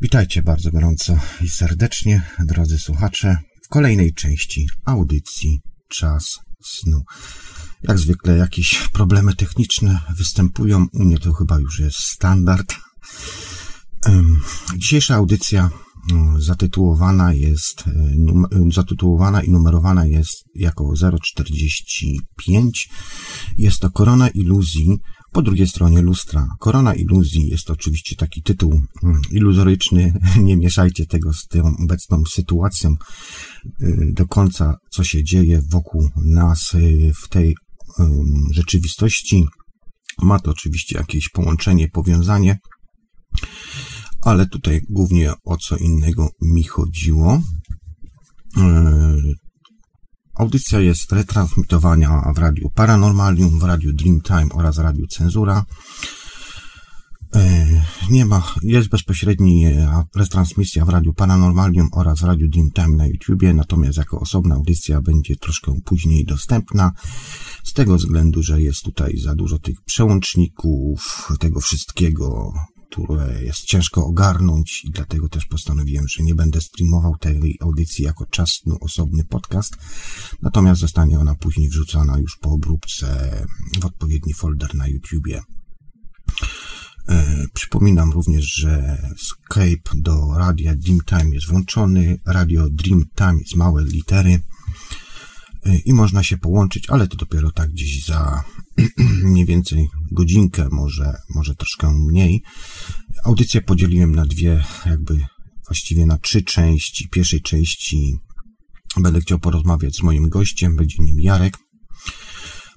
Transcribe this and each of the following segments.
Witajcie bardzo gorąco i serdecznie, drodzy słuchacze, w kolejnej części audycji Czas Snu. Jak zwykle jakieś problemy techniczne występują, u mnie to chyba już jest standard. Dzisiejsza audycja zatytułowana jest, y, zatytułowana i numerowana jest jako 045. Jest to Korona Iluzji po drugiej stronie lustra. Korona Iluzji jest oczywiście taki tytuł mm, iluzoryczny. Nie mieszajcie tego z tą obecną sytuacją y, do końca, co się dzieje wokół nas y, w tej rzeczywistości. Ma to oczywiście jakieś połączenie, powiązanie, ale tutaj głównie o co innego mi chodziło. E, audycja jest retransmitowana w radiu Paranormalium, w radiu Dreamtime oraz radiu Cenzura. E, nie ma, jest bezpośredni e, retransmisja w Radiu Paranormalium oraz Radiu Dreamtime na YouTubie, natomiast jako osobna audycja będzie troszkę później dostępna, z tego względu, że jest tutaj za dużo tych przełączników, tego wszystkiego, które jest ciężko ogarnąć i dlatego też postanowiłem, że nie będę streamował tej audycji jako czasny, osobny podcast, natomiast zostanie ona później wrzucona już po obróbce w odpowiedni folder na YouTubie. E, przypominam również, że Skype do radia Dreamtime jest włączony, radio Dreamtime z małe litery e, i można się połączyć, ale to dopiero tak gdzieś za mniej więcej godzinkę, może, może troszkę mniej. Audycję podzieliłem na dwie, jakby właściwie na trzy części. Pierwszej części będę chciał porozmawiać z moim gościem, będzie nim Jarek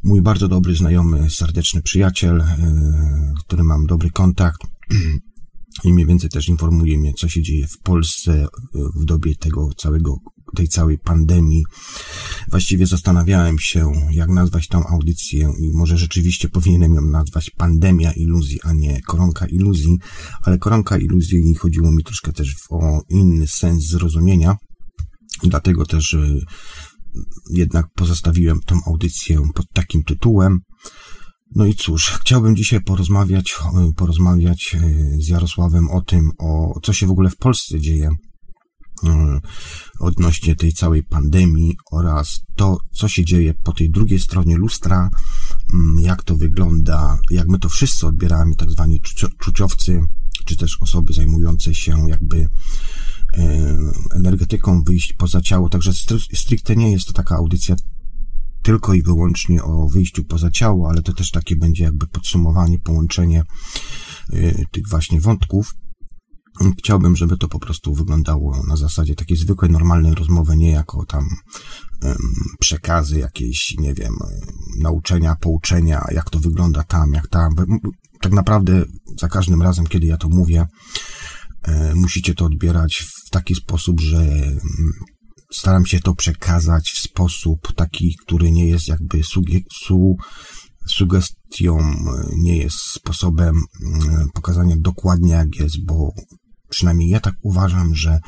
mój bardzo dobry znajomy, serdeczny przyjaciel, e, który mam dobry kontakt i mniej więcej też informuje mnie, co się dzieje w Polsce e, w dobie tego całego, tej całej pandemii. Właściwie zastanawiałem się, jak nazwać tą audycję i może rzeczywiście powinienem ją nazwać pandemia iluzji, a nie koronka iluzji, ale koronka iluzji chodziło mi troszkę też o inny sens zrozumienia. Dlatego też e, jednak pozostawiłem tą audycję pod takim tytułem. No i cóż, chciałbym dzisiaj porozmawiać, porozmawiać e, z Jarosławem o tym, o co się w ogóle w Polsce dzieje odnośnie tej całej pandemii oraz to, co się dzieje po tej drugiej stronie lustra, mm, jak to wygląda, jak my to wszyscy odbieramy, tak zwani czuciowcy, czy też osoby zajmujące się jakby E, energetyką wyjść poza ciało, także stricte nie jest to taka audycja tylko i wyłącznie o wyjściu poza ciało, ale to też takie będzie jakby podsumowanie, połączenie e, tych właśnie wątków. Chciałbym, żeby to po prostu wyglądało na zasadzie takiej zwykłej, normalnej rozmowy, nie jako tam przekazy jakieś, nie wiem, nauczenia, pouczenia, jak to wygląda tam, jak tam. Tak naprawdę za każdym razem, kiedy ja to mówię, E, musicie to odbierać w taki sposób, że mm, staram się to przekazać w sposób taki, który nie jest jakby su sugestią, e, nie jest sposobem mm, pokazania dokładnie jak jest, bo przynajmniej ja tak uważam, że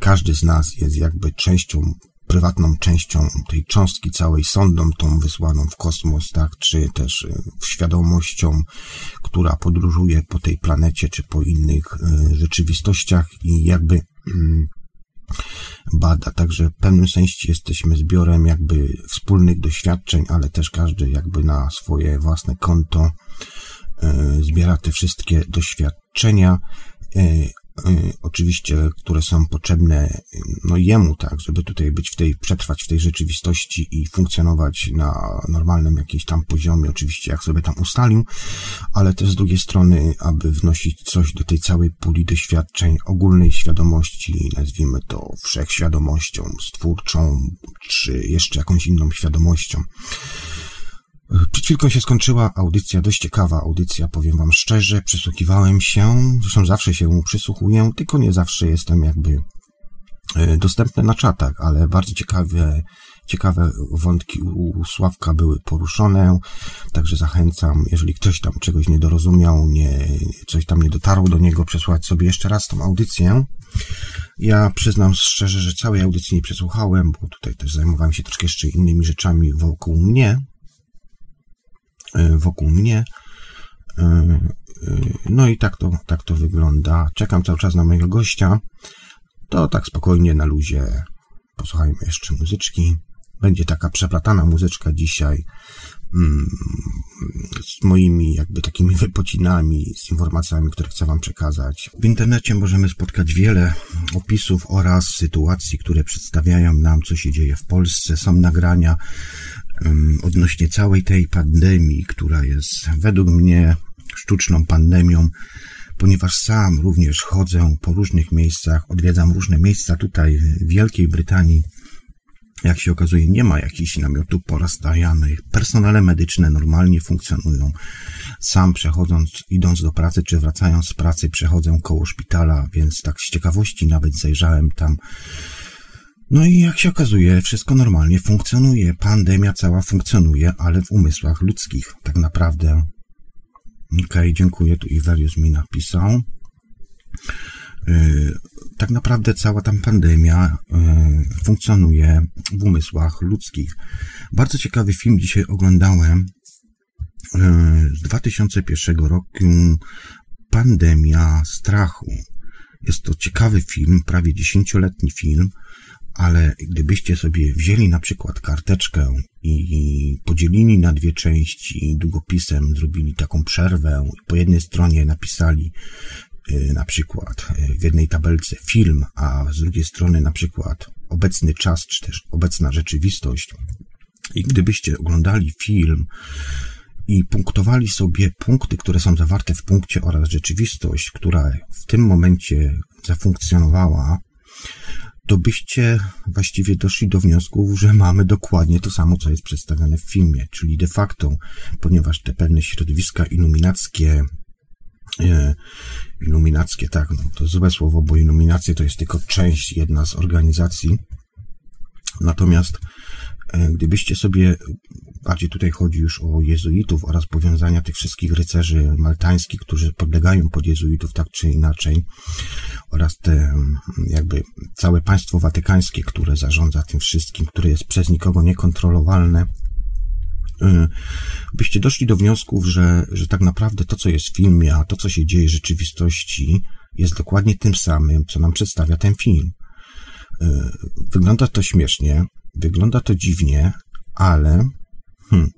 każdy z nas jest jakby częścią prywatną częścią tej cząstki całej, sondą tą wysłaną w kosmos, tak, czy też y, świadomością, która podróżuje po tej planecie, czy po innych y, rzeczywistościach i jakby mm, bada. Także w pewnym sensie jesteśmy zbiorem jakby wspólnych doświadczeń, ale też każdy jakby na swoje własne konto y, zbiera te wszystkie doświadczenia oczywiście, które są potrzebne no jemu, tak, żeby tutaj być w tej, przetrwać w tej rzeczywistości i funkcjonować na normalnym jakimś tam poziomie, oczywiście jak sobie tam ustalił, ale też z drugiej strony, aby wnosić coś do tej całej puli doświadczeń ogólnej świadomości, nazwijmy to wszechświadomością, stwórczą, czy jeszcze jakąś inną świadomością. Przed chwilką się skończyła audycja, dość ciekawa audycja, powiem wam szczerze, przysłuchiwałem się, zresztą zawsze się przysłuchuję, tylko nie zawsze jestem jakby e, dostępny na czatach, ale bardzo ciekawe, ciekawe wątki u Sławka były poruszone, także zachęcam, jeżeli ktoś tam czegoś nie dorozumiał, nie, coś tam nie dotarło do niego, przesłać sobie jeszcze raz tą audycję. Ja przyznam szczerze, że całej audycji nie przesłuchałem, bo tutaj też zajmowałem się troszkę jeszcze innymi rzeczami wokół mnie, wokół mnie. No i tak to, tak to wygląda. Czekam cały czas na mojego gościa. To tak spokojnie na luzie. Posłuchajmy jeszcze muzyczki. Będzie taka przeplatana muzyczka dzisiaj mm, z moimi jakby takimi wypocinami, z informacjami, które chcę Wam przekazać. W internecie możemy spotkać wiele opisów oraz sytuacji, które przedstawiają nam, co się dzieje w Polsce. Są nagrania odnośnie całej tej pandemii, która jest według mnie sztuczną pandemią, ponieważ sam również chodzę po różnych miejscach, odwiedzam różne miejsca tutaj w Wielkiej Brytanii. Jak się okazuje, nie ma jakichś namiotów porozstawianych. Personele medyczne normalnie funkcjonują. Sam przechodząc, idąc do pracy, czy wracając z pracy, przechodzę koło szpitala, więc tak z ciekawości nawet zajrzałem tam. No i jak się okazuje, wszystko normalnie funkcjonuje. Pandemia cała funkcjonuje, ale w umysłach ludzkich. Tak naprawdę Okej, okay, dziękuję. Tu Ivelius mi napisał. Yy, tak naprawdę cała ta pandemia yy, funkcjonuje w umysłach ludzkich. Bardzo ciekawy film dzisiaj oglądałem yy, z 2001 roku. Pandemia strachu. Jest to ciekawy film, prawie dziesięcioletni film ale gdybyście sobie wzięli na przykład karteczkę i podzielili na dwie części długopisem, zrobili taką przerwę i po jednej stronie napisali y, na przykład y, w jednej tabelce film, a z drugiej strony na przykład obecny czas, czy też obecna rzeczywistość. I gdybyście oglądali film i punktowali sobie punkty, które są zawarte w punkcie oraz rzeczywistość, która w tym momencie zafunkcjonowała, to byście właściwie doszli do wniosku, że mamy dokładnie to samo, co jest przedstawione w filmie, czyli de facto, ponieważ te pewne środowiska iluminackie, e, iluminackie, tak, no, to złe słowo, bo iluminacje to jest tylko część, jedna z organizacji, natomiast e, gdybyście sobie bardziej tutaj chodzi już o jezuitów oraz powiązania tych wszystkich rycerzy maltańskich, którzy podlegają pod jezuitów tak czy inaczej oraz te jakby całe państwo watykańskie, które zarządza tym wszystkim, które jest przez nikogo niekontrolowalne, y, byście doszli do wniosków, że, że tak naprawdę to, co jest w filmie, a to, co się dzieje w rzeczywistości, jest dokładnie tym samym, co nam przedstawia ten film. Y, wygląda to śmiesznie, wygląda to dziwnie, ale Hmm.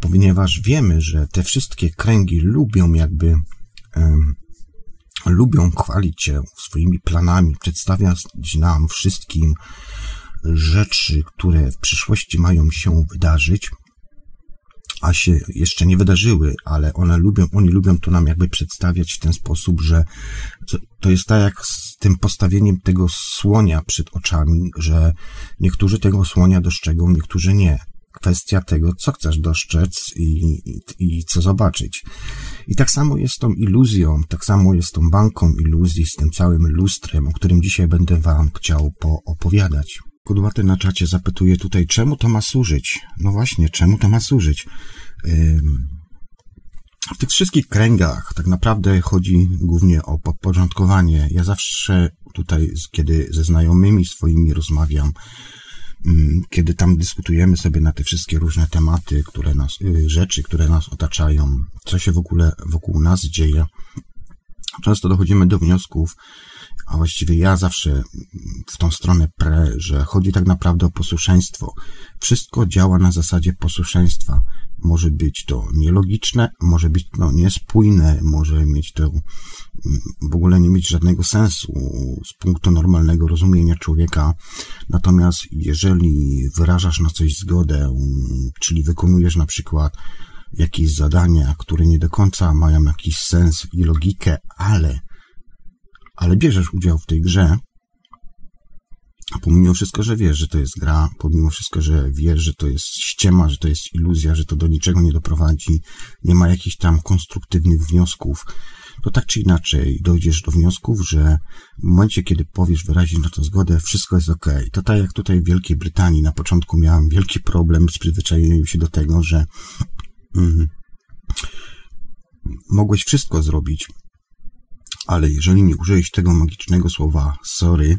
Ponieważ wiemy, że te wszystkie kręgi lubią jakby um, lubią chwalić się swoimi planami, przedstawiać nam wszystkim rzeczy, które w przyszłości mają się wydarzyć, a się jeszcze nie wydarzyły, ale one lubią, oni lubią to nam jakby przedstawiać w ten sposób, że to jest tak jak z tym postawieniem tego słonia przed oczami, że niektórzy tego słonia dostrzegą, niektórzy nie kwestia tego, co chcesz dostrzec i, i, i, co zobaczyć. I tak samo jest tą iluzją, tak samo jest tą banką iluzji z tym całym lustrem, o którym dzisiaj będę Wam chciał poopowiadać. Kudłaty na czacie zapytuje tutaj, czemu to ma służyć? No właśnie, czemu to ma służyć? W tych wszystkich kręgach tak naprawdę chodzi głównie o podporządkowanie. Ja zawsze tutaj, kiedy ze znajomymi swoimi rozmawiam, kiedy tam dyskutujemy sobie na te wszystkie różne tematy, które nas, y, rzeczy, które nas otaczają, co się w ogóle wokół nas dzieje, często dochodzimy do wniosków, a właściwie ja zawsze w tą stronę pre, że chodzi tak naprawdę o posłuszeństwo. Wszystko działa na zasadzie posłuszeństwa. Może być to nielogiczne, może być to niespójne, może mieć to mm, w ogóle nie mieć żadnego sensu z punktu normalnego rozumienia człowieka. Natomiast jeżeli wyrażasz na coś zgodę, czyli wykonujesz na przykład jakieś zadania, które nie do końca mają jakiś sens i logikę, ale, ale bierzesz udział w tej grze, pomimo wszystko, że wiesz, że to jest gra, pomimo wszystko, że wiesz, że to jest ściema, że to jest iluzja, że to do niczego nie doprowadzi, nie ma jakichś tam konstruktywnych wniosków, to tak czy inaczej dojdziesz do wniosków, że w momencie, kiedy powiesz wyrazić na to zgodę, wszystko jest ok. To tak jak tutaj w Wielkiej Brytanii na początku miałem wielki problem z przyzwyczajeniem się do tego, że mm, mogłeś wszystko zrobić, ale jeżeli nie użyłeś tego magicznego słowa sorry,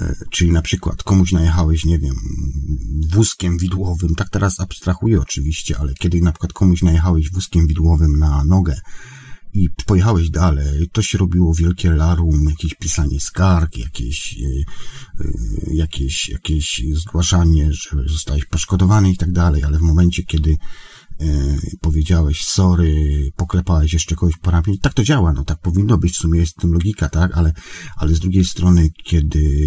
E, czyli na przykład komuś najechałeś, nie wiem, wózkiem widłowym, tak teraz abstrahuję oczywiście, ale kiedy na przykład komuś najechałeś wózkiem widłowym na nogę i pojechałeś dalej, to się robiło wielkie larum, jakieś pisanie skarg, jakieś, e, e, jakieś, jakieś zgłaszanie, że zostałeś poszkodowany i tak dalej, ale w momencie, kiedy powiedziałeś sorry, poklepałeś jeszcze kogoś po ramieniu. Tak to działa, no tak powinno być, w sumie jest w tym logika, tak, ale, ale z drugiej strony, kiedy,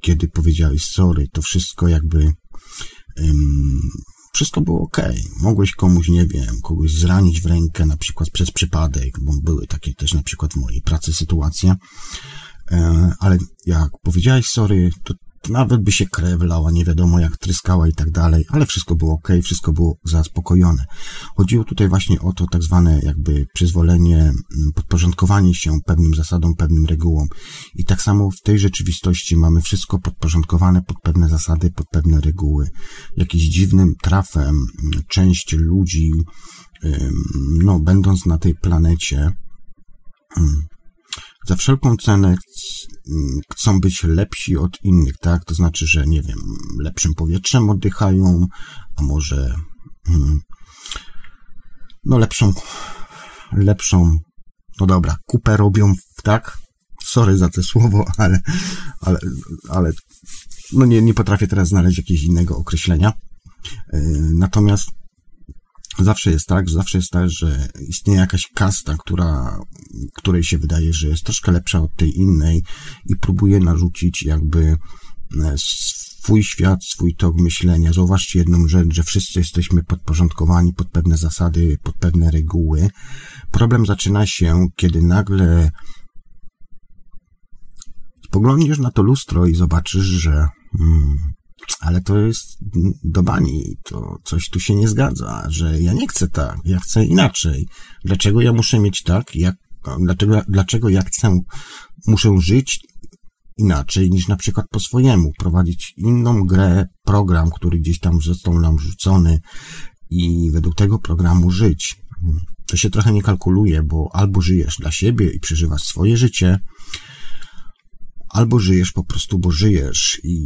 kiedy powiedziałeś sorry, to wszystko jakby wszystko było ok. Mogłeś komuś, nie wiem, kogoś zranić w rękę, na przykład przez przypadek, bo były takie też na przykład w mojej pracy sytuacje, e, ale jak powiedziałeś sorry, to nawet by się krew lała, nie wiadomo jak tryskała i tak dalej, ale wszystko było ok, wszystko było zaspokojone. Chodziło tutaj właśnie o to tak zwane jakby przyzwolenie, mm, podporządkowanie się pewnym zasadom, pewnym regułom. I tak samo w tej rzeczywistości mamy wszystko podporządkowane pod pewne zasady, pod pewne reguły. Jakiś dziwnym trafem mm, część ludzi, no, będąc na tej planecie, mm, za wszelką cenę chcą być lepsi od innych, tak? To znaczy, że nie wiem, lepszym powietrzem oddychają, a może hmm, no lepszą, lepszą, no dobra, kupę robią, tak? Sorry za to słowo, ale, ale, ale no nie, nie potrafię teraz znaleźć jakiegoś innego określenia. Yy, natomiast Zawsze jest tak, zawsze jest tak, że istnieje jakaś kasta, która, której się wydaje, że jest troszkę lepsza od tej innej i próbuje narzucić jakby e, swój świat, swój tok myślenia. Zauważcie jedną rzecz, że wszyscy jesteśmy podporządkowani pod pewne zasady, pod pewne reguły. Problem zaczyna się, kiedy nagle spoglądniesz na to lustro i zobaczysz, że hmm, ale to jest do bani, to coś tu się nie zgadza, że ja nie chcę tak, ja chcę inaczej. Dlaczego ja muszę mieć tak, jak, dlaczego, dlaczego ja chcę, muszę żyć inaczej niż na przykład po swojemu, prowadzić inną grę, program, który gdzieś tam został nam rzucony i według tego programu żyć. To się trochę nie kalkuluje, bo albo żyjesz dla siebie i przeżywasz swoje życie, albo żyjesz po prostu, bo żyjesz i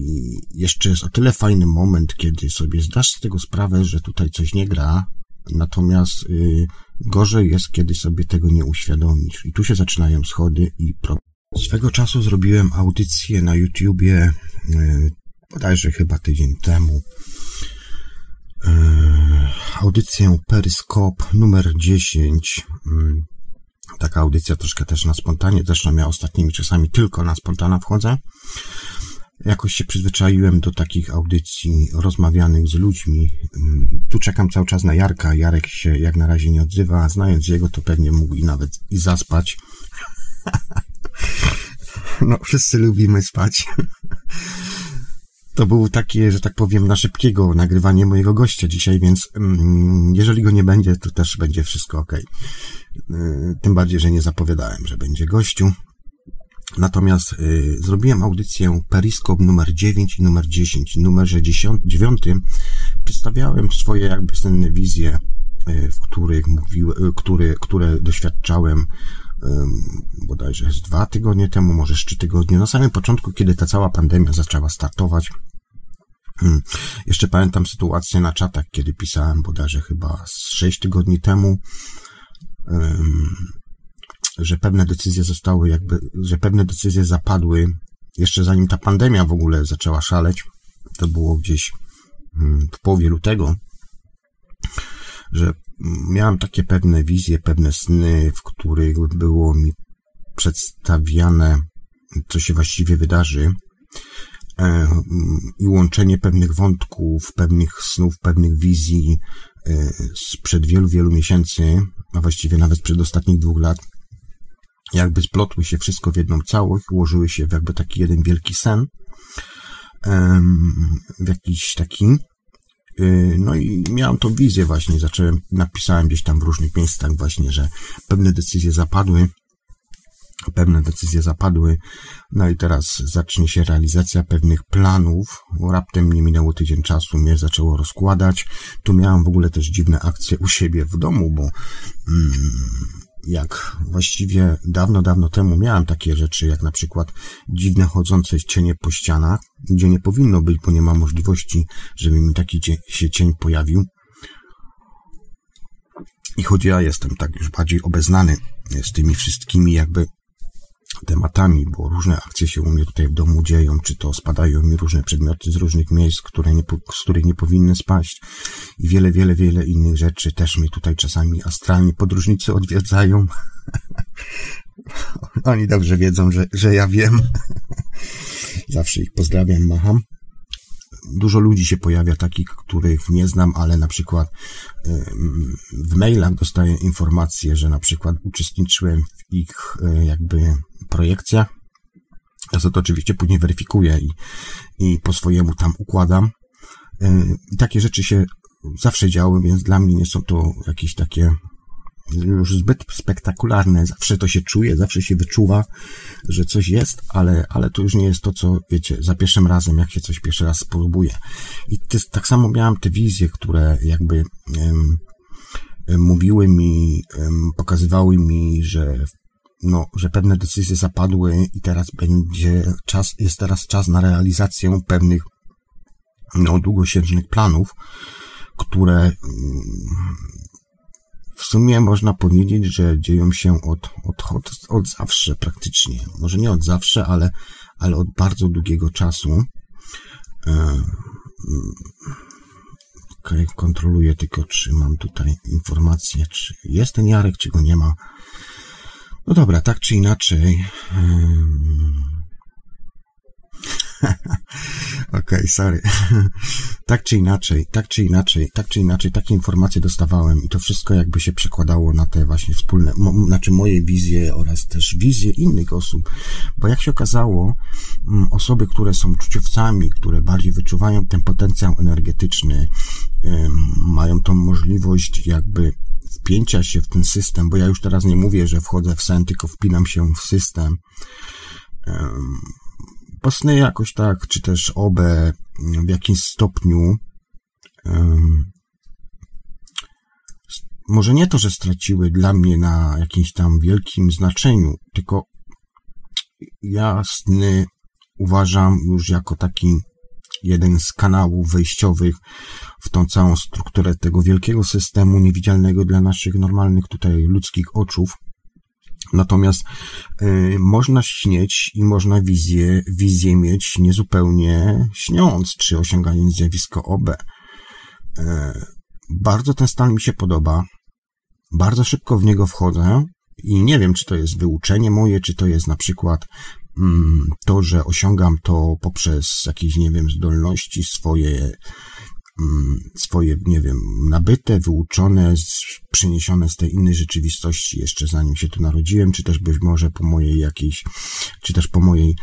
jeszcze jest o tyle fajny moment, kiedy sobie zdasz z tego sprawę, że tutaj coś nie gra, natomiast y, gorzej jest, kiedy sobie tego nie uświadomisz. I tu się zaczynają schody i problemy. Swego czasu zrobiłem audycję na YouTubie, y, bodajże chyba tydzień temu, y, audycję Periscope numer 10, taka audycja troszkę też na spontanie, zresztą ja ostatnimi czasami tylko na spontana wchodzę. Jakoś się przyzwyczaiłem do takich audycji rozmawianych z ludźmi. Mm, tu czekam cały czas na Jarka. Jarek się jak na razie nie odzywa. Znając jego, to pewnie mógł i nawet i zaspać. No, wszyscy lubimy spać. To było takie, że tak powiem, na szybkiego nagrywanie mojego gościa dzisiaj, więc mm, jeżeli go nie będzie, to też będzie wszystko ok. Tym bardziej, że nie zapowiadałem, że będzie gościu. Natomiast y, zrobiłem audycję Periscope numer 9 i numer 10. W numerze 10, 9 przedstawiałem swoje jakby senne wizje, y, w których mówiłem, y, które, które doświadczałem bodajże z dwa tygodnie temu, może z trzy tygodnie, na samym początku, kiedy ta cała pandemia zaczęła startować. Jeszcze pamiętam sytuację na czatach, kiedy pisałem bodajże chyba z sześć tygodni temu, że pewne decyzje zostały jakby, że pewne decyzje zapadły jeszcze zanim ta pandemia w ogóle zaczęła szaleć. To było gdzieś w połowie lutego, że miałem takie pewne wizje, pewne sny, w których było mi przedstawiane, co się właściwie wydarzy. E, i łączenie pewnych wątków, pewnych snów, pewnych wizji e, sprzed wielu, wielu miesięcy, a właściwie nawet przed ostatnich dwóch lat, jakby splotły się wszystko w jedną całość, ułożyły się w jakby taki jeden wielki sen, w jakiś taki, no i miałem tą wizję właśnie, zacząłem, napisałem gdzieś tam w różnych miejscach właśnie, że pewne decyzje zapadły, pewne decyzje zapadły, no i teraz zacznie się realizacja pewnych planów. Raptem nie minęło tydzień czasu, mnie zaczęło rozkładać. Tu miałem w ogóle też dziwne akcje u siebie w domu, bo mm, jak właściwie dawno, dawno temu miałem takie rzeczy, jak na przykład dziwne chodzące cienie po ścianach, gdzie nie powinno być, bo nie ma możliwości, żeby mi taki się cień pojawił. I choć ja jestem tak już bardziej obeznany z tymi wszystkimi jakby tematami, bo różne akcje się u mnie tutaj w domu dzieją, czy to spadają mi różne przedmioty z różnych miejsc, które nie, z których nie powinny spaść i wiele, wiele, wiele innych rzeczy też mnie tutaj czasami astralni podróżnicy odwiedzają. Oni dobrze wiedzą, że, że ja wiem. Zawsze ich pozdrawiam, macham dużo ludzi się pojawia, takich, których nie znam, ale na przykład w mailach dostaję informacje, że na przykład uczestniczyłem w ich e, jakby projekcjach. Ja to oczywiście później weryfikuję i, i po swojemu tam układam. E, I takie rzeczy się zawsze działy, więc dla mnie nie są to jakieś takie już zbyt spektakularne. Zawsze to się czuje, zawsze się wyczuwa, że coś jest, ale, ale to już nie jest to, co wiecie, za pierwszym razem, jak się coś pierwszy raz spróbuje. I tak samo miałem te wizje, które jakby um, mówiły mi, pokazywały mi, że no, że pewne decyzje zapadły i teraz będzie czas, jest teraz czas na realizację pewnych no, długosiężnych planów, które w sumie można powiedzieć, że dzieją się od, od, od, od zawsze praktycznie. Może nie od zawsze, ale, ale od bardzo długiego czasu. E, ok, kontroluję tylko, czy mam tutaj informację, czy jest ten Jarek, czy go nie ma. No dobra, tak czy inaczej. Okej, okay, sorry. tak czy inaczej, tak czy inaczej, tak czy inaczej, takie informacje dostawałem i to wszystko jakby się przekładało na te właśnie wspólne, mo, znaczy moje wizje oraz też wizje innych osób, bo jak się okazało, mm, osoby, które są czuciowcami, które bardziej wyczuwają ten potencjał energetyczny, mają tą możliwość jakby wpięcia się w ten system, bo ja już teraz nie mówię, że wchodzę w sen, tylko wpinam się w system. Pasny jakoś tak, czy też obę w jakimś stopniu. Może nie to, że straciły dla mnie na jakimś tam wielkim znaczeniu, tylko ja sny uważam już jako taki jeden z kanałów wejściowych w tą całą strukturę tego wielkiego systemu niewidzialnego dla naszych normalnych tutaj ludzkich oczów. Natomiast y, można śnieć i można wizję, wizję mieć niezupełnie śniąc, czy osiągając zjawisko OB. Y, bardzo ten stan mi się podoba. Bardzo szybko w niego wchodzę i nie wiem, czy to jest wyuczenie moje, czy to jest na przykład mm, to, że osiągam to poprzez jakieś, nie wiem, zdolności swoje, swoje, nie wiem, nabyte, wyuczone, przeniesione z tej innej rzeczywistości jeszcze zanim się tu narodziłem, czy też być może po mojej jakiejś, czy też po mojej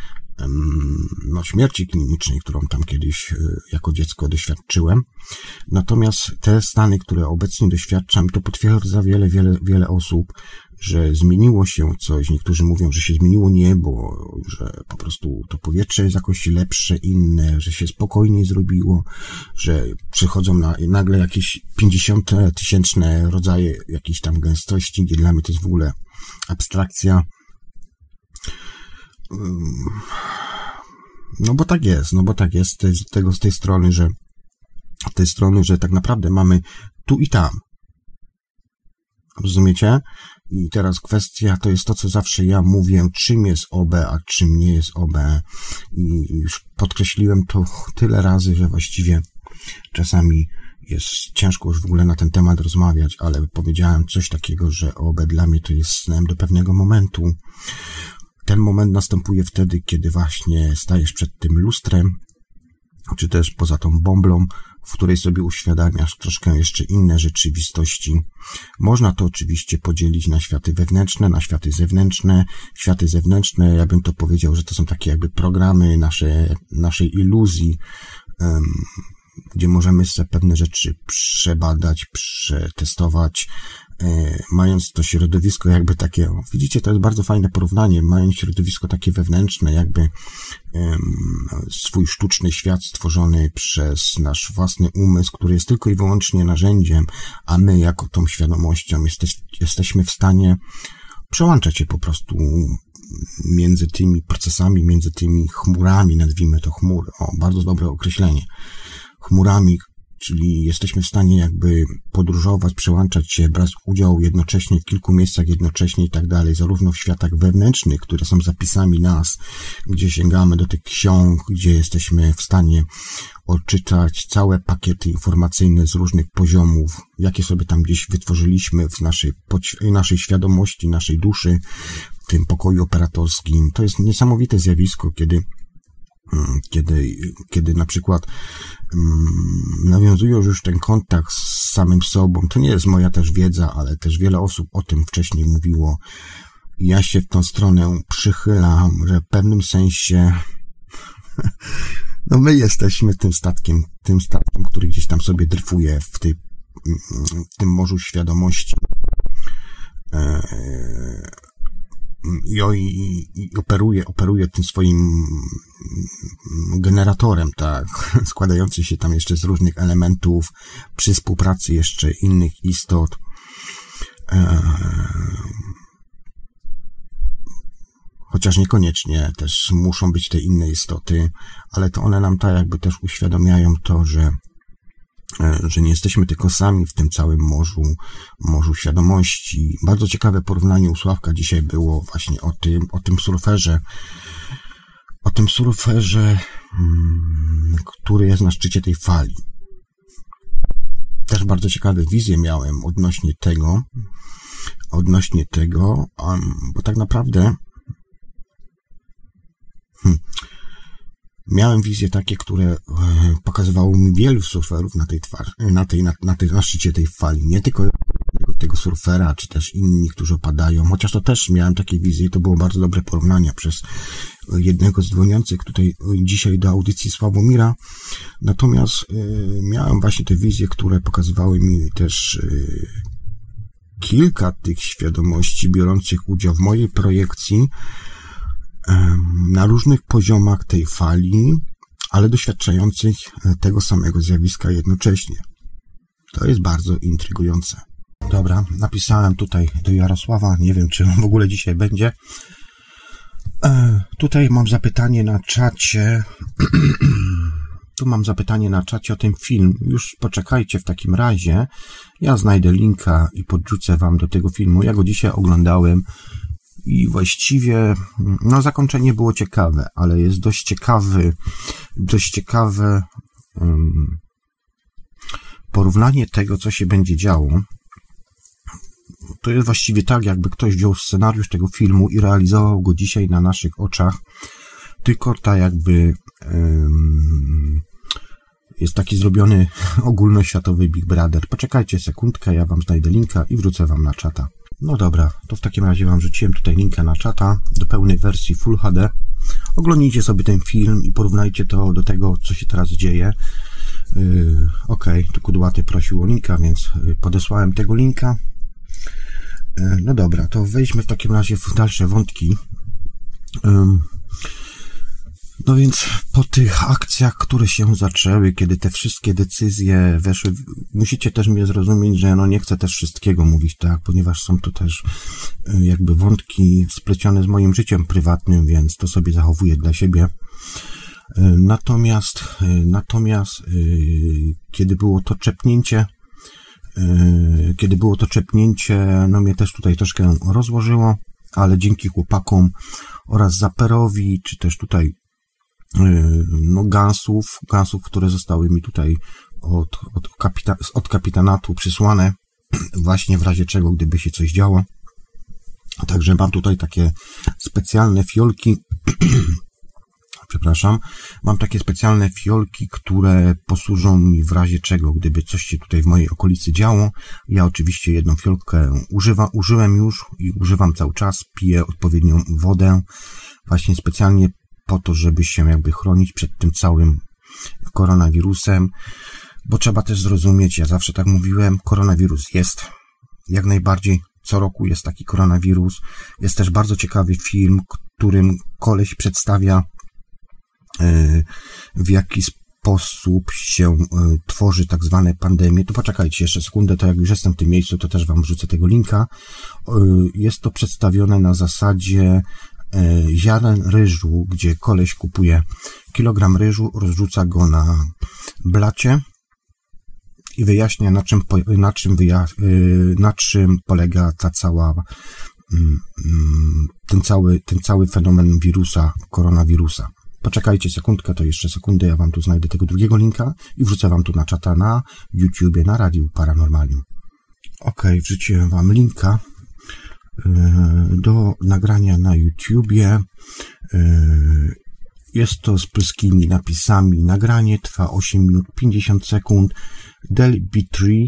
no, śmierci klinicznej, którą tam kiedyś e, jako dziecko doświadczyłem. Natomiast te stany, które obecnie doświadczam, to potwierdza wiele, wiele, wiele osób, że zmieniło się coś. Niektórzy mówią, że się zmieniło niebo, że po prostu to powietrze jest jakoś lepsze, inne, że się spokojniej zrobiło, że przychodzą na, nagle jakieś 50 tysięczne rodzaje jakiejś tam gęstości, gdzie dla mnie to jest w ogóle abstrakcja. No bo tak jest, no bo tak jest z tego, z tej strony, że z tej strony, że tak naprawdę mamy tu i tam. Rozumiecie? I teraz kwestia to jest to, co zawsze ja mówię, czym jest OB, a czym nie jest OB. I już podkreśliłem to tyle razy, że właściwie czasami jest ciężko już w ogóle na ten temat rozmawiać, ale powiedziałem coś takiego, że OB dla mnie to jest snem do pewnego momentu. Ten moment następuje wtedy, kiedy właśnie stajesz przed tym lustrem, czy też poza tą bąblą, w której sobie uświadamiasz troszkę jeszcze inne rzeczywistości. Można to oczywiście podzielić na światy wewnętrzne, na światy zewnętrzne. Światy zewnętrzne, ja bym to powiedział, że to są takie jakby programy nasze, naszej iluzji, gdzie możemy sobie pewne rzeczy przebadać, przetestować, mając to środowisko jakby takie, widzicie, to jest bardzo fajne porównanie, mając środowisko takie wewnętrzne, jakby swój sztuczny świat stworzony przez nasz własny umysł, który jest tylko i wyłącznie narzędziem, a my jako tą świadomością jesteś, jesteśmy w stanie przełączać się po prostu między tymi procesami, między tymi chmurami, nazwijmy to chmury, o, bardzo dobre określenie, chmurami, czyli jesteśmy w stanie jakby podróżować, przełączać się, brać udział jednocześnie w kilku miejscach jednocześnie i tak dalej, zarówno w światach wewnętrznych, które są zapisami nas, gdzie sięgamy do tych ksiąg, gdzie jesteśmy w stanie odczytać całe pakiety informacyjne z różnych poziomów, jakie sobie tam gdzieś wytworzyliśmy w naszej, naszej świadomości, naszej duszy, w tym pokoju operatorskim. To jest niesamowite zjawisko, kiedy kiedy, kiedy na przykład um, nawiązujesz już ten kontakt z samym sobą, to nie jest moja też wiedza, ale też wiele osób o tym wcześniej mówiło. Ja się w tą stronę przychylam, że w pewnym sensie no my jesteśmy tym statkiem, tym statkiem, który gdzieś tam sobie dryfuje w, tej, w tym morzu świadomości. I, i, i operuje, operuje tym swoim generatorem, tak, składający się tam jeszcze z różnych elementów, przy współpracy jeszcze innych istot. E, chociaż niekoniecznie też muszą być te inne istoty, ale to one nam tak jakby też uświadamiają to, że że nie jesteśmy tylko sami w tym całym morzu, morzu świadomości. Bardzo ciekawe porównanie u Sławka dzisiaj było właśnie o tym, o tym surferze, o tym surferze, mm, który jest na szczycie tej fali. Też bardzo ciekawe wizje miałem odnośnie tego, odnośnie tego, bo tak naprawdę hmm, miałem wizje takie, które e, pokazywało mi wielu surferów na tej twarzy, na tej, na, na, tej, na szczycie tej fali. Nie tylko tego surfera, czy też inni, którzy opadają, chociaż to też miałem takie wizje i to było bardzo dobre porównanie przez jednego z dzwoniących tutaj dzisiaj do audycji Sławomira. Natomiast miałem właśnie te wizje, które pokazywały mi też kilka tych świadomości biorących udział w mojej projekcji, na różnych poziomach tej fali, ale doświadczających e, tego samego zjawiska jednocześnie. To jest bardzo intrygujące. Dobra, napisałem tutaj do Jarosława, nie wiem czy on w ogóle dzisiaj będzie. E, tutaj mam zapytanie na czacie. tu mam zapytanie na czacie o ten film. Już poczekajcie w takim razie. Ja znajdę linka i podrzucę wam do tego filmu. Ja go dzisiaj oglądałem i właściwie no zakończenie było ciekawe, ale jest dość ciekawy, dość ciekawe um, porównanie tego, co się będzie działo. To jest właściwie tak, jakby ktoś wziął scenariusz tego filmu i realizował go dzisiaj na naszych oczach, tylko tak jakby um, jest taki zrobiony ogólnoświatowy Big Brother. Poczekajcie sekundkę, ja wam znajdę linka i wrócę wam na czata. No dobra, to w takim razie Wam rzuciłem tutaj linkę na czata do pełnej wersji Full HD. Oglądnijcie sobie ten film i porównajcie to do tego, co się teraz dzieje. Yy, ok, tu Kudłaty prosił o linka, więc yy, podesłałem tego linka. Yy, no dobra, to wejdźmy w takim razie w dalsze wątki. Yy, no więc po tych akcjach, które się zaczęły, kiedy te wszystkie decyzje weszły, musicie też mnie zrozumieć, że no nie chcę też wszystkiego mówić, tak, ponieważ są to też y, jakby wątki splecione z moim życiem prywatnym, więc to sobie zachowuję dla siebie. Y, natomiast, y, natomiast, kiedy było to czepnięcie, kiedy było to czepnięcie, no mnie też tutaj troszkę rozłożyło, ale dzięki chłopakom oraz Zaperowi, czy też tutaj no, gansów, gansów, które zostały mi tutaj od, od, kapita, od kapitanatu przysłane, właśnie w razie czego, gdyby się coś działo. Także mam tutaj takie specjalne fiolki, przepraszam, mam takie specjalne fiolki, które posłużą mi w razie czego, gdyby coś się tutaj w mojej okolicy działo. Ja oczywiście jedną fiolkę używa, użyłem już i używam cały czas, piję odpowiednią wodę, właśnie specjalnie po to, żeby się jakby chronić przed tym całym koronawirusem, bo trzeba też zrozumieć, ja zawsze tak mówiłem, koronawirus jest, jak najbardziej co roku jest taki koronawirus. Jest też bardzo ciekawy film, którym koleś przedstawia e, w jaki sposób się e, tworzy tak zwane pandemie. To poczekajcie jeszcze sekundę, to jak już jestem w tym miejscu, to też wam wrzucę tego linka. E, jest to przedstawione na zasadzie ziaren ryżu, gdzie koleś kupuje kilogram ryżu, rozrzuca go na blacie, i wyjaśnia, na czym, na czym, y, na czym polega ta cała, mm, mm, ten cały, ten cały fenomen wirusa, koronawirusa. Poczekajcie sekundkę, to jeszcze sekundę, ja wam tu znajdę tego drugiego linka i wrzucę wam tu na czata na YouTubie, na Radiu Paranormalium. Ok, wrzuciłem wam linka y, do nagrania na YouTubie. Y, jest to z polskimi napisami. Nagranie trwa 8 minut 50 sekund. Del B3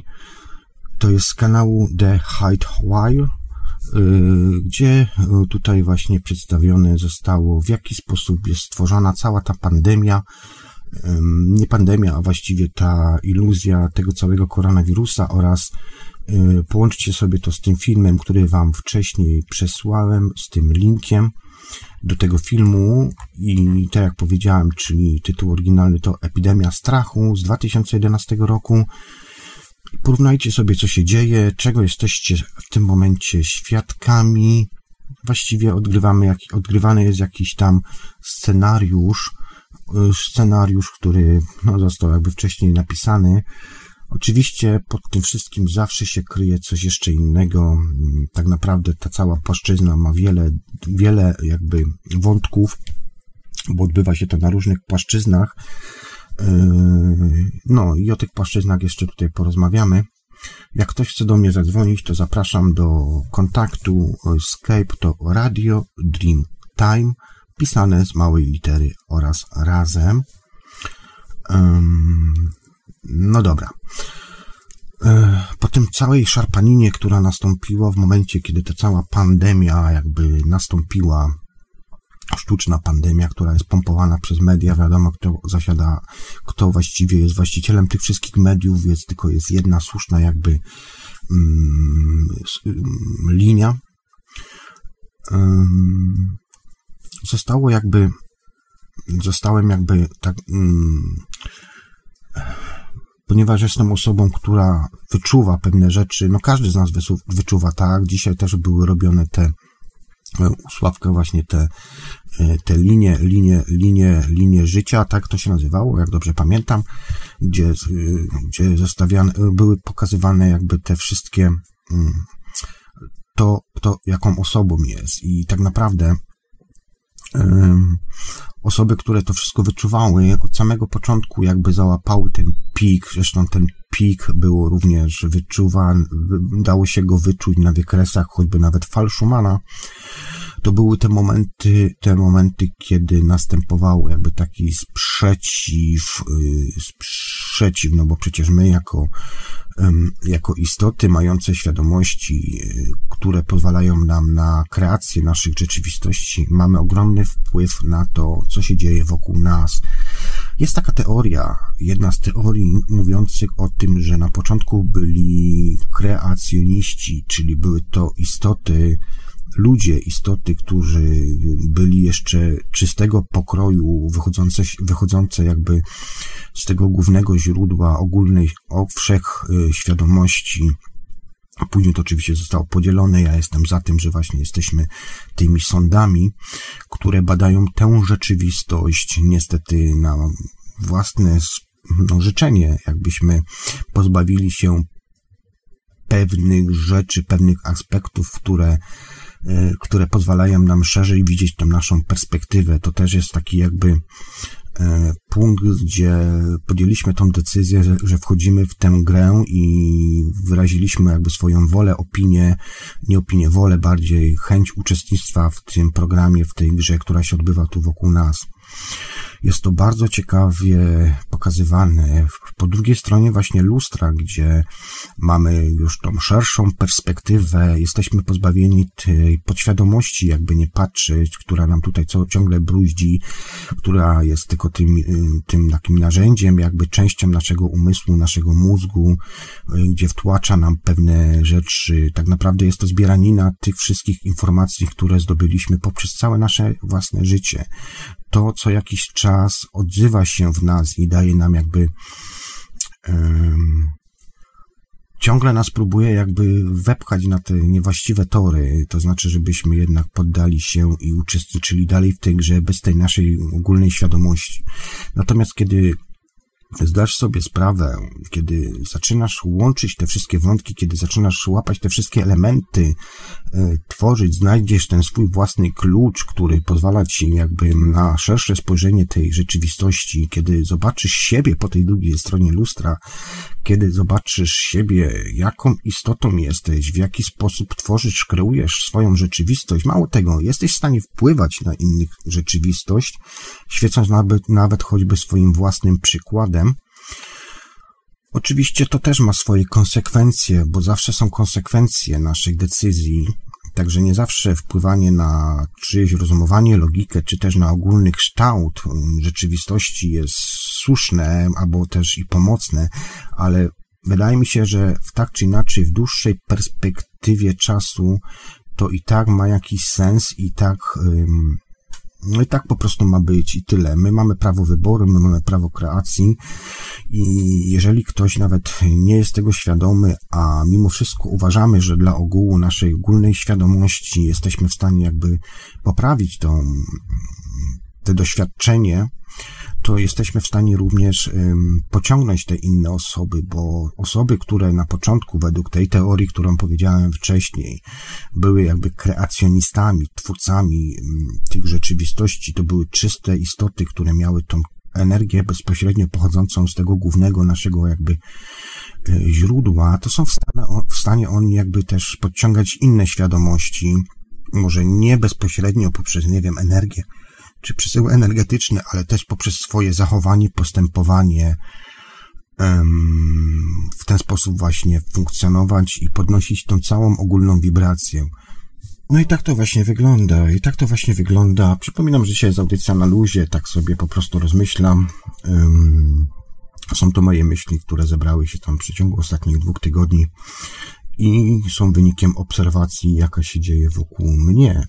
to jest z kanału The Hide Wire, y, gdzie tutaj właśnie przedstawione zostało, w jaki sposób jest stworzona cała ta pandemia, nie pandemia, a właściwie ta iluzja tego całego koronawirusa oraz połączcie sobie to z tym filmem, który Wam wcześniej przesłałem, z tym linkiem do tego filmu i tak jak powiedziałem, czyli tytuł oryginalny to Epidemia strachu z 2011 roku. Porównajcie sobie, co się dzieje, czego jesteście w tym momencie świadkami. Właściwie odgrywamy, jak, odgrywany jest jakiś tam scenariusz, y, scenariusz, który no, został jakby wcześniej napisany, Oczywiście pod tym wszystkim zawsze się kryje coś jeszcze innego. Tak naprawdę ta cała płaszczyzna ma wiele, wiele jakby wątków, bo odbywa się to na różnych płaszczyznach. Yy, no i o tych płaszczyznach jeszcze tutaj porozmawiamy. Jak ktoś chce do mnie zadzwonić, to zapraszam do kontaktu Skype to Radio Dream Time, pisane z małej litery oraz razem. No dobra. E, po tym całej szarpaninie, która nastąpiła w momencie, kiedy ta cała pandemia jakby nastąpiła, sztuczna pandemia, która jest pompowana przez media, wiadomo kto zasiada, kto właściwie jest właścicielem tych wszystkich mediów, więc tylko jest jedna słuszna jakby mm, linia. Zostało jakby, zostałem jakby tak mm, ponieważ jestem osobą, która wyczuwa pewne rzeczy, no każdy z nas wyczuwa, tak, dzisiaj też były robione te e, Sławkę właśnie te, e, te linie, linie, linie, linie życia, tak to się nazywało, jak dobrze pamiętam, gdzie, e, gdzie zostawiane, były pokazywane jakby te wszystkie mm, to, to jaką osobą jest. I tak naprawdę osoby, które to wszystko wyczuwały, od samego początku jakby załapały ten pik, zresztą ten pik było również wyczuwany, dało się go wyczuć na wykresach, choćby nawet Falszumana. To były te momenty, te momenty, kiedy następował jakby taki sprzeciw, y, sprzeciw, no bo przecież my jako jako istoty mające świadomości, e, które pozwalają nam na kreację naszych rzeczywistości, mamy ogromny wpływ na to, co się dzieje wokół nas. Jest taka teoria, jedna z teorii mówiących o tym, że na początku byli kreacjoniści, czyli były to istoty, ludzie, istoty, którzy byli jeszcze czystego pokroju, wychodzące, wychodzące jakby z tego głównego źródła ogólnej, wszech świadomości, Później to oczywiście zostało podzielone. Ja jestem za tym, że właśnie jesteśmy tymi sądami, które badają tę rzeczywistość, niestety na własne no, życzenie, jakbyśmy pozbawili się pewnych rzeczy, pewnych aspektów, które które pozwalają nam szerzej widzieć tą naszą perspektywę. To też jest taki jakby e, punkt, gdzie podjęliśmy tą decyzję, że wchodzimy w tę grę i wyraziliśmy jakby swoją wolę, opinię, nie opinię, wolę bardziej, chęć uczestnictwa w tym programie, w tej grze, która się odbywa tu wokół nas. Jest to bardzo ciekawie pokazywane. Po drugiej stronie właśnie lustra, gdzie mamy już tą szerszą perspektywę, jesteśmy pozbawieni tej podświadomości, jakby nie patrzeć, która nam tutaj co, ciągle bruździ, która jest tylko tym, tym takim narzędziem, jakby częścią naszego umysłu, naszego mózgu, gdzie wtłacza nam pewne rzeczy. Tak naprawdę jest to zbieranina tych wszystkich informacji, które zdobyliśmy poprzez całe nasze własne życie to co jakiś czas odzywa się w nas i daje nam jakby um, ciągle nas próbuje jakby wepchać na te niewłaściwe tory, to znaczy, żebyśmy jednak poddali się i uczestniczyli dalej w tej grze bez tej naszej ogólnej świadomości. Natomiast kiedy zdasz sobie sprawę, kiedy zaczynasz łączyć te wszystkie wątki, kiedy zaczynasz łapać te wszystkie elementy, y, tworzyć, znajdziesz ten swój własny klucz, który pozwala ci jakby na szersze spojrzenie tej rzeczywistości, kiedy zobaczysz siebie po tej drugiej stronie lustra, kiedy zobaczysz siebie, jaką istotą jesteś, w jaki sposób tworzysz, kreujesz swoją rzeczywistość, mało tego, jesteś w stanie wpływać na innych rzeczywistość, świecąc nawet, nawet choćby swoim własnym przykładem, Oczywiście to też ma swoje konsekwencje, bo zawsze są konsekwencje naszych decyzji, także nie zawsze wpływanie na czyjeś rozumowanie, logikę, czy też na ogólny kształt mm, rzeczywistości jest słuszne albo też i pomocne, ale wydaje mi się, że w tak czy inaczej w dłuższej perspektywie czasu to i tak ma jakiś sens i tak no i tak po prostu ma być i tyle. My mamy prawo wyboru, my mamy prawo kreacji i jeżeli ktoś nawet nie jest tego świadomy, a mimo wszystko uważamy, że dla ogółu naszej ogólnej świadomości jesteśmy w stanie jakby poprawić to, te doświadczenie, to jesteśmy w stanie również pociągnąć te inne osoby, bo osoby, które na początku, według tej teorii, którą powiedziałem wcześniej, były jakby kreacjonistami, twórcami tych rzeczywistości, to były czyste istoty, które miały tą energię bezpośrednio pochodzącą z tego głównego naszego jakby e, źródła, to są w stanie, w stanie oni jakby też podciągać inne świadomości, może nie bezpośrednio poprzez, nie wiem, energię, czy przesyły energetyczne, ale też poprzez swoje zachowanie, postępowanie w ten sposób właśnie funkcjonować i podnosić tą całą ogólną wibrację. No i tak to właśnie wygląda. I tak to właśnie wygląda. Przypominam, że dzisiaj jest audycja na luzie, tak sobie po prostu rozmyślam. Są to moje myśli, które zebrały się tam w przeciągu ostatnich dwóch tygodni i są wynikiem obserwacji, jaka się dzieje wokół mnie.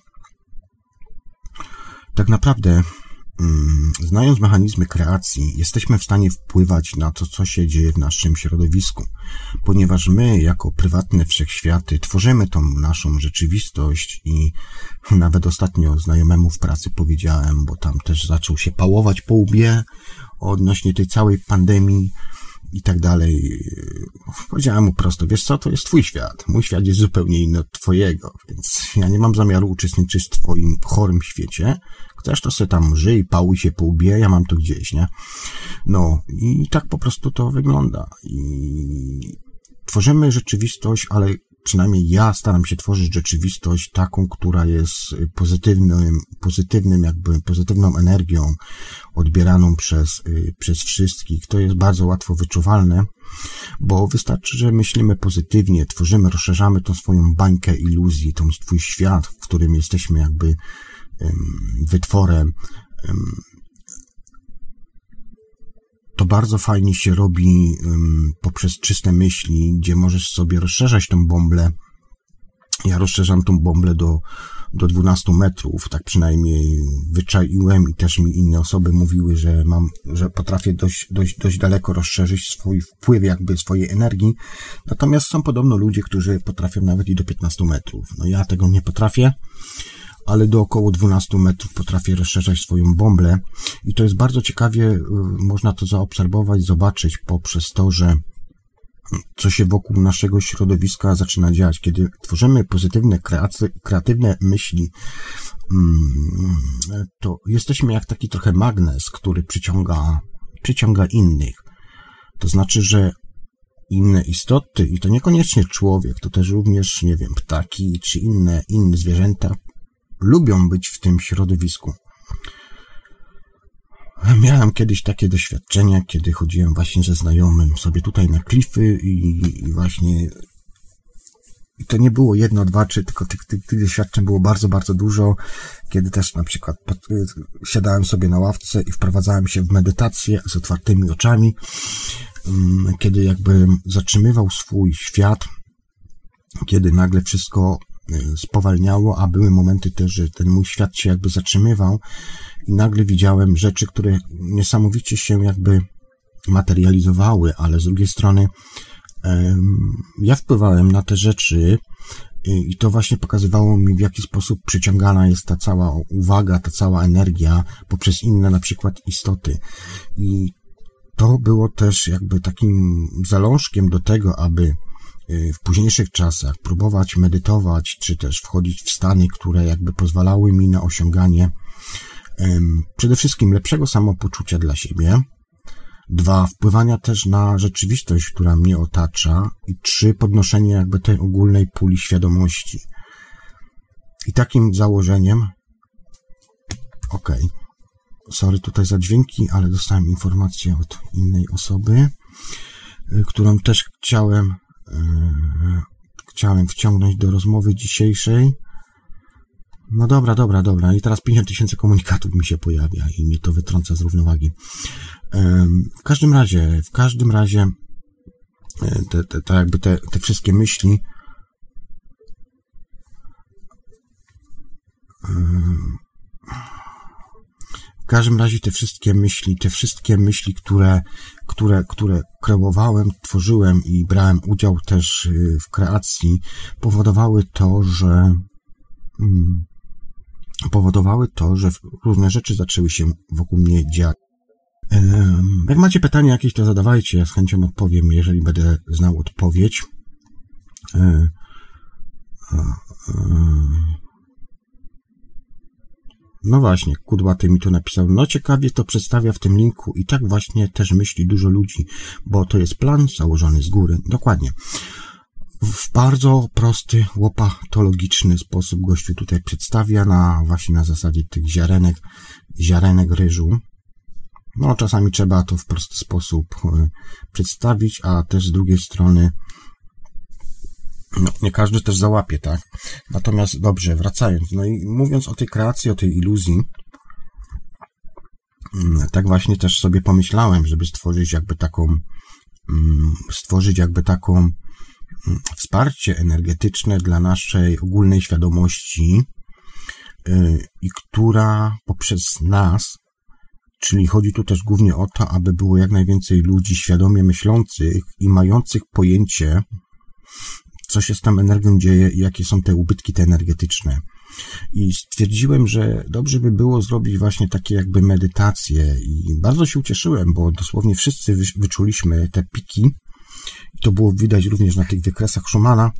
Tak naprawdę, mm, znając mechanizmy kreacji, jesteśmy w stanie wpływać na to, co się dzieje w naszym środowisku, ponieważ my, jako prywatne wszechświaty, tworzymy tą naszą rzeczywistość i nawet ostatnio znajomemu w pracy powiedziałem, bo tam też zaczął się pałować po łbie odnośnie tej całej pandemii, i tak dalej. Powiedziałem mu prosto, wiesz co, to jest twój świat. Mój świat jest zupełnie inny od twojego, więc ja nie mam zamiaru uczestniczyć w twoim chorym świecie. Chcesz to sobie tam żyj, pałuj się po łbie, ja mam to gdzieś, nie? No i tak po prostu to wygląda. I tworzymy rzeczywistość, ale przynajmniej ja staram się tworzyć rzeczywistość taką, która jest pozytywnym, pozytywnym jakby, pozytywną energią odbieraną przez, y, przez wszystkich. To jest bardzo łatwo wyczuwalne, bo wystarczy, że myślimy pozytywnie, tworzymy, rozszerzamy tą swoją bańkę iluzji, tą swój świat, w którym jesteśmy jakby wytworem to bardzo fajnie się robi poprzez czyste myśli, gdzie możesz sobie rozszerzać tą bąblę. Ja rozszerzam tą bąblę do, do 12 metrów, tak przynajmniej wyczaiłem i też mi inne osoby mówiły, że mam, że potrafię dość, dość, dość daleko rozszerzyć swój wpływ jakby swojej energii. Natomiast są podobno ludzie, którzy potrafią nawet i do 15 metrów. No ja tego nie potrafię ale do około 12 metrów potrafię rozszerzać swoją bąblę i to jest bardzo ciekawie, y, można to zaobserwować, zobaczyć poprzez to, że co się wokół naszego środowiska zaczyna dziać. Kiedy tworzymy pozytywne, kreatywne myśli, mm, to jesteśmy jak taki trochę magnes, który przyciąga, przyciąga innych. To znaczy, że inne istoty, i to niekoniecznie człowiek, to też również, nie wiem, ptaki czy inne, inne zwierzęta, lubią być w tym środowisku. Miałem kiedyś takie doświadczenie, kiedy chodziłem właśnie ze znajomym sobie tutaj na klify i, i właśnie i to nie było jedno, dwa, trzy, tylko tych, tych, tych doświadczeń było bardzo, bardzo dużo, kiedy też na przykład pod, siadałem sobie na ławce i wprowadzałem się w medytację z otwartymi oczami, mm, kiedy jakby zatrzymywał swój świat, kiedy nagle wszystko y, spowalniało, a były momenty też, że ten mój świat się jakby zatrzymywał i nagle widziałem rzeczy, które niesamowicie się jakby materializowały, ale z drugiej strony ja wpływałem na te rzeczy i to właśnie pokazywało mi, w jaki sposób przyciągana jest ta cała uwaga, ta cała energia poprzez inne na przykład istoty. I to było też jakby takim zalążkiem do tego, aby y, w późniejszych czasach próbować medytować, czy też wchodzić w stany, które jakby pozwalały mi na osiąganie przede wszystkim lepszego samopoczucia dla siebie, Dwa, wpływania też na rzeczywistość, która mnie otacza. I trzy, podnoszenie jakby tej ogólnej puli świadomości. I takim założeniem, okay. sorry tutaj za dźwięki, ale dostałem informację od innej osoby, y, którą też chciałem, chciałem wciągnąć do rozmowy dzisiejszej. No dobra, dobra, dobra. I teraz 50 tysięcy komunikatów mi się pojawia i mnie to wytrąca z równowagi. W każdym razie, w każdym razie, e, te, te, te jakby te, te wszystkie myśli, każdym razie te wszystkie myśli, te wszystkie myśli, które, które, które kreowałem, tworzyłem i brałem udział też y, w kreacji, powodowały to, że mm, powodowały to, że różne rzeczy zaczęły się wokół mnie dziać. Jak macie pytania jakieś, to zadawajcie, ja z chęcią odpowiem, jeżeli będę znał odpowiedź. No właśnie, Kudłaty mi tu napisał. No ciekawie to przedstawia w tym linku i tak właśnie też myśli dużo ludzi, bo to jest plan założony z góry. Dokładnie. W bardzo prosty, łopatologiczny sposób gościu tutaj przedstawia na właśnie na zasadzie tych ziarenek, ziarenek ryżu. No, czasami trzeba to w prosty sposób e, przedstawić, a też z drugiej strony no, nie każdy też załapie, tak? Natomiast dobrze, wracając, no i mówiąc o tej kreacji, o tej iluzji, mm, tak właśnie też sobie pomyślałem, żeby stworzyć jakby taką, mm, stworzyć jakby taką mm, wsparcie energetyczne dla naszej ogólnej świadomości, e, i która poprzez nas Czyli chodzi tu też głównie o to, aby było jak najwięcej ludzi świadomie myślących i mających pojęcie, co się z tą energią dzieje i jakie są te ubytki te energetyczne. I stwierdziłem, że dobrze by było zrobić właśnie takie jakby medytacje i bardzo się ucieszyłem, bo dosłownie wszyscy wyczuliśmy te piki i to było widać również na tych wykresach Schumana,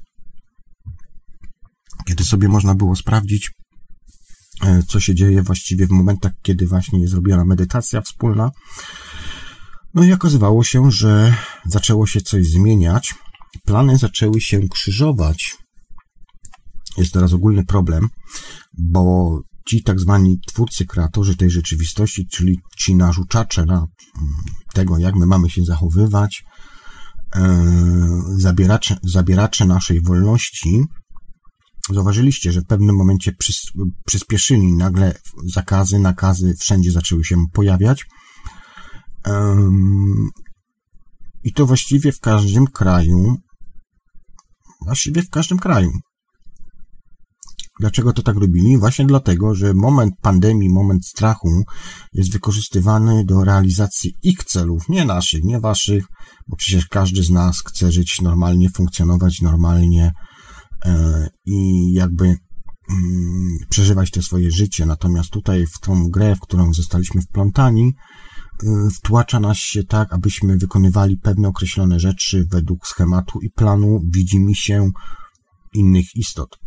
kiedy sobie można było sprawdzić, E, co się dzieje właściwie w momentach, kiedy właśnie jest robiona medytacja wspólna. No i okazywało się, że zaczęło się coś zmieniać, plany zaczęły się krzyżować. Jest teraz ogólny problem, bo ci tak zwani twórcy, kreatorzy tej rzeczywistości, czyli ci narzuczacze na mm, tego, jak my mamy się zachowywać, e, zabieracze, zabieracze naszej wolności, Zauważyliście, że w pewnym momencie przys przyspieszyli, nagle zakazy, nakazy wszędzie zaczęły się pojawiać. I to właściwie w każdym kraju, właściwie w każdym kraju. Dlaczego to tak robili? Właśnie dlatego, że moment pandemii, moment strachu jest wykorzystywany do realizacji ich celów, nie naszych, nie waszych, bo przecież każdy z nas chce żyć normalnie, funkcjonować normalnie, E, i jakby mm, przeżywać te swoje życie. Natomiast tutaj w tą grę, w którą zostaliśmy wplątani, wtłacza nas się tak, abyśmy wykonywali pewne określone rzeczy według schematu i planu widzimy się innych istot.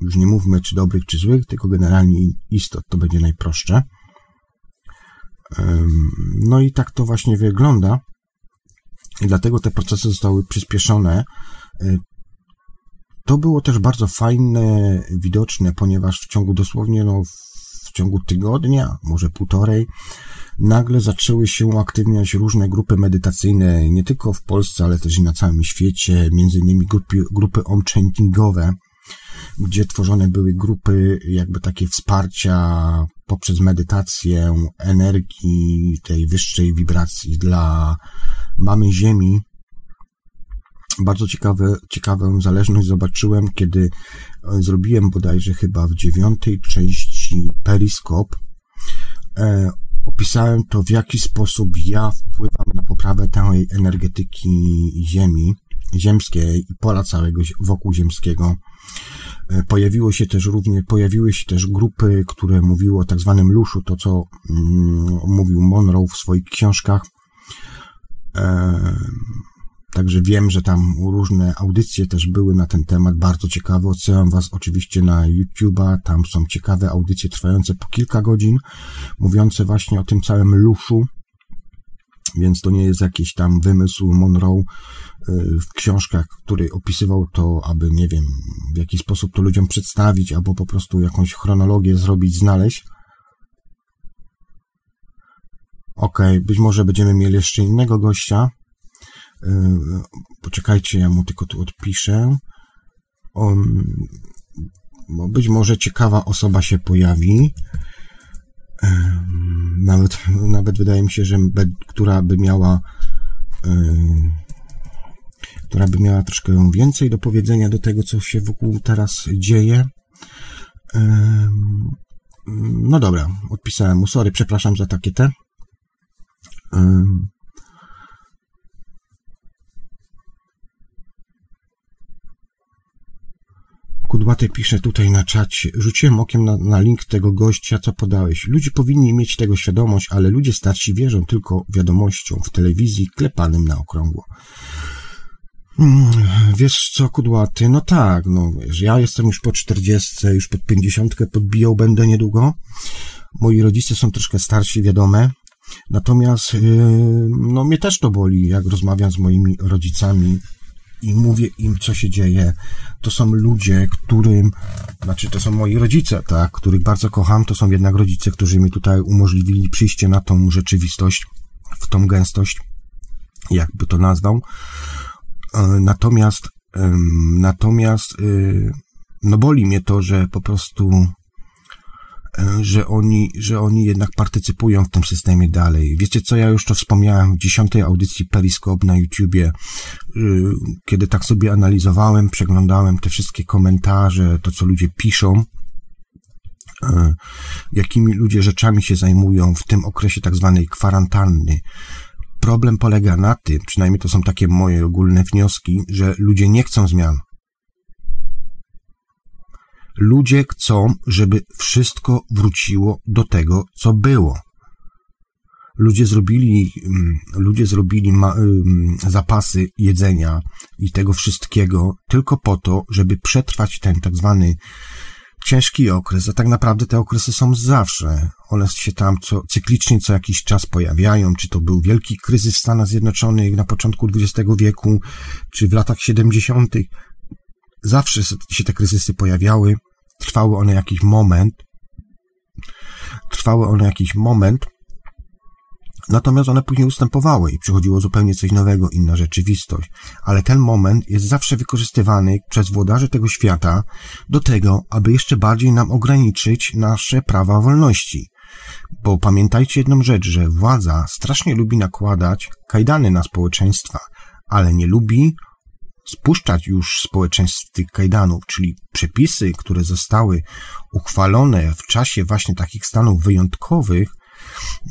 Już nie mówmy czy dobrych, czy złych, tylko generalnie istot. To będzie najprostsze. No i tak to właśnie wygląda. I dlatego te procesy zostały przyspieszone y, to było też bardzo fajne, widoczne, ponieważ w ciągu dosłownie no, w ciągu tygodnia, może półtorej, nagle zaczęły się uaktywniać różne grupy medytacyjne, nie tylko w Polsce, ale też i na całym świecie, między innymi grupy, grupy omchantingowe, gdzie tworzone były grupy jakby takie wsparcia poprzez medytację energii tej wyższej wibracji dla mamy Ziemi. Bardzo ciekawe, ciekawą zależność zobaczyłem, kiedy zrobiłem bodajże chyba w dziewiątej części Periskop. E, opisałem to, w jaki sposób ja wpływam na poprawę tej energetyki Ziemi, ziemskiej i pola całego wokół ziemskiego. E, pojawiło się też również, pojawiły się też grupy, które mówiły o tak zwanym luszu, to co mm, mówił Monroe w swoich książkach. E, także wiem, że tam różne audycje też były na ten temat, bardzo ciekawe. Odsyłam Was oczywiście na YouTube'a, tam są ciekawe audycje trwające po kilka godzin, mówiące właśnie o tym całym luszu, więc to nie jest jakiś tam wymysł Monroe y, w książkach, który opisywał to, aby, nie wiem, w jaki sposób to ludziom przedstawić, albo po prostu jakąś chronologię zrobić, znaleźć. Ok, być może będziemy mieli jeszcze innego gościa. Y, poczekajcie, ja mu tylko tu odpiszę. On, bo być może ciekawa osoba się pojawi nawet, nawet wydaje mi się, że która by miała która by miała troszkę więcej do powiedzenia do tego, co się wokół teraz dzieje. No dobra, odpisałem mu, sorry, przepraszam za takie te. Kudłaty pisze tutaj na czacie. Rzuciłem okiem na, na, link tego gościa, co podałeś. Ludzie powinni mieć tego świadomość, ale ludzie starsi wierzą tylko wiadomościom w telewizji klepanym na okrągło. Hmm, wiesz co, Kudłaty? No tak, no wiesz, ja jestem już po czterdziestce, już pod pięćdziesiątkę podbijał będę niedługo. Moi rodzice są troszkę starsi, wiadome. Natomiast, yy, no mnie też to boli, jak rozmawiam z moimi rodzicami i mówię im, co się dzieje. To są ludzie, którym, znaczy to są moi rodzice, tak, których bardzo kocham, to są jednak rodzice, którzy mi tutaj umożliwili przyjście na tą rzeczywistość, w tą gęstość, jakby to nazwał. E, natomiast, natomiast, y, no boli mnie to, że po prostu że oni, że oni jednak partycypują w tym systemie dalej. Wiecie co, ja już to wspomniałem w dziesiątej audycji Periscope na YouTubie, y, kiedy tak sobie analizowałem, przeglądałem te wszystkie komentarze, to co ludzie piszą, e, jakimi ludzie rzeczami się zajmują w tym okresie tak zwanej kwarantanny. Problem polega na tym, przynajmniej to są takie moje ogólne wnioski, że ludzie nie chcą zmian. Ludzie chcą, żeby wszystko wróciło do tego, co było. Ludzie zrobili, mm, ludzie zrobili ma, mm, zapasy jedzenia i tego wszystkiego tylko po to, żeby przetrwać ten tak zwany ciężki okres, a tak naprawdę te okresy są zawsze. One się tam co, cyklicznie co jakiś czas pojawiają, czy to był wielki kryzys w Stanach Zjednoczonych na początku XX wieku, czy w latach 70. Zawsze się te kryzysy pojawiały, trwały one jakiś moment, trwały one jakiś moment, natomiast one później ustępowały i przychodziło zupełnie coś nowego, inna rzeczywistość. Ale ten moment jest zawsze wykorzystywany przez włodarzy tego świata do tego, aby jeszcze bardziej nam ograniczyć nasze prawa wolności. Bo pamiętajcie jedną rzecz, że władza strasznie lubi nakładać kajdany na społeczeństwa, ale nie lubi spuszczać już społeczeństw z tych kajdanów, czyli przepisy, które zostały uchwalone w czasie właśnie takich stanów wyjątkowych,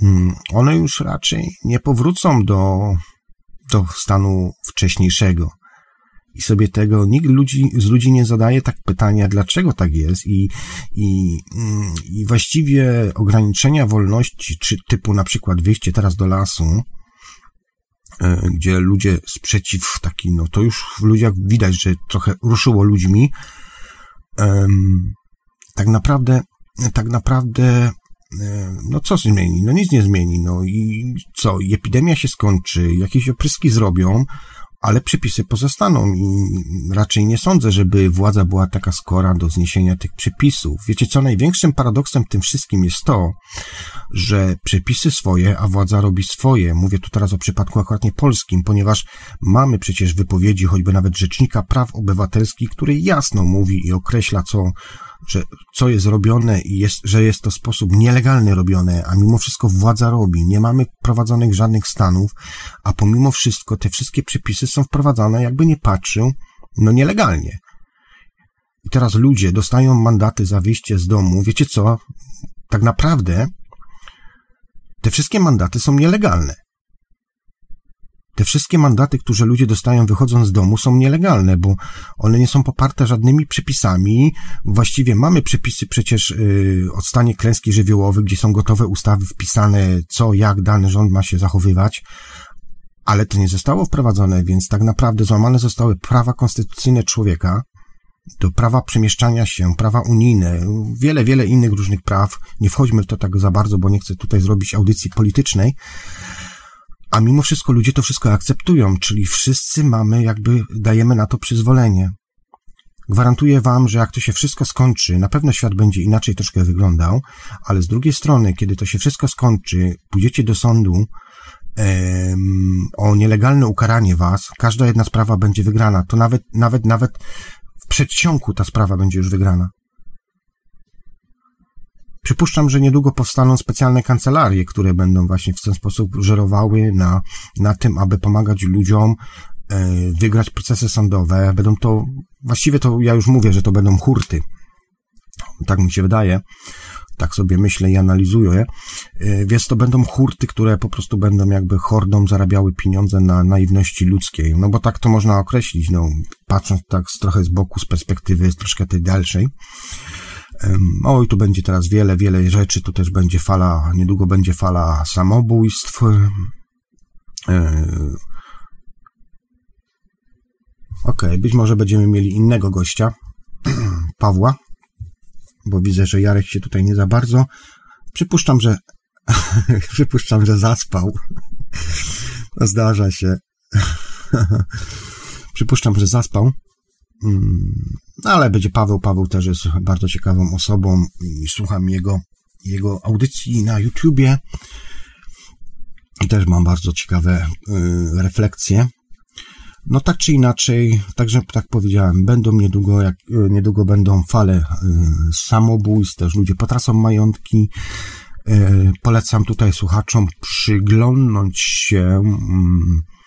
mm, one już raczej nie powrócą do, do stanu wcześniejszego. I sobie tego nikt ludzi, z ludzi nie zadaje tak pytania, dlaczego tak jest, i, i, mm, i właściwie ograniczenia wolności, czy typu na przykład wyjście teraz do lasu, gdzie ludzie sprzeciw taki, no to już w ludziach widać, że trochę ruszyło ludźmi. Tak naprawdę, tak naprawdę, e, no co zmieni? No nic nie zmieni, no i co? Epidemia się skończy, jakieś opryski zrobią, ale przepisy pozostaną i raczej nie sądzę, żeby władza była taka skora do zniesienia tych przepisów. Wiecie co, największym paradoksem w tym wszystkim jest to, że przepisy swoje, a władza robi swoje. Mówię tu teraz o przypadku akurat nie polskim, ponieważ mamy przecież wypowiedzi choćby nawet Rzecznika Praw Obywatelskich, który jasno mówi i określa, co że co jest robione i jest, że jest to sposób nielegalny robione, a mimo wszystko władza robi. Nie mamy prowadzonych żadnych stanów, a pomimo wszystko te wszystkie przepisy są wprowadzane, jakby nie patrzył, no nielegalnie. I teraz ludzie dostają mandaty za wyjście z domu. Wiecie co? Tak naprawdę te wszystkie mandaty są nielegalne. Te wszystkie mandaty, które ludzie dostają wychodząc z domu są nielegalne, bo one nie są poparte żadnymi przepisami. Właściwie mamy przepisy przecież yy, o stanie klęski żywiołowej, gdzie są gotowe ustawy wpisane, co, jak dany rząd ma się zachowywać, ale to nie zostało wprowadzone, więc tak naprawdę złamane zostały prawa konstytucyjne człowieka, to prawa przemieszczania się, prawa unijne, wiele, wiele innych różnych praw. Nie wchodźmy w to tak za bardzo, bo nie chcę tutaj zrobić audycji politycznej, a mimo wszystko ludzie to wszystko akceptują, czyli wszyscy mamy, jakby dajemy na to przyzwolenie. Gwarantuję wam, że jak to się wszystko skończy, na pewno świat będzie inaczej troszkę wyglądał, ale z drugiej strony, kiedy to się wszystko skończy, pójdziecie do sądu em, o nielegalne ukaranie was, każda jedna sprawa będzie wygrana. To nawet, nawet, nawet w przedsionku ta sprawa będzie już wygrana. Przypuszczam, że niedługo powstaną specjalne kancelarie, które będą właśnie w ten sposób żerowały na, na tym, aby pomagać ludziom e, wygrać procesy sądowe. Będą to, właściwie to ja już mówię, że to będą hurty. Tak mi się wydaje. Tak sobie myślę i analizuję. E, więc to będą hurty, które po prostu będą jakby hordą zarabiały pieniądze na naiwności ludzkiej. No bo tak to można określić, no, patrząc tak z trochę z boku, z perspektywy troszkę tej dalszej. Oj, tu będzie teraz wiele, wiele rzeczy, tu też będzie fala, niedługo będzie fala samobójstw. E, okej, okay, być może będziemy mieli innego gościa, Pawła, bo widzę, że Jarek się tutaj nie za bardzo. Przypuszczam, że przypuszczam, że zaspał. Zdarza się. przypuszczam, że zaspał. Mm, ale będzie Paweł. Paweł też jest bardzo ciekawą osobą i słucham jego, jego audycji na YouTubie. I też mam bardzo ciekawe y, refleksje. No tak czy inaczej, także tak powiedziałem, będą niedługo, jak, y, niedługo będą fale y, samobójstw, też ludzie potracą majątki. Polecam tutaj słuchaczom przyglądnąć się y,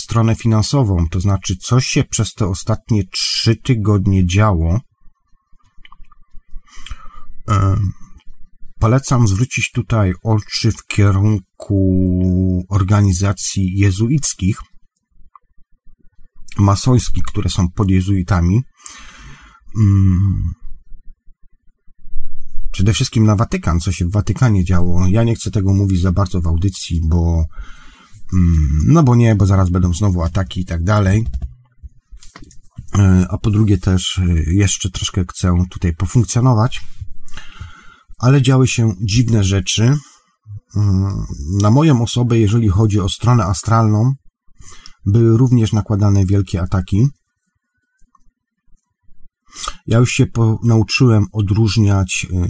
stronę finansową, to znaczy coś się przez te ostatnie trzy tygodnie działo. Polecam zwrócić tutaj oczy w kierunku organizacji jezuickich, masońskich, które są pod jezuitami. Mm. Przede wszystkim na Watykan, co się w Watykanie działo. Ja nie chcę tego mówić za bardzo w audycji, bo no bo nie, bo zaraz będą znowu ataki i tak dalej. E, a po drugie też e, jeszcze troszkę chcę tutaj pofunkcjonować. Ale działy się dziwne rzeczy. Mm, na moją osobę, jeżeli chodzi o stronę astralną, były również nakładane wielkie ataki. Ja już się nauczyłem odróżniać e,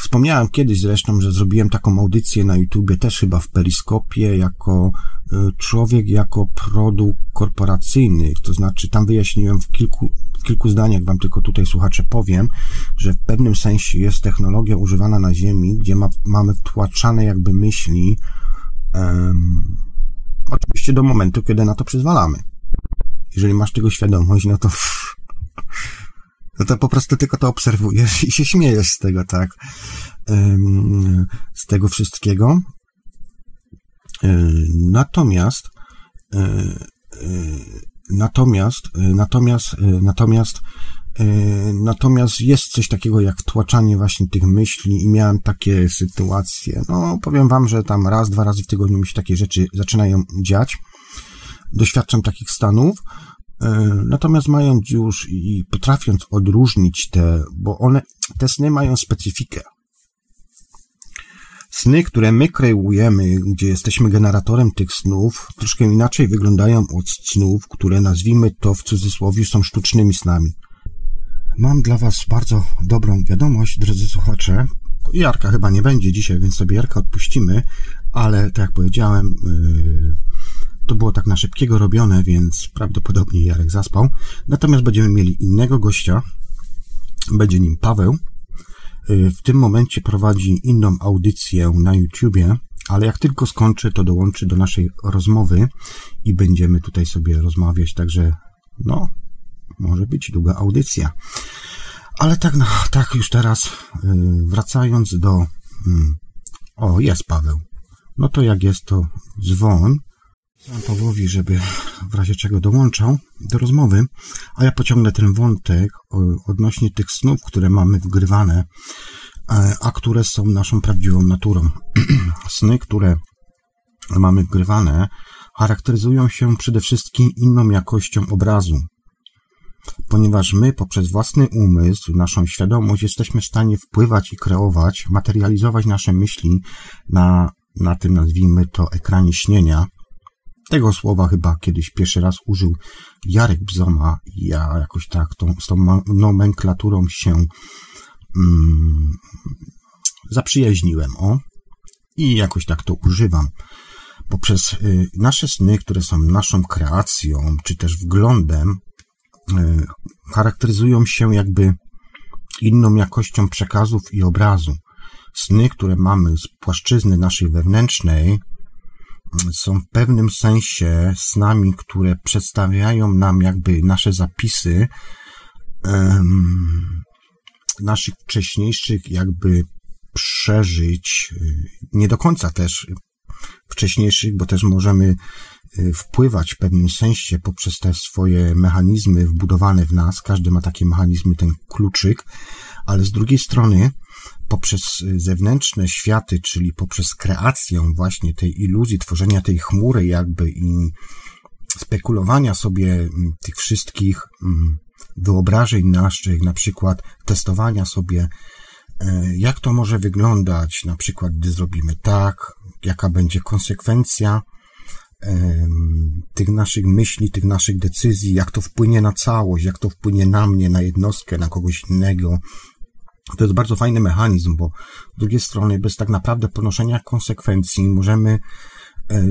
Wspomniałem kiedyś zresztą, że zrobiłem taką audycję na YouTubie, też chyba w Periskopie, jako y, człowiek, jako produkt korporacyjny. To znaczy, tam wyjaśniłem w kilku, w kilku zdaniach, wam tylko tutaj słuchacze powiem, że w pewnym sensie jest technologia używana na Ziemi, gdzie ma, mamy wtłaczane jakby myśli, um, oczywiście do momentu, kiedy na to przyzwalamy. Jeżeli masz tego świadomość, no to no to po prostu tylko to obserwujesz i się śmiejesz z tego, tak? Z tego wszystkiego. Natomiast, natomiast, natomiast, natomiast, natomiast jest coś takiego jak wtłaczanie właśnie tych myśli i miałem takie sytuacje. No, powiem wam, że tam raz, dwa razy w tygodniu mi się takie rzeczy zaczynają dziać. Doświadczam takich stanów. E, natomiast mając już i potrafiąc odróżnić te, bo one, te sny mają specyfikę. Sny, które my kreujemy, gdzie jesteśmy generatorem tych snów, troszkę inaczej wyglądają od snów, które nazwijmy to w cudzysłowie są sztucznymi snami. Mam dla Was bardzo dobrą wiadomość, drodzy słuchacze. Jarka chyba nie będzie dzisiaj, więc sobie Jarka odpuścimy, ale tak jak powiedziałem, yy, to było tak na szybkiego robione, więc prawdopodobnie Jarek zaspał. Natomiast będziemy mieli innego gościa. Będzie nim Paweł. Yy, w tym momencie prowadzi inną audycję na YouTubie, ale jak tylko skończy, to dołączy do naszej rozmowy i będziemy tutaj sobie rozmawiać, także no, może być długa audycja. Ale tak, no, tak już teraz, yy, wracając do. Hmm, o, jest Paweł. No to jak jest, to dzwon. Sam Pawłowi, żeby w razie czego dołączał do rozmowy, a ja pociągnę ten wątek odnośnie tych snów, które mamy wgrywane, e, a które są naszą prawdziwą naturą. Sny, które mamy wgrywane, charakteryzują się przede wszystkim inną jakością obrazu, ponieważ my poprzez własny umysł, naszą świadomość jesteśmy w stanie wpływać i kreować, materializować nasze myśli na, na tym, nazwijmy to, ekranie śnienia. Tego słowa chyba kiedyś pierwszy raz użył Jarek Bzoma ja jakoś tak tą, z tą nomenklaturą się mm, zaprzyjaźniłem, o, i jakoś tak to używam poprzez y, nasze sny, które są naszą kreacją, czy też wglądem, E, charakteryzują się jakby inną jakością przekazów i obrazu. Sny, które mamy z płaszczyzny naszej wewnętrznej, są w pewnym sensie snami, które przedstawiają nam jakby nasze zapisy um, naszych wcześniejszych jakby przeżyć, nie do końca też wcześniejszych, bo też możemy Y, wpływać w pewnym sensie poprzez te swoje mechanizmy wbudowane w nas. Każdy ma takie mechanizmy, ten kluczyk, ale z drugiej strony poprzez y, zewnętrzne światy, czyli poprzez kreację właśnie tej iluzji, tworzenia tej chmury jakby i spekulowania sobie mm, tych wszystkich mm, wyobrażeń naszych, na przykład testowania sobie, y, jak to może wyglądać, na przykład gdy zrobimy tak, jaka będzie konsekwencja, tych naszych myśli, tych naszych decyzji, jak to wpłynie na całość, jak to wpłynie na mnie, na jednostkę, na kogoś innego. To jest bardzo fajny mechanizm, bo z drugiej strony, bez tak naprawdę ponoszenia konsekwencji, możemy e,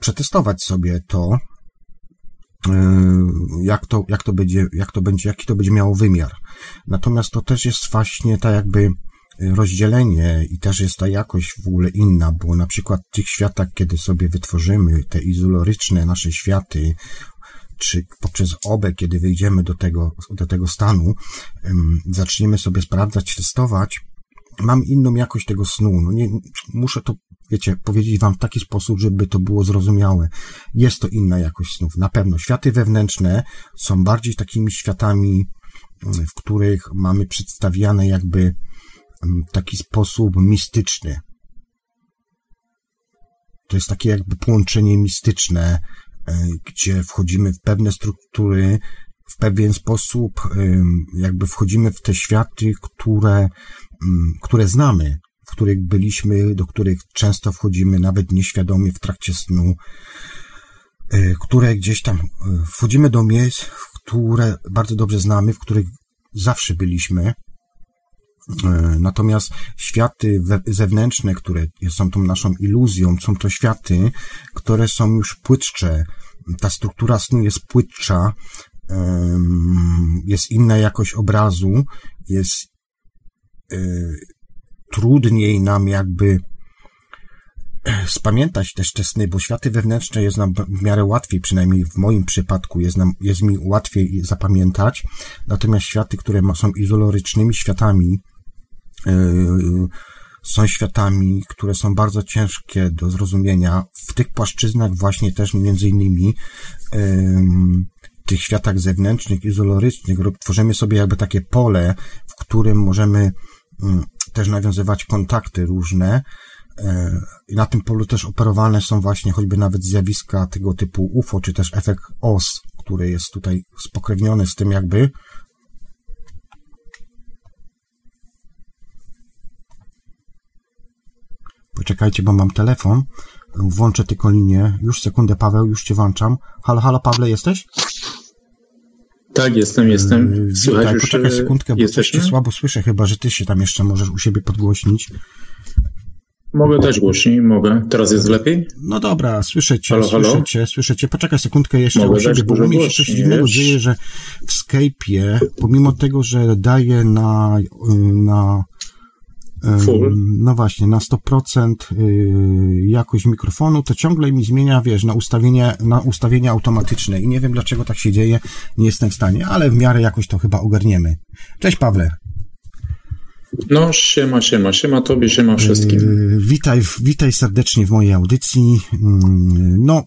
przetestować sobie to, e, jak to, jak to będzie, jak to będzie, jaki to będzie miało wymiar. Natomiast to też jest właśnie tak jakby rozdzielenie i też jest ta jakość w ogóle inna, bo na przykład w tych światach, kiedy sobie wytworzymy te izoloryczne nasze światy, czy poprzez obę, kiedy wyjdziemy do tego, do tego stanu, zaczniemy sobie sprawdzać, testować, mam inną jakość tego snu. No nie, muszę to, wiecie, powiedzieć wam w taki sposób, żeby to było zrozumiałe. Jest to inna jakość snów. Na pewno światy wewnętrzne są bardziej takimi światami, w których mamy przedstawiane jakby taki sposób mistyczny. To jest takie jakby połączenie mistyczne, gdzie wchodzimy w pewne struktury, w pewien sposób jakby wchodzimy w te światy, które, które znamy, w których byliśmy, do których często wchodzimy nawet nieświadomie w trakcie snu, e, które gdzieś tam e, wchodzimy do miejsc, które bardzo dobrze znamy, w których zawsze byliśmy, E, natomiast światy zewnętrzne, które są tą naszą iluzją, są to światy, które są już płytsze. Ta struktura snu jest płytsza, jest inna jakość obrazu, jest e, trudniej nam jakby e, spamiętać też te sny, bo światy wewnętrzne jest nam w miarę łatwiej, przynajmniej w moim przypadku jest, nam, jest mi łatwiej zapamiętać, natomiast światy, które są izolorycznymi światami, są światami, które są bardzo ciężkie do zrozumienia. W tych płaszczyznach właśnie też między innymi tych światach zewnętrznych, izolorycznych, tworzymy sobie jakby takie pole, w którym możemy też nawiązywać kontakty różne. E, I na tym polu też operowane są właśnie choćby nawet zjawiska tego typu UFO, czy też efekt OS, który jest tutaj spokrewniony z tym jakby, czekajcie, bo mam telefon. Włączę tylko linię. Już sekundę, Paweł, już cię włączam. Halo, halo, Pawle, jesteś? Tak, jestem, jestem. Słychać Witaj, poczekaj sekundkę, bo jesteśmy? coś cię słabo słyszę, chyba, że ty się tam jeszcze możesz u siebie podgłośnić. Mogę też głośniej, mogę. Teraz jest lepiej? No dobra, słyszę cię, halo, słyszę halo? cię, słyszę cię. Poczekaj sekundkę jeszcze mogę u siebie, bo u mnie się coś dziwnego dzieje, że w Skype'ie, pomimo tego, że daje na, na Full. No właśnie, na 100% y, jakość mikrofonu, to ciągle mi zmienia, wiesz, na ustawienie, na ustawienia automatyczne i nie wiem dlaczego tak się dzieje, nie jestem w stanie, ale w miarę jakoś to chyba ogarniemy. Cześć Pawle. No, siema, siema, siema tobie, siema wszystkim. Yy, witaj, witaj serdecznie w mojej audycji. Yy, no,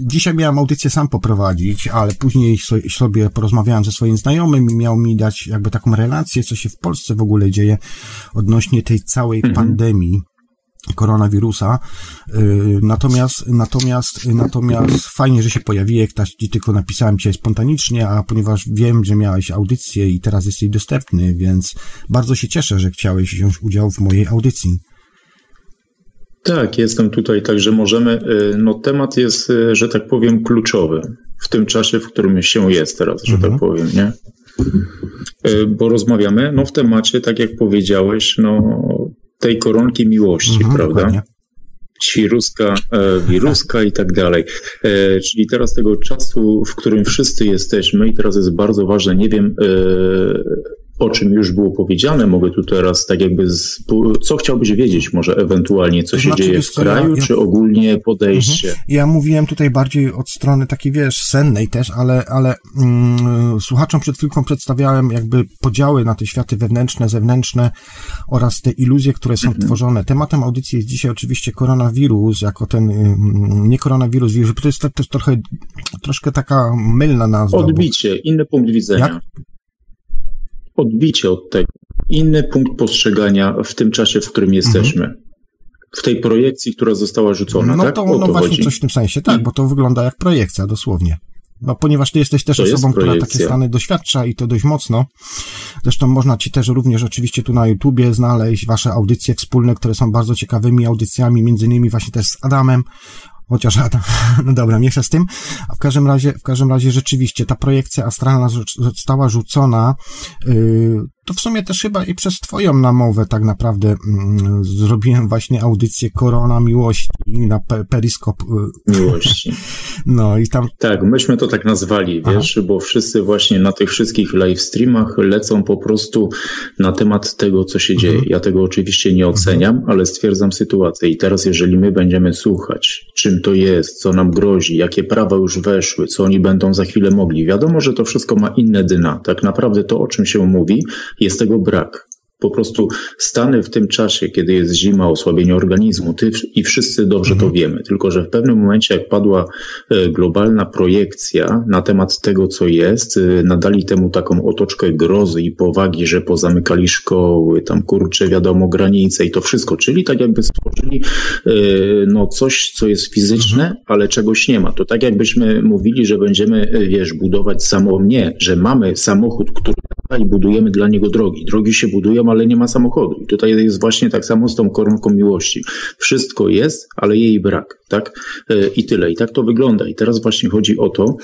dzisiaj miałem audycję sam poprowadzić, ale później sobie porozmawiałem ze swoim znajomym i miał mi dać jakby taką relację, co się w Polsce w ogóle dzieje odnośnie tej całej mhm. pandemii koronawirusa. Y, natomiast, natomiast, natomiast fajnie, że się pojawiłeś, tak ci tylko napisałem cię spontanicznie, a ponieważ wiem, że miałeś audycję i teraz jesteś dostępny, więc bardzo się cieszę, że chciałeś wziąć udział w mojej audycji. Tak, jestem tutaj, także możemy. Y, no, temat jest, y, że tak powiem, kluczowy w tym czasie, w którym się jest teraz, że tak mhm. tak powiem, nie? Bo rozmawiamy, no w temacie, tak jak powiedziałeś, no tej koronki miłości, mhm, prawda? Dokładnie. Wiruska, e, wiruska i tak dalej. E, czyli teraz tego czasu, w którym wszyscy jesteśmy i teraz jest bardzo ważne, nie wiem e, o czym już było powiedziane, mogę tu teraz tak jakby, z, co chciałbyś wiedzieć może ewentualnie, co to się znaczy, dzieje w kraju, ja, czy ogólnie podejście? Mhm. Ja mówiłem tutaj bardziej od strony takiej, wiesz, sennej też, ale, ale mm, słuchaczom przed chwilką przedstawiałem jakby podziały na te światy wewnętrzne, zewnętrzne oraz te iluzje, które są mhm. tworzone. Tematem audycji jest dzisiaj oczywiście koronawirus, jako ten, mm, nie koronawirus, wirus, to jest też trochę, troszkę taka mylna nazwa. Odbicie, bo... inny punkt widzenia. Jak? Odbicie od tego, inny punkt postrzegania w tym czasie, w którym jesteśmy. Mhm. W tej projekcji, która została rzucona, no tak? To, no to właśnie chodzi? coś w tym sensie, tak, bo to wygląda jak projekcja, dosłownie. No, ponieważ ty jesteś też to osobą, która takie stany doświadcza i to dość mocno. Zresztą można ci też również oczywiście tu na YouTubie znaleźć wasze audycje wspólne, które są bardzo ciekawymi audycjami, między innymi właśnie też z Adamem Chociaż, no dobra, chcę z tym. A w każdym razie, w każdym razie rzeczywiście ta projekcja astralna została rzucona, yy, to w sumie też chyba i przez twoją namowę tak naprawdę mm, zrobiłem właśnie audycję Korona Miłości na pe Periskop. Y, Miłości. No i tam... Tak, myśmy to tak nazwali, wiesz, Aha. bo wszyscy właśnie na tych wszystkich live streamach lecą po prostu na temat tego, co się dzieje. Mhm. Ja tego oczywiście nie oceniam, mhm. ale stwierdzam sytuację i teraz jeżeli my będziemy słuchać, czym to jest, co nam grozi, jakie prawa już weszły, co oni będą za chwilę mogli, wiadomo, że to wszystko ma inne dyna. Tak naprawdę to, o czym się mówi, jest tego brak. Po prostu stany w tym czasie, kiedy jest zima, osłabienie organizmu, ty i wszyscy dobrze to mhm. wiemy. Tylko, że w pewnym momencie, jak padła e, globalna projekcja na temat tego, co jest, e, nadali temu taką otoczkę grozy i powagi, że pozamykali szkoły, tam kurcze, wiadomo, granice i to wszystko. Czyli tak jakby stworzyli e, no, coś, co jest fizyczne, mhm. ale czegoś nie ma. To tak jakbyśmy mówili, że będziemy, wiesz, budować samo mnie, że mamy samochód, który i budujemy dla niego drogi. Drogi się budują, ale nie ma samochodu. I tutaj jest właśnie tak samo z tą koronką miłości. Wszystko jest, ale jej brak, tak? E, I tyle. I tak to wygląda. I teraz właśnie chodzi o to,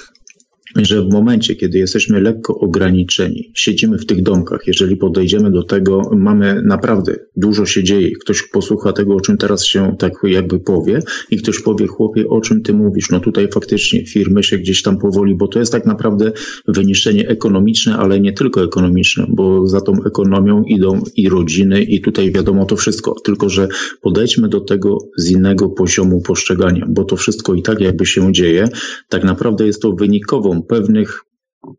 że w momencie, kiedy jesteśmy lekko ograniczeni, siedzimy w tych domkach, jeżeli podejdziemy do tego, mamy naprawdę dużo się dzieje. Ktoś posłucha tego, o czym teraz się tak jakby powie i ktoś powie, chłopie, o czym ty mówisz? No tutaj faktycznie firmy się gdzieś tam powoli, bo to jest tak naprawdę wyniszczenie ekonomiczne, ale nie tylko ekonomiczne, bo za tą ekonomią idą i rodziny i tutaj wiadomo to wszystko. Tylko, że podejdźmy do tego z innego poziomu postrzegania, bo to wszystko i tak jakby się dzieje, tak naprawdę jest to wynikową pewnych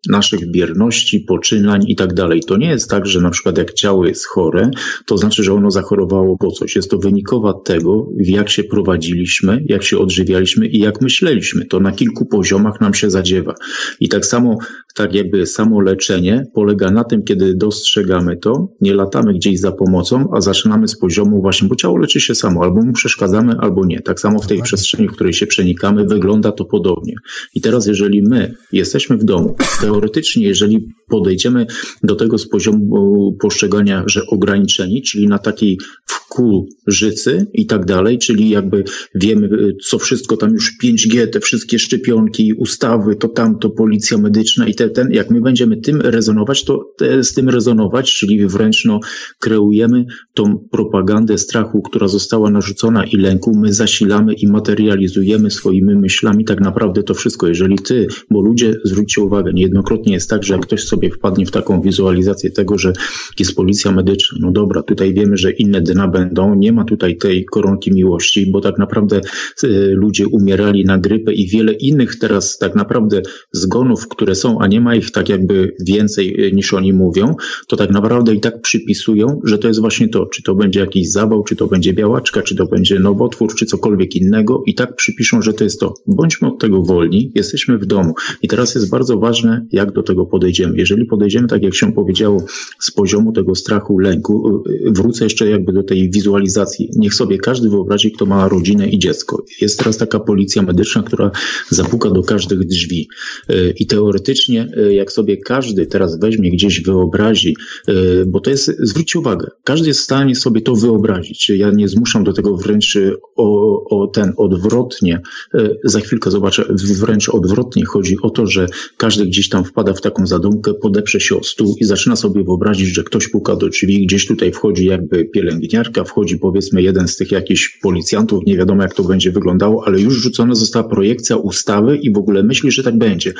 naszych bierności, poczynań i tak dalej. To nie jest tak, że na przykład jak ciało jest chore, to znaczy, że ono zachorowało po coś. Jest to wynikowa tego, jak się prowadziliśmy, jak się odżywialiśmy i jak myśleliśmy. To na kilku poziomach nam się zadziewa. I tak samo, tak jakby samo leczenie polega na tym, kiedy dostrzegamy to, nie latamy gdzieś za pomocą, a zaczynamy z poziomu właśnie, bo ciało leczy się samo, albo mu przeszkadzamy, albo nie. Tak samo w tej przestrzeni, w której się przenikamy, wygląda to podobnie. I teraz, jeżeli my jesteśmy w domu, teoretycznie, jeżeli podejdziemy do tego z poziomu postrzegania, że ograniczeni, czyli na takiej Życy i tak dalej, czyli jakby wiemy, co wszystko tam już 5G, te wszystkie szczepionki, ustawy, to tamto, policja medyczna i te, ten, jak my będziemy tym rezonować, to te, z tym rezonować, czyli wręcz no, kreujemy tą propagandę strachu, która została narzucona i lęku, my zasilamy i materializujemy swoimi myślami tak naprawdę to wszystko. Jeżeli ty, bo ludzie, zwróćcie uwagę, niejednokrotnie jest tak, że jak ktoś sobie wpadnie w taką wizualizację tego, że jest policja medyczna, no dobra, tutaj wiemy, że inne dna będą, nie ma tutaj tej koronki miłości, bo tak naprawdę y, ludzie umierali na grypę i wiele innych teraz tak naprawdę zgonów, które są, a nie ma ich tak jakby więcej y, niż oni mówią, to tak naprawdę i tak przypisują, że to jest właśnie to, czy to będzie jakiś zawał, czy to będzie białaczka, czy to będzie nowotwór, czy cokolwiek innego i tak przypiszą, że to jest to. Bądźmy od tego wolni, jesteśmy w domu. I teraz jest bardzo ważne, jak do tego podejdziemy. Jeżeli podejdziemy, tak jak się powiedziało, z poziomu tego strachu, lęku, y, wrócę jeszcze jakby do tej wizualizacji. Niech sobie każdy wyobrazi, kto ma rodzinę i dziecko. Jest teraz taka policja medyczna, która zapuka do każdych drzwi. Y, I teoretycznie, y, jak sobie każdy teraz weźmie gdzieś wyobrazi, bo to jest, zwróćcie uwagę, każdy jest w stanie sobie to wyobrazić. Ja nie zmuszam do tego wręcz o, o ten odwrotnie. Za chwilkę zobaczę, wręcz odwrotnie chodzi o to, że każdy gdzieś tam wpada w taką zadumkę, podeprze się o stół i zaczyna sobie wyobrazić, że ktoś puka do drzwi, gdzieś tutaj wchodzi jakby pielęgniarka, wchodzi powiedzmy jeden z tych jakichś policjantów, nie wiadomo jak to będzie wyglądało, ale już rzucona została projekcja ustawy i w ogóle myśli, że tak będzie.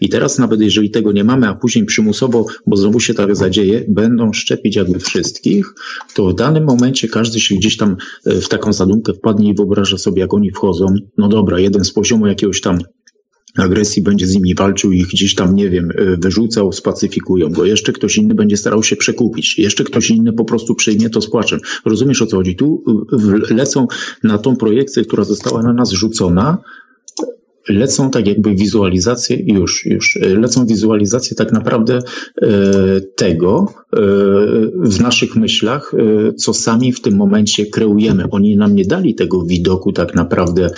I teraz nawet jeżeli tego nie mamy, a później przymusowo, bo znowu się tak zadzieje, będą szczepić jakby wszystkich, to w danym momencie każdy się gdzieś tam e, w taką zadumkę wpadnie i wyobraża sobie, jak oni wchodzą. No dobra, jeden z poziomu jakiegoś tam agresji będzie z nimi walczył, ich gdzieś tam, nie wiem, e, wyrzucał, spacyfikują go. Jeszcze ktoś inny będzie starał się przekupić. Jeszcze ktoś inny po prostu przyjmie to z płaczem. Rozumiesz o co chodzi? Tu lecą na tą projekcję, która została na nas rzucona, lecą tak jakby wizualizacje, już, już, e, lecą wizualizacje tak naprawdę e, tego e, w naszych myślach, co sami w tym momencie kreujemy. Oni nam nie dali tego widoku tak naprawdę,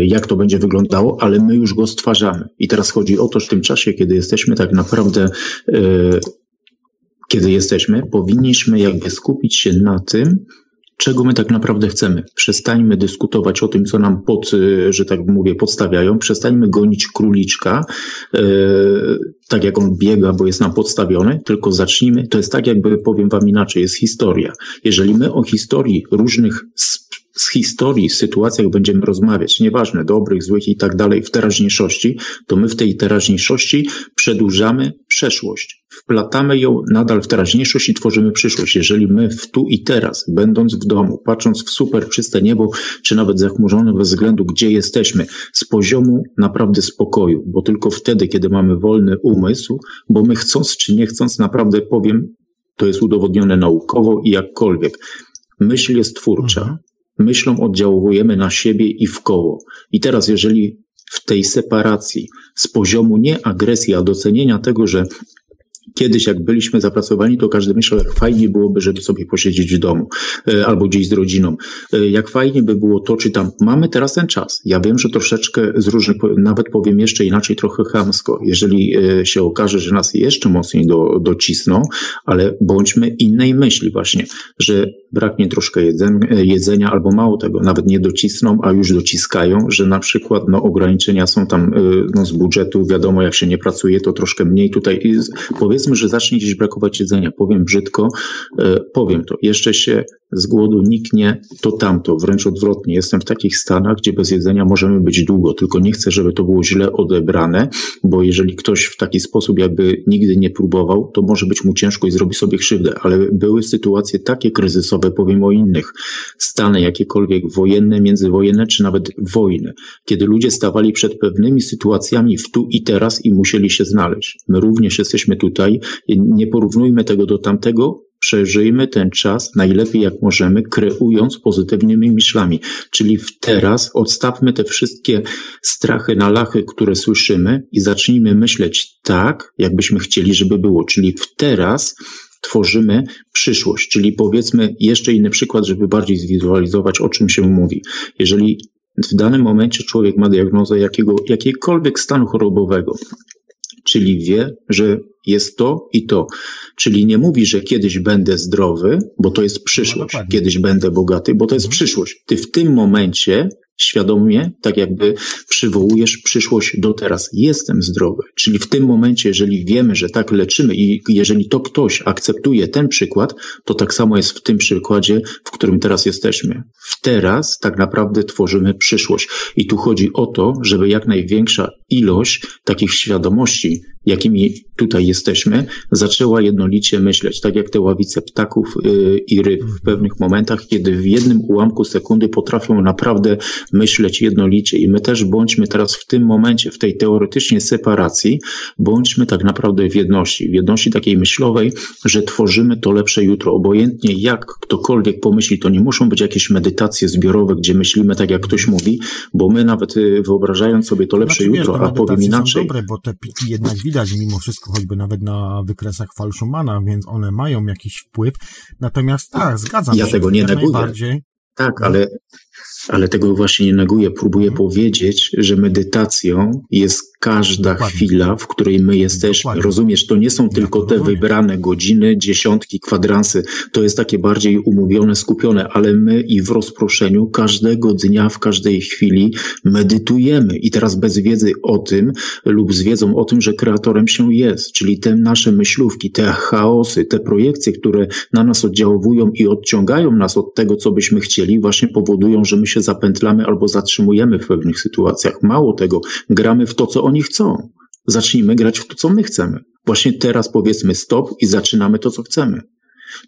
jak to będzie wyglądało, ale my już go stwarzamy. I teraz chodzi o to, że w tym czasie, kiedy jesteśmy tak naprawdę kiedy jesteśmy, powinniśmy jakby skupić się na tym, czego my tak naprawdę chcemy. Przestańmy dyskutować o tym, co nam pod, y, że tak mówię, podstawiają. Przestańmy gonić króliczka, e, tak jak on biega, bo jest nam podstawiony, tylko zacznijmy. To jest tak, jakby powiem wam inaczej, jest historia. Jeżeli my o historii różnych z historii, sytuacjach będziemy rozmawiać, nieważne, dobrych, złych i tak dalej, w teraźniejszości, to my w tej teraźniejszości przedłużamy przeszłość. Wplatamy ją nadal w teraźniejszość i tworzymy przyszłość. Jeżeli my w tu i teraz, będąc w domu, patrząc w super czyste niebo, czy nawet zachmurzone bez względu, gdzie jesteśmy, z poziomu naprawdę spokoju, bo tylko wtedy, kiedy mamy wolny umysł, bo my chcąc czy nie chcąc, naprawdę powiem, to jest udowodnione naukowo i jakkolwiek. Myśl jest twórcza. Mhm myślą oddziałujemy na siebie i w koło. I teraz, jeżeli w tej separacji z poziomu nie agresji, a docenienia tego, że Kiedyś, jak byliśmy zapracowani, to każdy myślał, jak fajnie byłoby, żeby sobie posiedzieć w domu e, albo gdzieś z rodziną. E, jak fajnie by było to, czy tam. Mamy teraz ten czas. Ja wiem, że troszeczkę z różnych, nawet powiem jeszcze inaczej, trochę chamsko, jeżeli e, się okaże, że nas jeszcze mocniej do, docisną, ale bądźmy innej myśli właśnie, że braknie troszkę jedzenia albo mało tego, nawet nie docisną, a już dociskają, że na przykład no, ograniczenia są tam no, z budżetu, wiadomo, jak się nie pracuje, to troszkę mniej tutaj. Powiedzmy, powiedzmy, że zacznie gdzieś brakować jedzenia, powiem brzydko, e, powiem to, jeszcze się z głodu niknie, to tamto, wręcz odwrotnie. Jestem w takich stanach, gdzie bez jedzenia możemy być długo, tylko nie chcę, żeby to było źle odebrane, bo jeżeli ktoś w taki sposób jakby nigdy nie próbował, to może być mu ciężko i zrobi sobie krzywdę, ale były sytuacje takie kryzysowe, powiem o innych, stany jakiekolwiek wojenne, międzywojenne, czy nawet wojny, kiedy ludzie stawali przed pewnymi sytuacjami w tu i teraz i musieli się znaleźć. My również jesteśmy tutaj, nie porównujmy tego do tamtego, przeżyjmy ten czas najlepiej jak możemy, kreując pozytywnymi myślami. Czyli w teraz odstawmy te wszystkie strachy na lachy, które słyszymy i zacznijmy myśleć tak, jakbyśmy chcieli, żeby było. Czyli w teraz tworzymy przyszłość. Czyli powiedzmy jeszcze inny przykład, żeby bardziej zwizualizować, o czym się mówi. Jeżeli w danym momencie człowiek ma diagnozę jakiego, jakiegokolwiek stanu chorobowego, czyli wie, że jest to i to. Czyli nie mówi, że kiedyś będę zdrowy, bo to jest przyszłość. No kiedyś będę bogaty, bo to jest mhm. przyszłość. Ty w tym momencie świadomie, tak jakby przywołujesz przyszłość do teraz. Jestem zdrowy. Czyli w tym momencie, jeżeli wiemy, że tak leczymy i jeżeli to ktoś akceptuje ten przykład, to tak samo jest w tym przykładzie, w którym teraz jesteśmy. W teraz tak naprawdę tworzymy przyszłość. I tu chodzi o to, żeby jak największa ilość takich świadomości, jakimi tutaj jesteśmy, zaczęła jednolicie myśleć, tak jak te ławice ptaków yy, i ryb w pewnych momentach, kiedy w jednym ułamku sekundy potrafią naprawdę myśleć jednolicie. I my też bądźmy teraz w tym momencie, w tej teoretycznie separacji, bądźmy tak naprawdę w jedności, w jedności takiej myślowej, że tworzymy to lepsze jutro. Obojętnie jak ktokolwiek pomyśli, to nie muszą być jakieś medytacje zbiorowe, gdzie myślimy tak jak ktoś mówi, bo my nawet y, wyobrażając sobie to lepsze znaczy, jutro, wiesz, a powiem inaczej. Są dobre, bo te piki jednak widać mimo wszystko, choćby nawet na wykresach Falszumana, więc one mają jakiś wpływ. Natomiast tak, zgadzam ja się. Ja tego nie neguję. Tak, ale ale tego właśnie nie neguję. Próbuję powiedzieć, że medytacją jest każda Dokładnie. chwila, w której my jesteśmy. Dokładnie. Rozumiesz, to nie są tylko te wybrane godziny, dziesiątki, kwadransy. To jest takie bardziej umówione, skupione, ale my i w rozproszeniu każdego dnia, w każdej chwili medytujemy. I teraz bez wiedzy o tym lub z wiedzą o tym, że kreatorem się jest, czyli te nasze myślówki, te chaosy, te projekcje, które na nas oddziałują i odciągają nas od tego, co byśmy chcieli, właśnie powodują, że my się zapętlamy albo zatrzymujemy w pewnych sytuacjach. Mało tego, gramy w to, co oni chcą. Zacznijmy grać w to, co my chcemy. Właśnie teraz powiedzmy stop i zaczynamy to, co chcemy.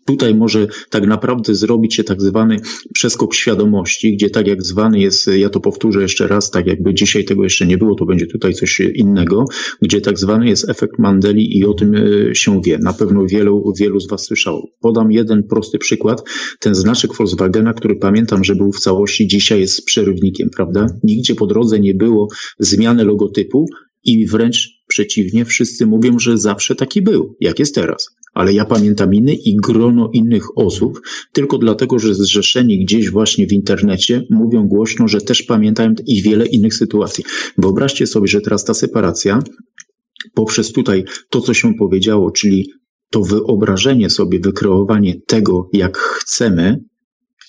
Tutaj może tak naprawdę zrobić się tak zwany przeskok świadomości, gdzie tak jak zwany jest, ja to powtórzę jeszcze raz, tak jakby dzisiaj tego jeszcze nie było, to będzie tutaj coś innego, gdzie tak zwany jest efekt Mandeli i o tym e, się wie. Na pewno wielu, wielu z Was słyszało. Podam jeden prosty przykład. Ten znaczek Volkswagena, który pamiętam, że był w całości, dzisiaj jest przerywnikiem, prawda? Nigdzie po drodze nie było zmiany logotypu, i wręcz przeciwnie, wszyscy mówią, że zawsze taki był, jak jest teraz ale ja pamiętam inny i grono innych osób, tylko dlatego, że zrzeszeni gdzieś właśnie w internecie mówią głośno, że też pamiętają i wiele innych sytuacji. Wyobraźcie sobie, że teraz ta separacja poprzez tutaj to, co się powiedziało, czyli to wyobrażenie sobie, wykreowanie tego, jak chcemy,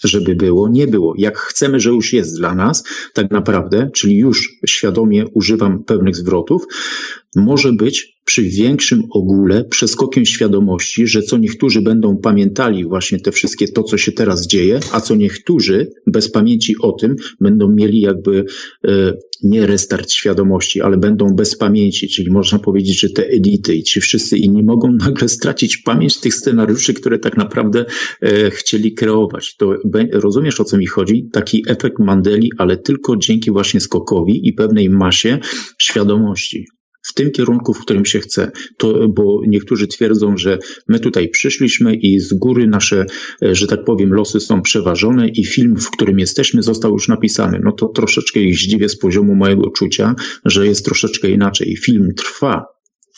żeby było, nie było. Jak chcemy, że już jest dla nas, tak naprawdę, czyli już świadomie używam pewnych zwrotów, może być przy większym ogóle przeskokiem świadomości, że co niektórzy będą pamiętali właśnie te wszystkie to, co się teraz dzieje, a co niektórzy bez pamięci o tym będą mieli jakby e, nie restart świadomości, ale będą bez pamięci, czyli można powiedzieć, że te elity i ci wszyscy inni mogą nagle stracić pamięć tych scenariuszy, które tak naprawdę e, chcieli kreować. To rozumiesz o co mi chodzi? Taki efekt Mandeli, ale tylko dzięki właśnie skokowi i pewnej masie świadomości w tym kierunku, w którym się chce. To, bo niektórzy twierdzą, że my tutaj przyszliśmy i z góry nasze, e, że tak powiem, losy są przeważone i film, w którym jesteśmy, został już napisany. No to troszeczkę ich zdziwię z poziomu mojego czucia, że jest troszeczkę inaczej. Film trwa,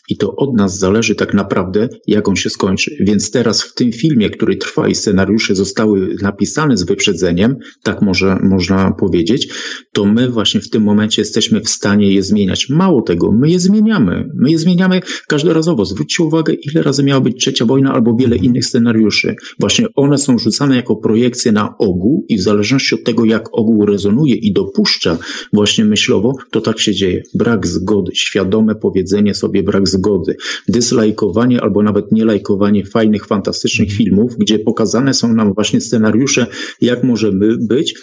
i to od nas zależy tak naprawdę, jak on się skończy. Więc teraz w tym filmie, który trwa i scenariusze zostały napisane z wyprzedzeniem, tak może, można powiedzieć, to my właśnie w tym momencie jesteśmy w stanie je zmieniać. Mało tego, my je zmieniamy. My je zmieniamy każdorazowo. Zwróćcie uwagę, ile razy miała być trzecia wojna albo wiele innych scenariuszy. Właśnie one są rzucane jako projekcje na ogół i w zależności od tego, jak ogół rezonuje i dopuszcza właśnie myślowo, to tak się dzieje. Brak zgody, świadome powiedzenie sobie brak zgody, dyslajkowanie albo nawet nie lajkowanie fajnych, fantastycznych mhm. filmów, gdzie pokazane są nam właśnie scenariusze, jak możemy być,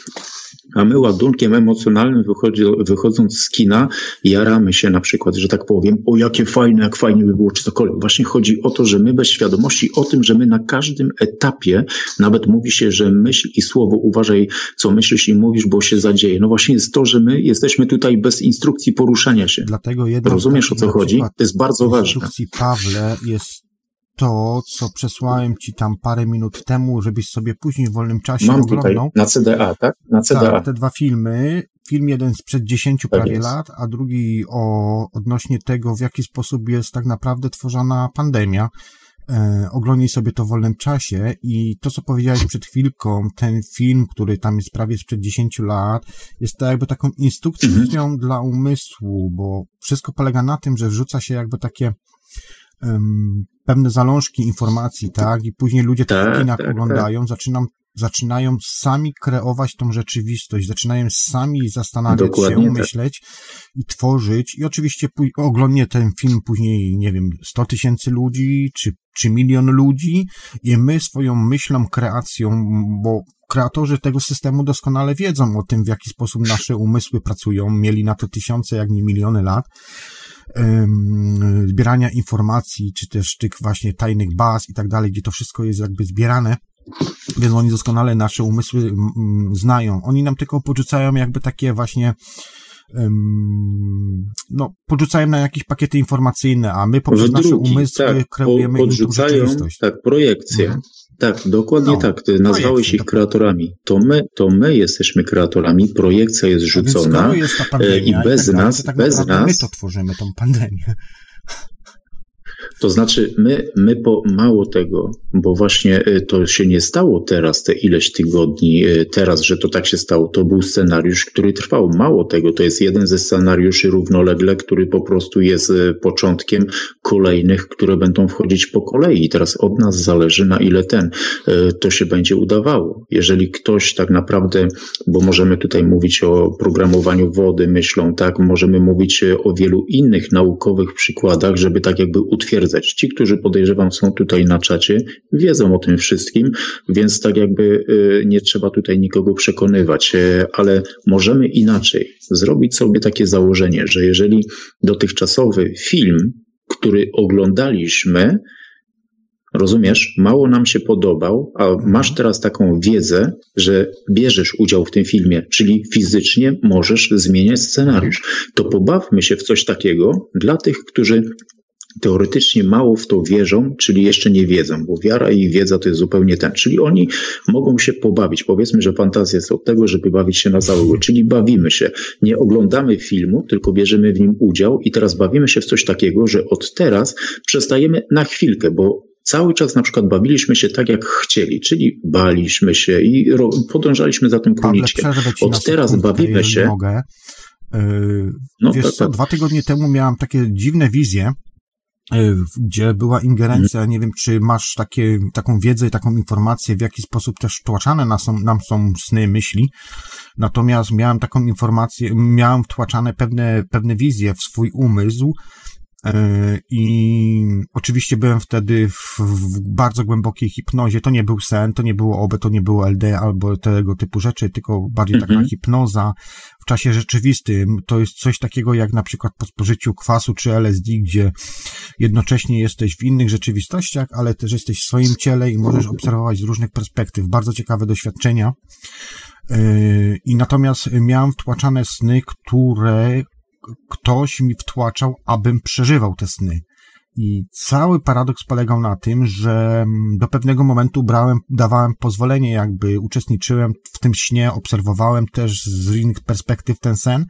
a my ładunkiem emocjonalnym wychodzi, wychodząc z kina, jaramy się na przykład, że tak powiem, o jakie fajne, jak fajnie by było, czy cokolwiek. Właśnie chodzi o to, że my bez świadomości o tym, że my na każdym etapie, nawet mówi się, że myśl i słowo, uważaj, co myślisz i mówisz, bo się zadzieje. No właśnie jest to, że my jesteśmy tutaj bez instrukcji poruszania się. Dlatego Rozumiesz o co chodzi? To jest bardzo ważne. instrukcji Pawle jest to, co przesłałem ci tam parę minut temu, żebyś sobie później w wolnym czasie Mam oglądał. Tutaj, na CDA, tak? Na CDA. Tak, te dwa filmy. Film jeden sprzed 10 tak prawie jest. lat, a drugi o odnośnie tego, w jaki sposób jest tak naprawdę tworzona pandemia. E, oglądnij sobie to w wolnym czasie i to, co powiedziałeś przed chwilką, ten film, który tam jest prawie sprzed 10 lat, jest to jakby taką instrukcją mhm. dla umysłu, bo wszystko polega na tym, że wrzuca się jakby takie um, pewne zalążki informacji, tak, i później ludzie to tak, tak, oglądają, tak. zaczynam zaczynają sami kreować tą rzeczywistość, zaczynają sami zastanawiać Dokładnie się, tak. myśleć i tworzyć. I oczywiście oglądnie ten film później, nie wiem, 100 tysięcy ludzi, czy, czy milion ludzi i my swoją myślą, kreacją, bo kreatorzy tego systemu doskonale wiedzą o tym, w jaki sposób nasze umysły pracują, mieli na to tysiące, jak nie miliony lat zbierania informacji, czy też tych właśnie tajnych baz i tak dalej, gdzie to wszystko jest jakby zbierane więc oni doskonale nasze umysły znają. Oni nam tylko podrzucają jakby takie właśnie no, podrzucają na jakieś pakiety informacyjne, a my poprzez nasze umysły tak, kreujemy podrzucają, rzeczywistość. Tak, projekcje. Mhm. Tak, dokładnie no, tak. Ty nazwałeś ich kreatorami. To my, to my jesteśmy kreatorami, projekcja jest rzucona jest pandemia, i bez tak nas, tak bez nas. My to tworzymy, tą pandemię. To znaczy, my, my po mało tego, bo właśnie y, to się nie stało teraz, te ileś tygodni, y, teraz, że to tak się stało, to był scenariusz, który trwał. Mało tego, to jest jeden ze scenariuszy równolegle, który po prostu jest y, początkiem kolejnych, które będą wchodzić po kolei. I teraz od nas zależy, na ile ten to się będzie udawało. Jeżeli ktoś tak naprawdę, bo możemy tutaj mówić o programowaniu wody myślą, tak, możemy mówić o wielu innych naukowych przykładach, żeby tak jakby utwierdzać Ci, którzy podejrzewam są tutaj na czacie, wiedzą o tym wszystkim, więc tak jakby y, nie trzeba tutaj nikogo przekonywać, y, ale możemy inaczej zrobić sobie takie założenie, że jeżeli dotychczasowy film, który oglądaliśmy, Rozumiesz? Mało nam się podobał, a masz teraz taką wiedzę, że bierzesz udział w tym filmie, czyli fizycznie możesz zmieniać scenariusz. To pobawmy się w coś takiego dla tych, którzy teoretycznie mało w to wierzą, czyli jeszcze nie wiedzą, bo wiara i wiedza to jest zupełnie ten. Czyli oni mogą się pobawić. Powiedzmy, że fantazja jest od tego, żeby bawić się na całego, czyli bawimy się. Nie oglądamy filmu, tylko bierzemy w nim udział i teraz bawimy się w coś takiego, że od teraz przestajemy na chwilkę, bo cały czas na przykład bawiliśmy się tak, jak chcieli, czyli baliśmy się i podążaliśmy za tym króliczkiem. Od teraz bawimy się. Mogę. Yy, no, wiesz tak, co, tak. dwa tygodnie temu miałam takie dziwne wizje, gdzie była ingerencja, nie wiem, czy masz takie, taką wiedzę i taką informację, w jaki sposób też tłaczane nam są, nam są sny, myśli. Natomiast miałem taką informację, miałem wtłaczane pewne, pewne wizje w swój umysł, E, I oczywiście byłem wtedy w, bardzo głębokiej hipnozie. To nie był sen, to nie było OB, to nie było LD albo tego typu rzeczy, tylko bardziej -hmm. taka mhm. hipnoza w czasie rzeczywistym. To jest coś takiego jak na przykład po spożyciu kwasu czy LSD, gdzie jednocześnie jesteś w innych rzeczywistościach, ale też jesteś w swoim ciele i możesz obserwować z różnych perspektyw. Bardzo ciekawe doświadczenia. E, I natomiast miałem wtłaczane sny, które ktoś mi wtłaczał, abym przeżywał te sny. I cały paradoks polegał na tym, że mm, do pewnego momentu brałem, dawałem pozwolenie, jakby uczestniczyłem w tym śnie, obserwowałem też z innych perspektyw ten sen,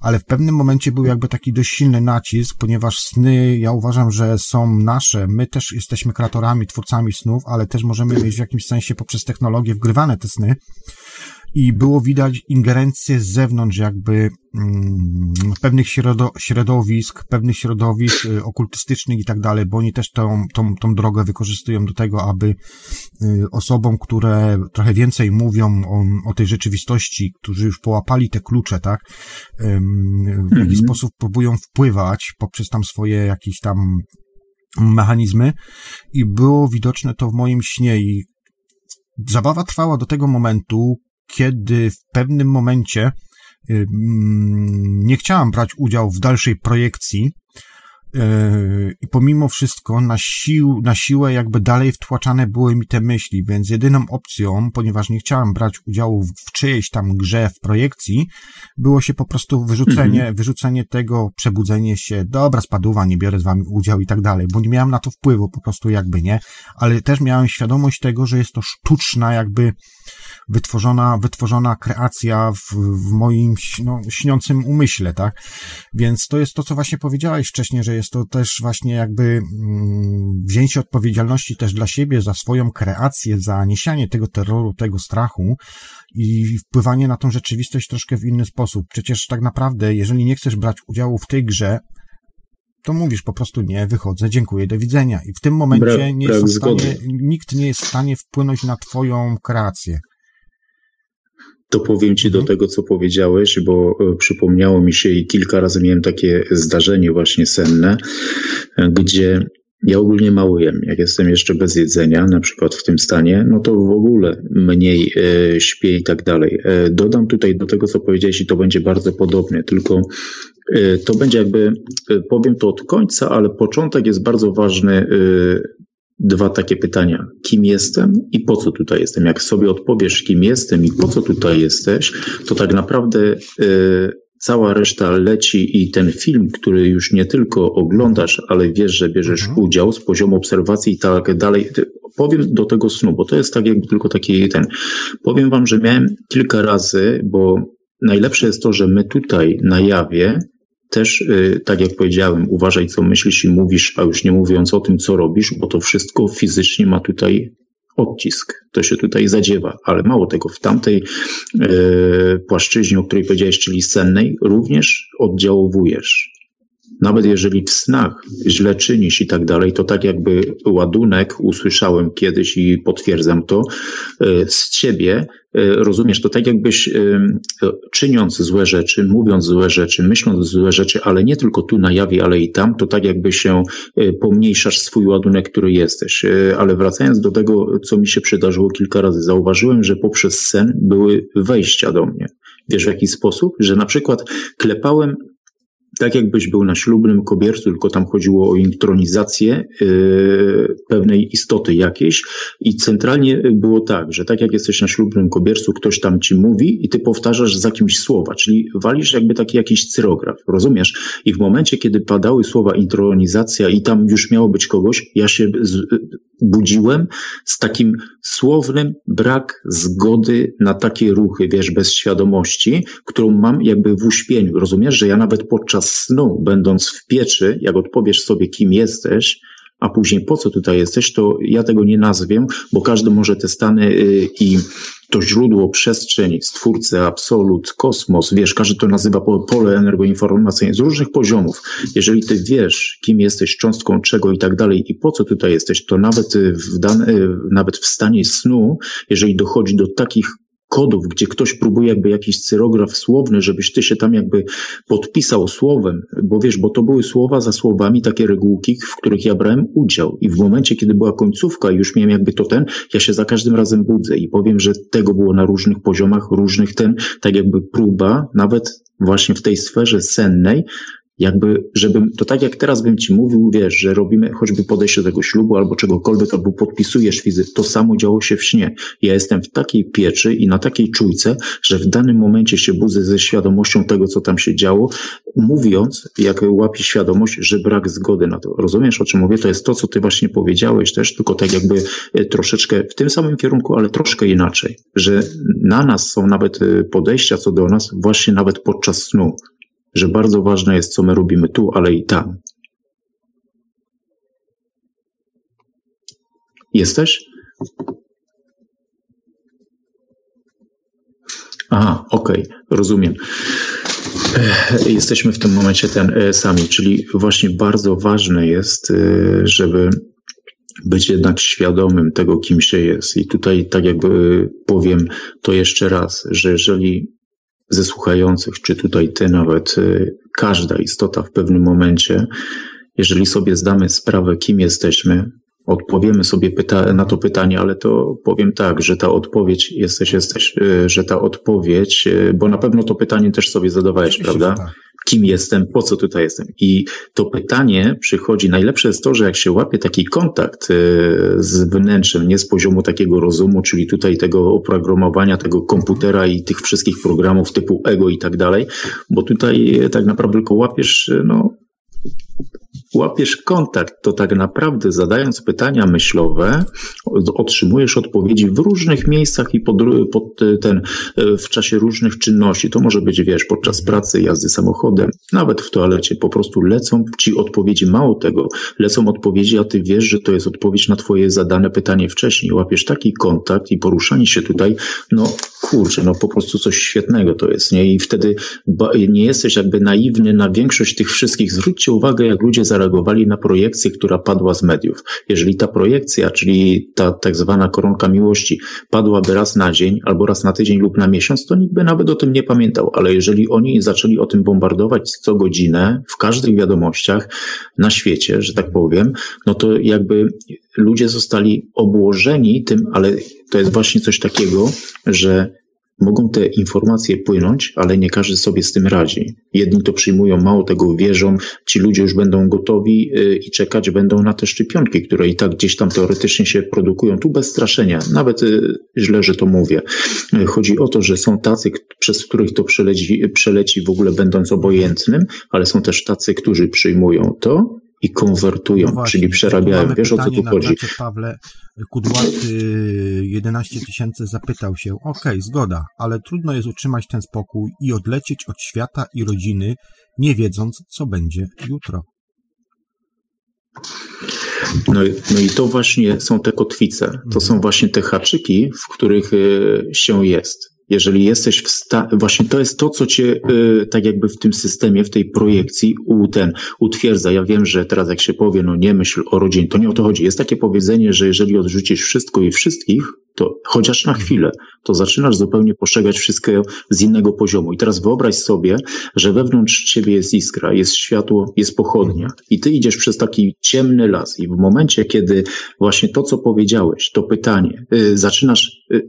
ale w pewnym momencie był jakby taki dość silny nacisk, ponieważ sny, ja uważam, że są nasze. My też jesteśmy kreatorami, twórcami snów, ale też możemy mieć w jakimś sensie poprzez technologię wgrywane te sny i było widać ingerencję z zewnątrz, jakby mm, pewnych środo, środowisk, pewnych środowisk y, okultystycznych i tak dalej, bo oni też tą, tą, tą drogę wykorzystują do tego, aby y, osobom, które trochę więcej mówią o, o tej rzeczywistości, którzy już połapali te klucze, tak, w jaki mhm. sposób próbują wpływać poprzez tam swoje jakieś tam mechanizmy i było widoczne to w moim śnie i zabawa trwała do tego momentu, kiedy w pewnym momencie y, mm, nie chciałam brać udziału w dalszej projekcji i pomimo wszystko na, sił, na siłę jakby dalej wtłaczane były mi te myśli, więc jedyną opcją, ponieważ nie chciałam brać udziału w czyjejś tam grze, w projekcji, było się po prostu wyrzucenie, mhm. wyrzucenie tego, przebudzenie się, dobra spaduwa, nie biorę z wami udziału i tak dalej, bo nie miałam na to wpływu po prostu jakby, nie? Ale też miałem świadomość tego, że jest to sztuczna jakby wytworzona, wytworzona kreacja w, w moim no, śniącym umyśle, tak? Więc to jest to, co właśnie powiedziałeś wcześniej, że jest to też właśnie jakby mm, wzięcie odpowiedzialności też dla siebie za swoją kreację, za niesianie tego terroru, tego strachu i wpływanie na tą rzeczywistość troszkę w inny sposób. Przecież tak naprawdę, jeżeli nie chcesz brać udziału w tej grze, to mówisz po prostu nie, wychodzę, dziękuję, do widzenia. I w tym momencie Brak, nie brak stanie, nikt nie jest w stanie wpłynąć na twoją kreację. To powiem Ci do Mhm. tego, co powiedziałeś, bo e, przypomniało mi się i kilka razy miałem takie zdarzenie właśnie senne, e, gdzie ja ogólnie mało jem. Jak jestem jeszcze bez jedzenia, na przykład w tym stanie, no to w ogóle mniej e, śpię i tak dalej. E, dodam tutaj do tego, co powiedziałeś i to będzie bardzo podobnie, tylko e, to będzie jakby, e, powiem to od końca, ale początek jest bardzo ważny dwa takie pytania. Kim jestem i po co tutaj jestem? Jak sobie odpowiesz, kim jestem i po co tutaj jesteś, to tak naprawdę y, cała reszta leci i ten film, który już nie tylko oglądasz, ale wiesz, że bierzesz Mhm. udział z poziomu obserwacji i tak dalej. Powiem do tego snu, bo to jest tak jakby tylko taki ten. Powiem wam, że miałem kilka razy, bo najlepsze jest to, że my tutaj na jawie też, y, tak jak powiedziałem, uważaj, co myślisz i mówisz, a już nie mówiąc o tym, co robisz, bo to wszystko fizycznie ma tutaj odcisk. To się tutaj zadziewa, ale mało tego, w tamtej e, płaszczyźnie, o której powiedziałeś, czyli sennej, również oddziałowujesz. Nawet jeżeli w snach źle czynisz i tak dalej, to tak jakby ładunek, usłyszałem kiedyś i potwierdzam to, e, z ciebie, e, rozumiesz, to tak jakbyś e, czyniąc złe rzeczy, mówiąc złe rzeczy, myśląc złe rzeczy, ale nie tylko tu na jawie, ale i tam, to tak jakby się pomniejszasz swój ładunek, który jesteś. Ale wracając do tego, co mi się przydarzyło kilka razy, zauważyłem, że poprzez sen były wejścia do mnie. Wiesz w jaki sposób? Że na przykład klepałem tak jakbyś był na ślubnym kobiercu, tylko tam chodziło o intronizację yy, pewnej istoty jakiejś i centralnie było tak, że tak jak jesteś na ślubnym kobiercu, ktoś tam ci mówi i ty powtarzasz za kimś słowa, czyli walisz jakby taki jakiś cyrograf, rozumiesz? I w momencie, kiedy padały słowa intronizacja i tam już miało być kogoś, ja się z, budziłem z takim słownym brak zgody na takie ruchy, wiesz, bez świadomości, którą mam jakby w uśpieniu. Rozumiesz, że ja nawet podczas snu, będąc w pieczy, jak odpowiesz sobie, kim jesteś, a później po co tutaj jesteś, to ja tego nie nazwę, bo każdy może te stany y, i to źródło, przestrzeń, stwórcy, absolut, kosmos, wiesz, każdy to nazywa po- pole energoinformacyjne z różnych poziomów. Jeżeli ty wiesz, kim jesteś, cząstką czego i tak dalej i po co tutaj jesteś, to nawet w, dane, y, nawet w stanie snu, jeżeli dochodzi do takich kodów, gdzie ktoś próbuje jakby jakiś cyrograf słowny, żebyś ty się tam jakby podpisał słowem, bo wiesz, bo to były słowa za słowami, takie regułki, w których ja brałem udział. I w momencie, kiedy była końcówka już miałem jakby to ten, ja się za każdym razem budzę i powiem, że tego było na różnych poziomach, różnych ten, tak jakby próba, nawet właśnie w tej sferze sennej, jakby, żebym, to tak jak teraz bym ci mówił, wiesz, że robimy choćby podejście do tego ślubu albo czegokolwiek, albo podpisujesz wizy, to samo działo się w śnie. Ja jestem w takiej pieczy i na takiej czujce, że w danym momencie się budzę ze świadomością tego, co tam się działo, mówiąc, jak łapię świadomość, że brak zgody na to. Rozumiesz, o czym mówię? To jest to, co ty właśnie powiedziałeś też, tylko tak jakby e, troszeczkę w tym samym kierunku, ale troszkę inaczej. Że na nas są nawet e, podejścia co do nas właśnie nawet podczas snu że bardzo ważne jest, co my robimy tu, ale i tam. Jesteś? Aha, okej, rozumiem. E, Jesteśmy w tym momencie ten e, sami, czyli właśnie bardzo ważne jest, e, żeby być jednak świadomym tego, kim się jest. I tutaj tak jakby powiem to jeszcze raz, że jeżeli ze słuchających, czy tutaj ty nawet, y, każda istota w pewnym momencie, jeżeli sobie zdamy sprawę, kim jesteśmy, odpowiemy sobie pyta- na to pytanie, ale to powiem tak, że ta odpowiedź jesteś, jesteś, y, że ta odpowiedź, y, bo na pewno to pytanie też sobie zadawałeś, prawda? tak. kim jestem, po co tutaj jestem. I to pytanie przychodzi, najlepsze jest to, że jak się łapie taki kontakt e, z wnętrzem, nie z poziomu takiego rozumu, czyli tutaj tego oprogramowania, tego komputera i tych wszystkich programów typu ego i tak dalej, bo tutaj e, tak naprawdę tylko łapiesz, e, no, łapiesz kontakt, to tak naprawdę zadając pytania myślowe, otrzymujesz odpowiedzi w różnych miejscach i pod, pod ten, w czasie różnych czynności. To może być, wiesz, podczas pracy, jazdy samochodem, nawet w toalecie. Po prostu lecą ci odpowiedzi. Mało tego, lecą odpowiedzi, a ty wiesz, że to jest odpowiedź na twoje zadane pytanie wcześniej. Łapiesz taki kontakt i poruszanie się tutaj, no kurczę, no po prostu coś świetnego to jest, nie? I wtedy nie jesteś jakby naiwny na większość tych wszystkich. Zwróćcie uwagę, jak ludzie zareagowali na projekcję, która padła z mediów. Jeżeli ta projekcja, czyli ta tak zwana koronka miłości, padłaby raz na dzień, albo raz na tydzień lub na miesiąc, to nikt by nawet o tym nie pamiętał. Ale jeżeli oni zaczęli o tym bombardować co godzinę, w każdych wiadomościach na świecie, że tak powiem, no to jakby ludzie zostali obłożeni tym, ale to jest właśnie coś takiego, że Mogą te informacje płynąć, ale nie każdy sobie z tym radzi. Jedni to przyjmują, mało tego wierzą, ci ludzie już będą gotowi y, i czekać będą na te szczepionki, które i tak gdzieś tam teoretycznie się produkują. Tu bez straszenia, nawet y, źle, że to mówię. Y, chodzi o to, że są tacy, przez których to przeleci, przeleci w ogóle będąc obojętnym, ale są też tacy, którzy przyjmują to i konwertują, no czyli przerabiają. Wiesz o co tu chodzi? Czacie, Pawle, Kudłaty 11 tysięcy zapytał się, okej, okay, zgoda, ale trudno jest utrzymać ten spokój i odlecieć od świata i rodziny, nie wiedząc, co będzie jutro. No, no i to właśnie są te kotwice, to są mhm. właśnie te haczyki, w których y, się jest. Jeżeli jesteś w stanie, właśnie to jest to, co cię y, tak jakby w tym systemie, w tej projekcji u, ten, utwierdza. Ja wiem, że teraz jak się powie, no nie myśl o rodzinie, to nie o to chodzi. Jest takie powiedzenie, że jeżeli odrzucisz wszystko i wszystkich, to chociaż na chwilę, to zaczynasz zupełnie postrzegać wszystko z innego poziomu. I teraz wyobraź sobie, że wewnątrz ciebie jest iskra, jest światło, jest pochodnia i ty idziesz przez taki ciemny las i w momencie, kiedy właśnie to, co powiedziałeś, to pytanie, y, zaczynasz y,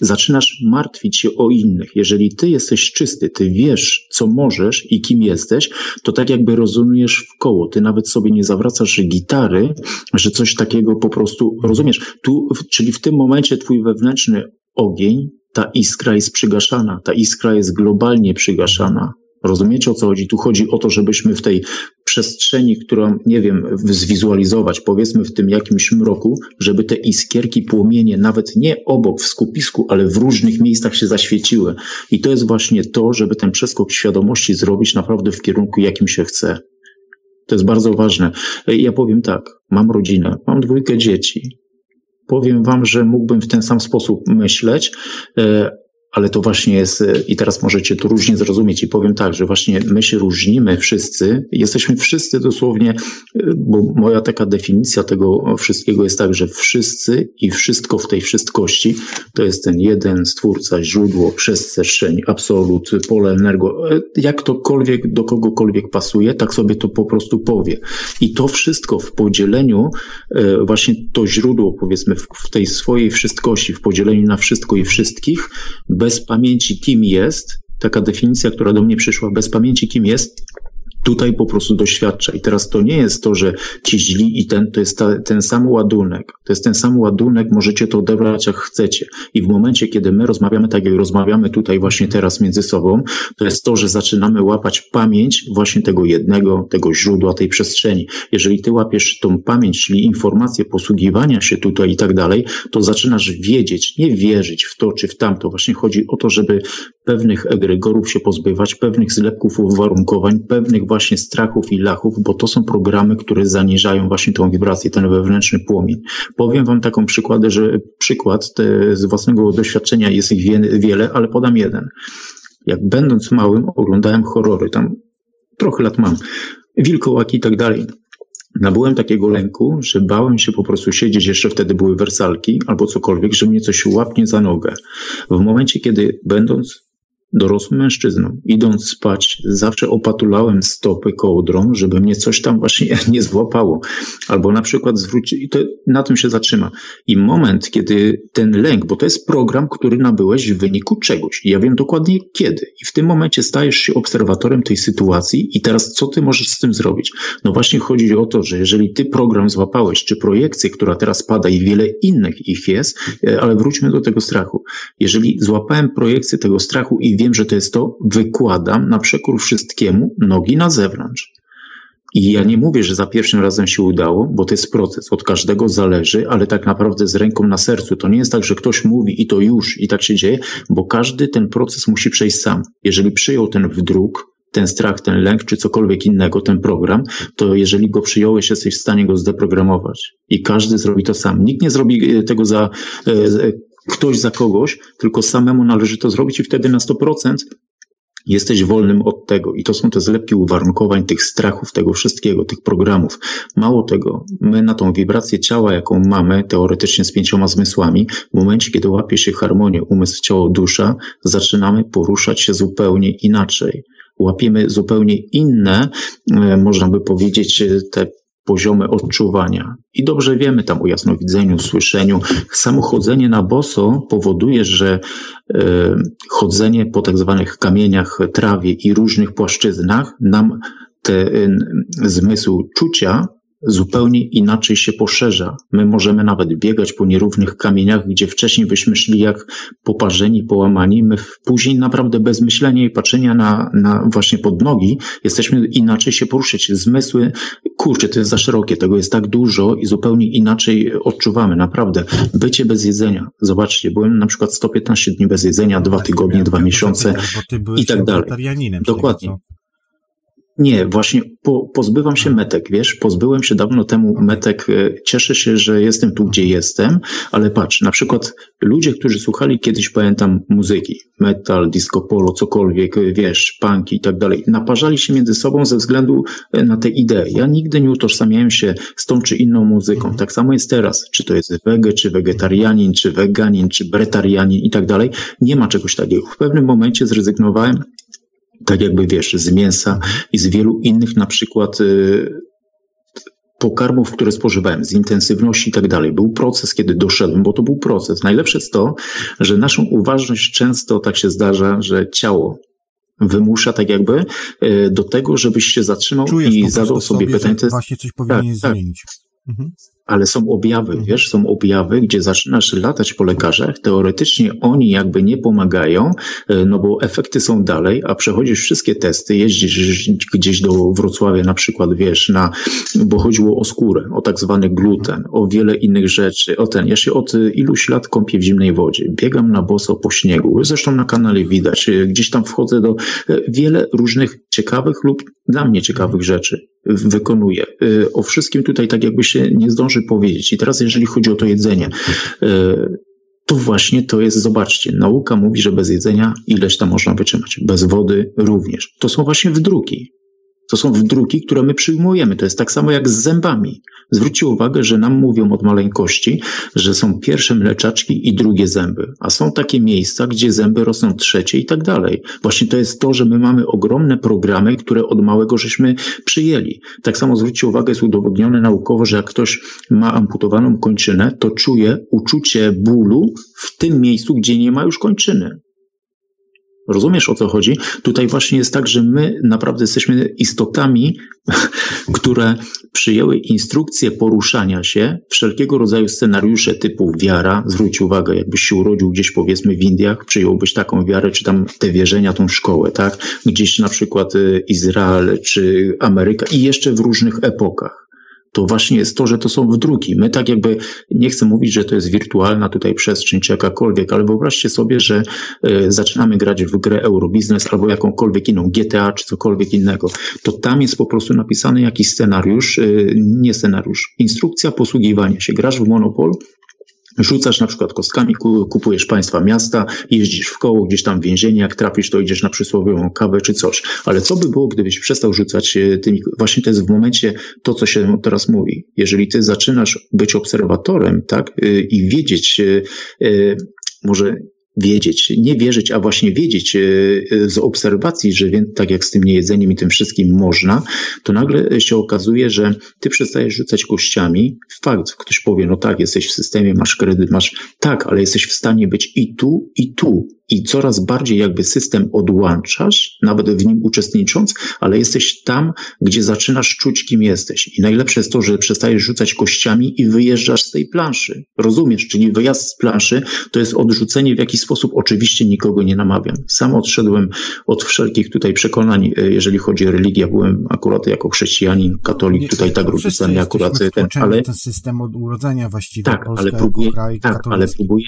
zaczynasz martwić się o innych. Jeżeli ty jesteś czysty, ty wiesz, co możesz i kim jesteś, to tak jakby rozumujesz w koło. Ty nawet sobie nie zawracasz gitary, że coś takiego po prostu rozumiesz. Tu, czyli w tym momencie twój wewnętrzny ogień, ta iskra jest przygaszana, ta iskra jest globalnie przygaszana. Rozumiecie o co chodzi? Tu chodzi o to, żebyśmy w tej przestrzeni, którą, nie wiem, zwizualizować, powiedzmy w tym jakimś mroku, żeby te iskierki, płomienie nawet nie obok w skupisku, ale w różnych miejscach się zaświeciły. I to jest właśnie to, żeby ten przeskok świadomości zrobić naprawdę w kierunku, jakim się chce. To jest bardzo ważne. Ja powiem tak, mam rodzinę, mam dwójkę dzieci. Powiem wam, że mógłbym w ten sam sposób myśleć, e, ale to właśnie jest, e, i teraz możecie to różnie zrozumieć, i powiem tak, że właśnie my się różnimy wszyscy, jesteśmy wszyscy dosłownie, e, bo moja taka definicja tego wszystkiego jest tak, że wszyscy i wszystko w tej wszystkości to jest ten jeden stwórca, źródło, przestrzeń, absolut, pole energo. E, jak tokolwiek do kogokolwiek pasuje, tak sobie to po prostu powie. I to wszystko w podzieleniu, właśnie to źródło, powiedzmy, w tej swojej wszystkości, w podzieleniu na wszystko i wszystkich, bez pamięci, kim jest, taka definicja, która do mnie przyszła, bez pamięci, kim jest, tutaj po prostu doświadcza. I teraz to nie jest to, że ci źli i ten, to jest ta, ten sam ładunek. To jest ten sam ładunek, możecie to odebrać jak chcecie. I w momencie, kiedy my rozmawiamy tak, jak rozmawiamy tutaj właśnie teraz między sobą, to jest to, że zaczynamy łapać pamięć właśnie tego jednego, tego źródła, tej przestrzeni. Jeżeli ty łapiesz tą pamięć, czyli informację posługiwania się tutaj i tak dalej, to zaczynasz wiedzieć, nie wierzyć w to czy w tamto. Właśnie chodzi o to, żeby pewnych egregorów się pozbywać, pewnych zlepków uwarunkowań, pewnych właśnie strachów i lachów, bo to są programy, które zaniżają właśnie tą wibrację, ten wewnętrzny płomień. Powiem Wam taką przykładę, że przykład z własnego doświadczenia jest ich wie, wiele, ale podam jeden. Jak będąc małym oglądałem horrory, tam trochę lat mam, wilkołaki i tak dalej. Nabyłem takiego lęku, że bałem się po prostu siedzieć, jeszcze wtedy były wersalki albo cokolwiek, że mnie coś łapnie za nogę. W momencie, kiedy będąc dorosłym mężczyzną. Idąc spać, zawsze opatulałem stopy kołdrą, żeby mnie coś tam właśnie nie złapało. Albo na przykład zwrócić, i to na tym się zatrzyma. I moment, kiedy ten lęk, bo to jest program, który nabyłeś w wyniku czegoś. Ja wiem dokładnie kiedy. I w tym momencie stajesz się obserwatorem tej sytuacji i teraz co ty możesz z tym zrobić? No właśnie chodzi o to, że jeżeli ty program złapałeś, czy projekcję, która teraz pada i wiele innych ich jest, e, ale wróćmy do tego strachu. Jeżeli złapałem projekcję tego strachu i wiem, że to jest to, wykładam na przekór wszystkiemu nogi na zewnątrz. I ja nie mówię, że za pierwszym razem się udało, bo to jest proces, od każdego zależy, ale tak naprawdę z ręką na sercu. To nie jest tak, że ktoś mówi i to już, i tak się dzieje, bo każdy ten proces musi przejść sam. Jeżeli przyjął ten wdruk, ten strach, ten lęk, czy cokolwiek innego, ten program, to jeżeli go przyjąłeś, jesteś w stanie go zdeprogramować. I każdy zrobi to sam. Nikt nie zrobi e, tego za e, ktoś za kogoś, tylko samemu należy to zrobić i wtedy na 100% Jesteś wolnym od tego i to są te zlepki uwarunkowań, tych strachów, tego wszystkiego, tych programów. Mało tego, my na tą wibrację ciała, jaką mamy teoretycznie z pięcioma zmysłami, w momencie, kiedy łapie się harmonię umysł, ciało, dusza, zaczynamy poruszać się zupełnie inaczej. Łapiemy zupełnie inne, e, można by powiedzieć, te poziomy odczuwania. I dobrze wiemy tam o jasnowidzeniu, słyszeniu. Samo chodzenie na boso powoduje, że e, chodzenie po tak zwanych kamieniach, trawie i różnych płaszczyznach nam te e, zmysł czucia zupełnie inaczej się poszerza. My możemy nawet biegać po nierównych kamieniach, gdzie wcześniej byśmy szli jak poparzeni, połamani. My później naprawdę bez myślenia i patrzenia na, na właśnie pod nogi jesteśmy inaczej się poruszać. Zmysły, kurczę, to jest za szerokie, tego jest tak dużo i zupełnie inaczej odczuwamy, naprawdę. Bycie bez jedzenia. Zobaczcie, byłem na przykład 115 dni bez jedzenia, dwa tygodnie, dwa miesiące i tak dalej. Dokładnie. Nie, właśnie po, pozbywam się metek, wiesz, pozbyłem się dawno temu metek, e, cieszę się, że jestem tu, gdzie jestem, ale patrz, na przykład ludzie, którzy słuchali kiedyś, pamiętam, muzyki, metal, disco polo, cokolwiek, e, wiesz, punki i tak dalej, naparzali się między sobą ze względu e, na te idee. Ja nigdy nie utożsamiałem się z tą czy inną muzyką. Mhm. Tak samo jest teraz, czy to jest wege, czy wegetarianin, czy weganin, czy bretarianin i tak dalej. Nie ma czegoś takiego. W pewnym momencie zrezygnowałem tak jakby wiesz, z mięsa i z wielu innych na przykład y, pokarmów, które spożywałem, z intensywności i tak dalej. Był proces, kiedy doszedłem, bo to był proces. Najlepsze jest to, że naszą uważność często tak się zdarza, że ciało wymusza tak jakby y, do tego, żebyś się zatrzymał Czujesz i zadał sobie, sobie pytanie. Właśnie coś powinien tak, tak. zmienić. Tak. Mhm. Ale są objawy, mhm. wiesz, są objawy, gdzie zaczynasz latać po lekarzach, teoretycznie oni jakby nie pomagają, e, no bo efekty są dalej, a przechodzisz wszystkie testy, jeździsz gdzieś do Wrocławia na przykład, wiesz, na, bo chodziło o skórę, o tak zwany gluten, o wiele innych rzeczy, o ten, ja się od iluś lat kąpię w zimnej wodzie, biegam na boso po śniegu, zresztą na kanale widać, e, gdzieś tam wchodzę do e, wiele różnych ciekawych lub dla mnie ciekawych rzeczy wykonuje. Y, o wszystkim tutaj tak jakby się nie zdąży powiedzieć. I teraz jeżeli chodzi o to jedzenie, y, to właśnie to jest, zobaczcie, nauka mówi, że bez jedzenia ileś tam można wytrzymać, bez wody również. To są właśnie wdruki. To są wdruki, które my przyjmujemy. To jest tak samo jak z zębami. Zwróćcie uwagę, że nam mówią od maleńkości, że są pierwsze mleczaczki i drugie zęby, a są takie miejsca, gdzie zęby rosną trzecie i tak dalej. Właśnie to jest to, że my mamy ogromne programy, które od małego żeśmy przyjęli. Tak samo zwróćcie uwagę, jest udowodnione naukowo, że jak ktoś ma amputowaną kończynę, to czuje uczucie bólu w tym miejscu, gdzie nie ma już kończyny. Rozumiesz o co chodzi? Tutaj właśnie jest tak, że my naprawdę jesteśmy istotami, które przyjęły instrukcje poruszania się, wszelkiego rodzaju scenariusze typu wiara. Zwróć uwagę, jakbyś się urodził gdzieś powiedzmy w Indiach, przyjąłbyś taką wiarę, czy tam te wierzenia, tą szkołę, tak? Gdzieś na przykład y, Izrael, czy Ameryka i jeszcze w różnych epokach to właśnie jest to, że to są wdruki. My tak jakby, nie chcę mówić, że to jest wirtualna tutaj przestrzeń czy jakakolwiek, ale wyobraźcie sobie, że y, zaczynamy grać w grę Eurobiznes albo jakąkolwiek inną, GTA czy cokolwiek innego. To tam jest po prostu napisany jakiś scenariusz, y, nie scenariusz, instrukcja posługiwania się. Grasz w Monopol, Rzucasz na przykład kostkami, kupujesz państwa miasta, jeździsz w koło, gdzieś tam w więzienie, jak trafisz, to idziesz na przysłowiową kawę czy coś. Ale co by było, gdybyś przestał rzucać e, tymi... Właśnie to jest w momencie to, co się teraz mówi. Jeżeli ty zaczynasz być obserwatorem, tak, e, i wiedzieć, e, może wiedzieć, nie wierzyć, a właśnie wiedzieć e, e, z obserwacji, że tak jak z tym niejedzeniem i tym wszystkim można, to nagle się okazuje, że ty przestajesz rzucać kościami. Fakt, ktoś powie, no tak, jesteś w systemie, masz kredyt, masz, tak, ale jesteś w stanie być i tu, i tu i coraz bardziej jakby system odłączasz, nawet w nim uczestnicząc, ale jesteś tam, gdzie zaczynasz czuć, kim jesteś. I najlepsze jest to, że przestajesz rzucać kościami i wyjeżdżasz z tej planszy. Rozumiesz? Czyli wyjazd z planszy to jest odrzucenie w jakiś sposób. Oczywiście nikogo nie namawiam. Sam odszedłem od wszelkich tutaj przekonań, e, jeżeli chodzi o religię. Byłem akurat jako chrześcijanin, katolik, tutaj tak rodzicami akurat ten, ale... ten system od urodzenia właściwie. Tak, ale próbuję, kraj tak, ale próbuję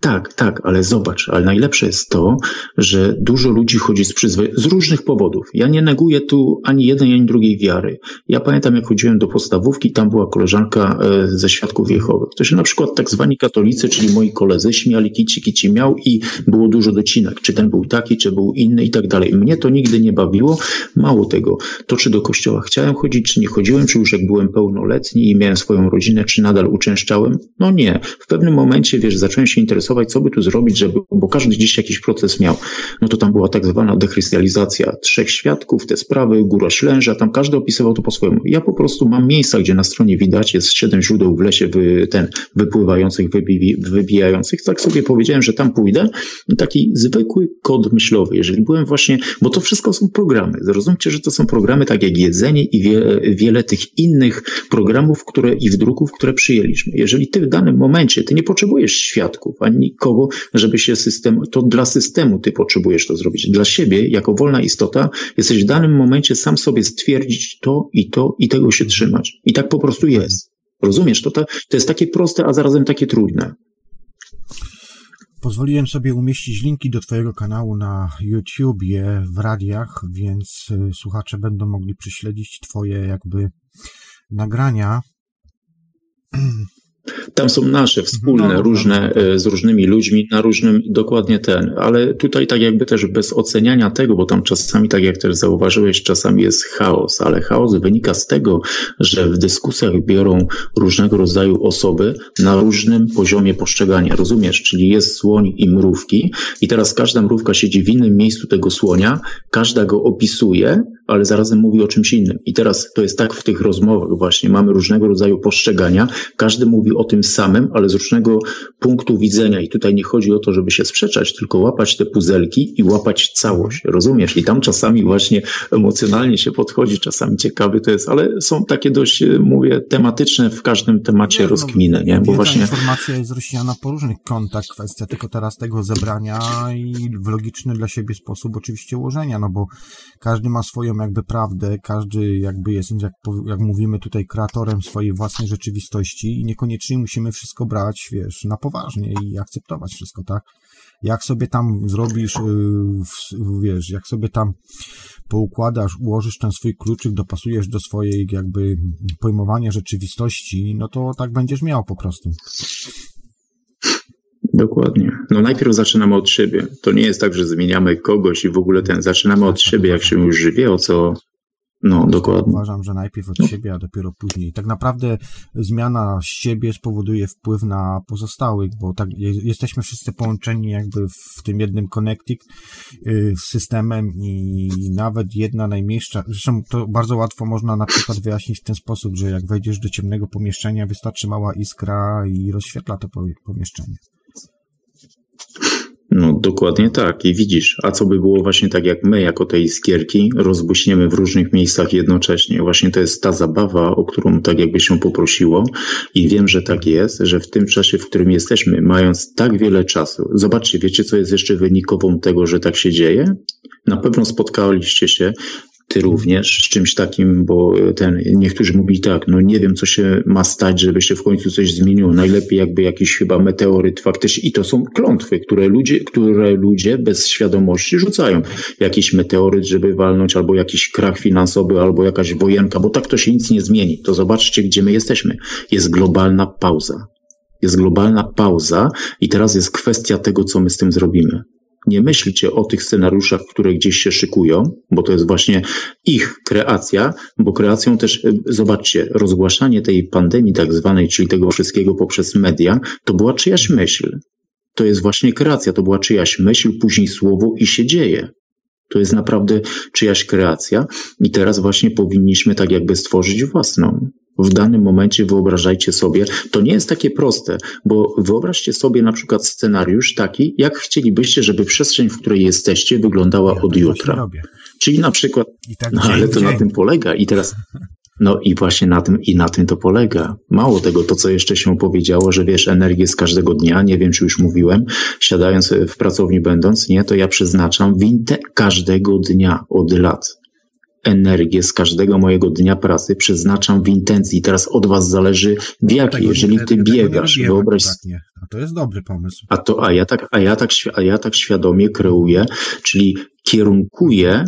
Tak, tak, ale zobacz, ale najlepsze jest to, że dużo ludzi chodzi z, przyzwy- z różnych powodów. Ja nie neguję tu ani jednej, ani drugiej wiary. Ja pamiętam, jak chodziłem do podstawówki, tam była koleżanka e, ze Świadków Jehowych. To się na przykład tak zwani katolicy, czyli moi koledzy, śmiali kici, kici miał i było dużo docinek, czy ten był taki, czy był inny i tak dalej. Mnie to nigdy nie bawiło. Mało tego, to czy do kościoła chciałem chodzić, czy nie chodziłem, czy już jak byłem pełnoletni i miałem swoją rodzinę, czy nadal uczęszczałem? No nie. W pewnym momencie, wiesz, zacząłem się interesować co by tu zrobić, żeby, bo każdy gdzieś jakiś proces miał. No to tam była tak zwana dechrystializacja trzech świadków, te sprawy, góra ślęża, tam każdy opisywał to po swojemu. Ja po prostu mam miejsca, gdzie na stronie widać jest siedem źródeł w lesie wy, ten, wypływających, wybi, wybijających. Tak sobie powiedziałem, że tam pójdę. Taki zwykły kod myślowy. Jeżeli byłem właśnie, bo to wszystko są programy. Zrozumcie, że to są programy tak jak jedzenie i wie, wiele tych innych programów, które i wdruków, które przyjęliśmy. Jeżeli ty w danym momencie, ty nie potrzebujesz świadków, ani nikogo, żeby się system, to dla systemu ty potrzebujesz to zrobić. Dla siebie, jako wolna istota, jesteś w danym momencie sam sobie stwierdzić to i to i tego się trzymać. I tak po prostu jest. Rozumiesz? To, to, to jest takie proste, a zarazem takie trudne. Pozwoliłem sobie umieścić linki do Twojego kanału na YouTubie, w radiach, więc y, słuchacze będą mogli prześledzić Twoje jakby nagrania Tam są nasze wspólne, no, no różne, no. E, z różnymi ludźmi, na różnym, dokładnie ten, ale tutaj tak jakby też bez oceniania tego, bo tam czasami, tak jak też zauważyłeś, czasami jest chaos, ale chaos wynika z tego, że w dyskusjach biorą różnego rodzaju osoby na różnym poziomie postrzegania, rozumiesz? Czyli jest słoń i mrówki i teraz każda mrówka siedzi w innym miejscu tego słonia, każda go opisuje, ale zarazem mówi o czymś innym. I teraz to jest tak w tych rozmowach właśnie, mamy różnego rodzaju postrzegania, każdy mówi o tym samym, ale z różnego punktu widzenia. I tutaj nie chodzi o to, żeby się sprzeczać, tylko łapać te puzelki i łapać całość. Rozumiesz? I tam czasami właśnie emocjonalnie się podchodzi, czasami ciekawy to jest, ale są takie dość, e, mówię, tematyczne w każdym temacie nie, no, rozkminy, nie? Bo właśnie... informacja jest rozsiana po różnych kątach, kwestia tylko teraz tego zebrania i w logiczny dla siebie sposób oczywiście ułożenia, no bo każdy ma swoją jakby prawdę, każdy jakby jest, jak, jak mówimy tutaj, kreatorem swojej własnej rzeczywistości i niekoniecznie musimy wszystko brać, wiesz, na poważnie i akceptować wszystko, tak? Jak sobie tam zrobisz, y, wiesz, jak sobie tam poukładasz, ułożysz ten swój kluczyk, dopasujesz do swojej jakby pojmowania rzeczywistości, no to tak będziesz miał po prostu. Dokładnie. No najpierw zaczynamy od siebie. To nie jest tak, że zmieniamy kogoś i w ogóle ten. Zaczynamy od siebie, jak się już żywie, o co no, dokładnie. Uważam, że najpierw od no. siebie, a dopiero później. Tak naprawdę zmiana z siebie spowoduje wpływ na pozostałych, bo tak jesteśmy wszyscy połączeni jakby w tym jednym connecting y, systemem i nawet jedna najmniejsza, zresztą to bardzo łatwo można na przykład wyjaśnić w ten sposób, że jak wejdziesz do ciemnego pomieszczenia, wystarczy mała iskra i rozświetla to pomieszczenie. No dokładnie tak i widzisz, a co by było właśnie tak jak my jako te iskierki rozbuśniemy w różnych miejscach jednocześnie. Właśnie to jest ta zabawa, o którą tak jakby się poprosiło i wiem, że tak jest, że w tym czasie, w którym jesteśmy, mając tak wiele czasu, zobaczcie, wiecie co jest jeszcze wynikową tego, że tak się dzieje? Na pewno spotkaliście się ty również z czymś takim, bo ten, niektórzy mówili tak, no nie wiem, co się ma stać, żeby się w końcu coś zmieniło. Najlepiej jakby jakiś chyba meteoryt faktycznie. I to są klątwy, które ludzie, które ludzie bez świadomości rzucają. Jakiś meteoryt, żeby walnąć, albo jakiś krach finansowy, albo jakaś wojenka, bo tak to się nic nie zmieni. To zobaczcie, gdzie my jesteśmy. Jest globalna pauza. Jest globalna pauza i teraz jest kwestia tego, co my z tym zrobimy nie myślcie o tych scenariuszach, które gdzieś się szykują, bo to jest właśnie ich kreacja, bo kreacją też, e, zobaczcie, rozgłaszanie tej pandemii tak zwanej, czyli tego wszystkiego poprzez media, to była czyjaś myśl. To jest właśnie kreacja, to była czyjaś myśl, później słowo i się dzieje. To jest naprawdę czyjaś kreacja i teraz właśnie powinniśmy tak jakby stworzyć własną w danym momencie wyobrażajcie sobie, to nie jest takie proste, bo wyobraźcie sobie na przykład scenariusz taki, jak chcielibyście, żeby przestrzeń, w której jesteście, wyglądała ja od jutra. Czyli na przykład, tak no ale to dzień. na tym polega i teraz, no i właśnie na tym, i na tym to polega. Mało tego, to co jeszcze się powiedziało, że wiesz, energię z każdego dnia, nie wiem czy już mówiłem, siadając w pracowni będąc, nie, to ja przeznaczam wintę każdego dnia od lat energię z każdego mojego dnia pracy przeznaczam w intencji. Teraz od was zależy w jakiej. Jeżeli ty biegasz, wyobraź... Tak, To jest dobry pomysł. A, to, a, ja tak, a, ja tak, a ja tak świadomie kreuję, czyli kierunkuję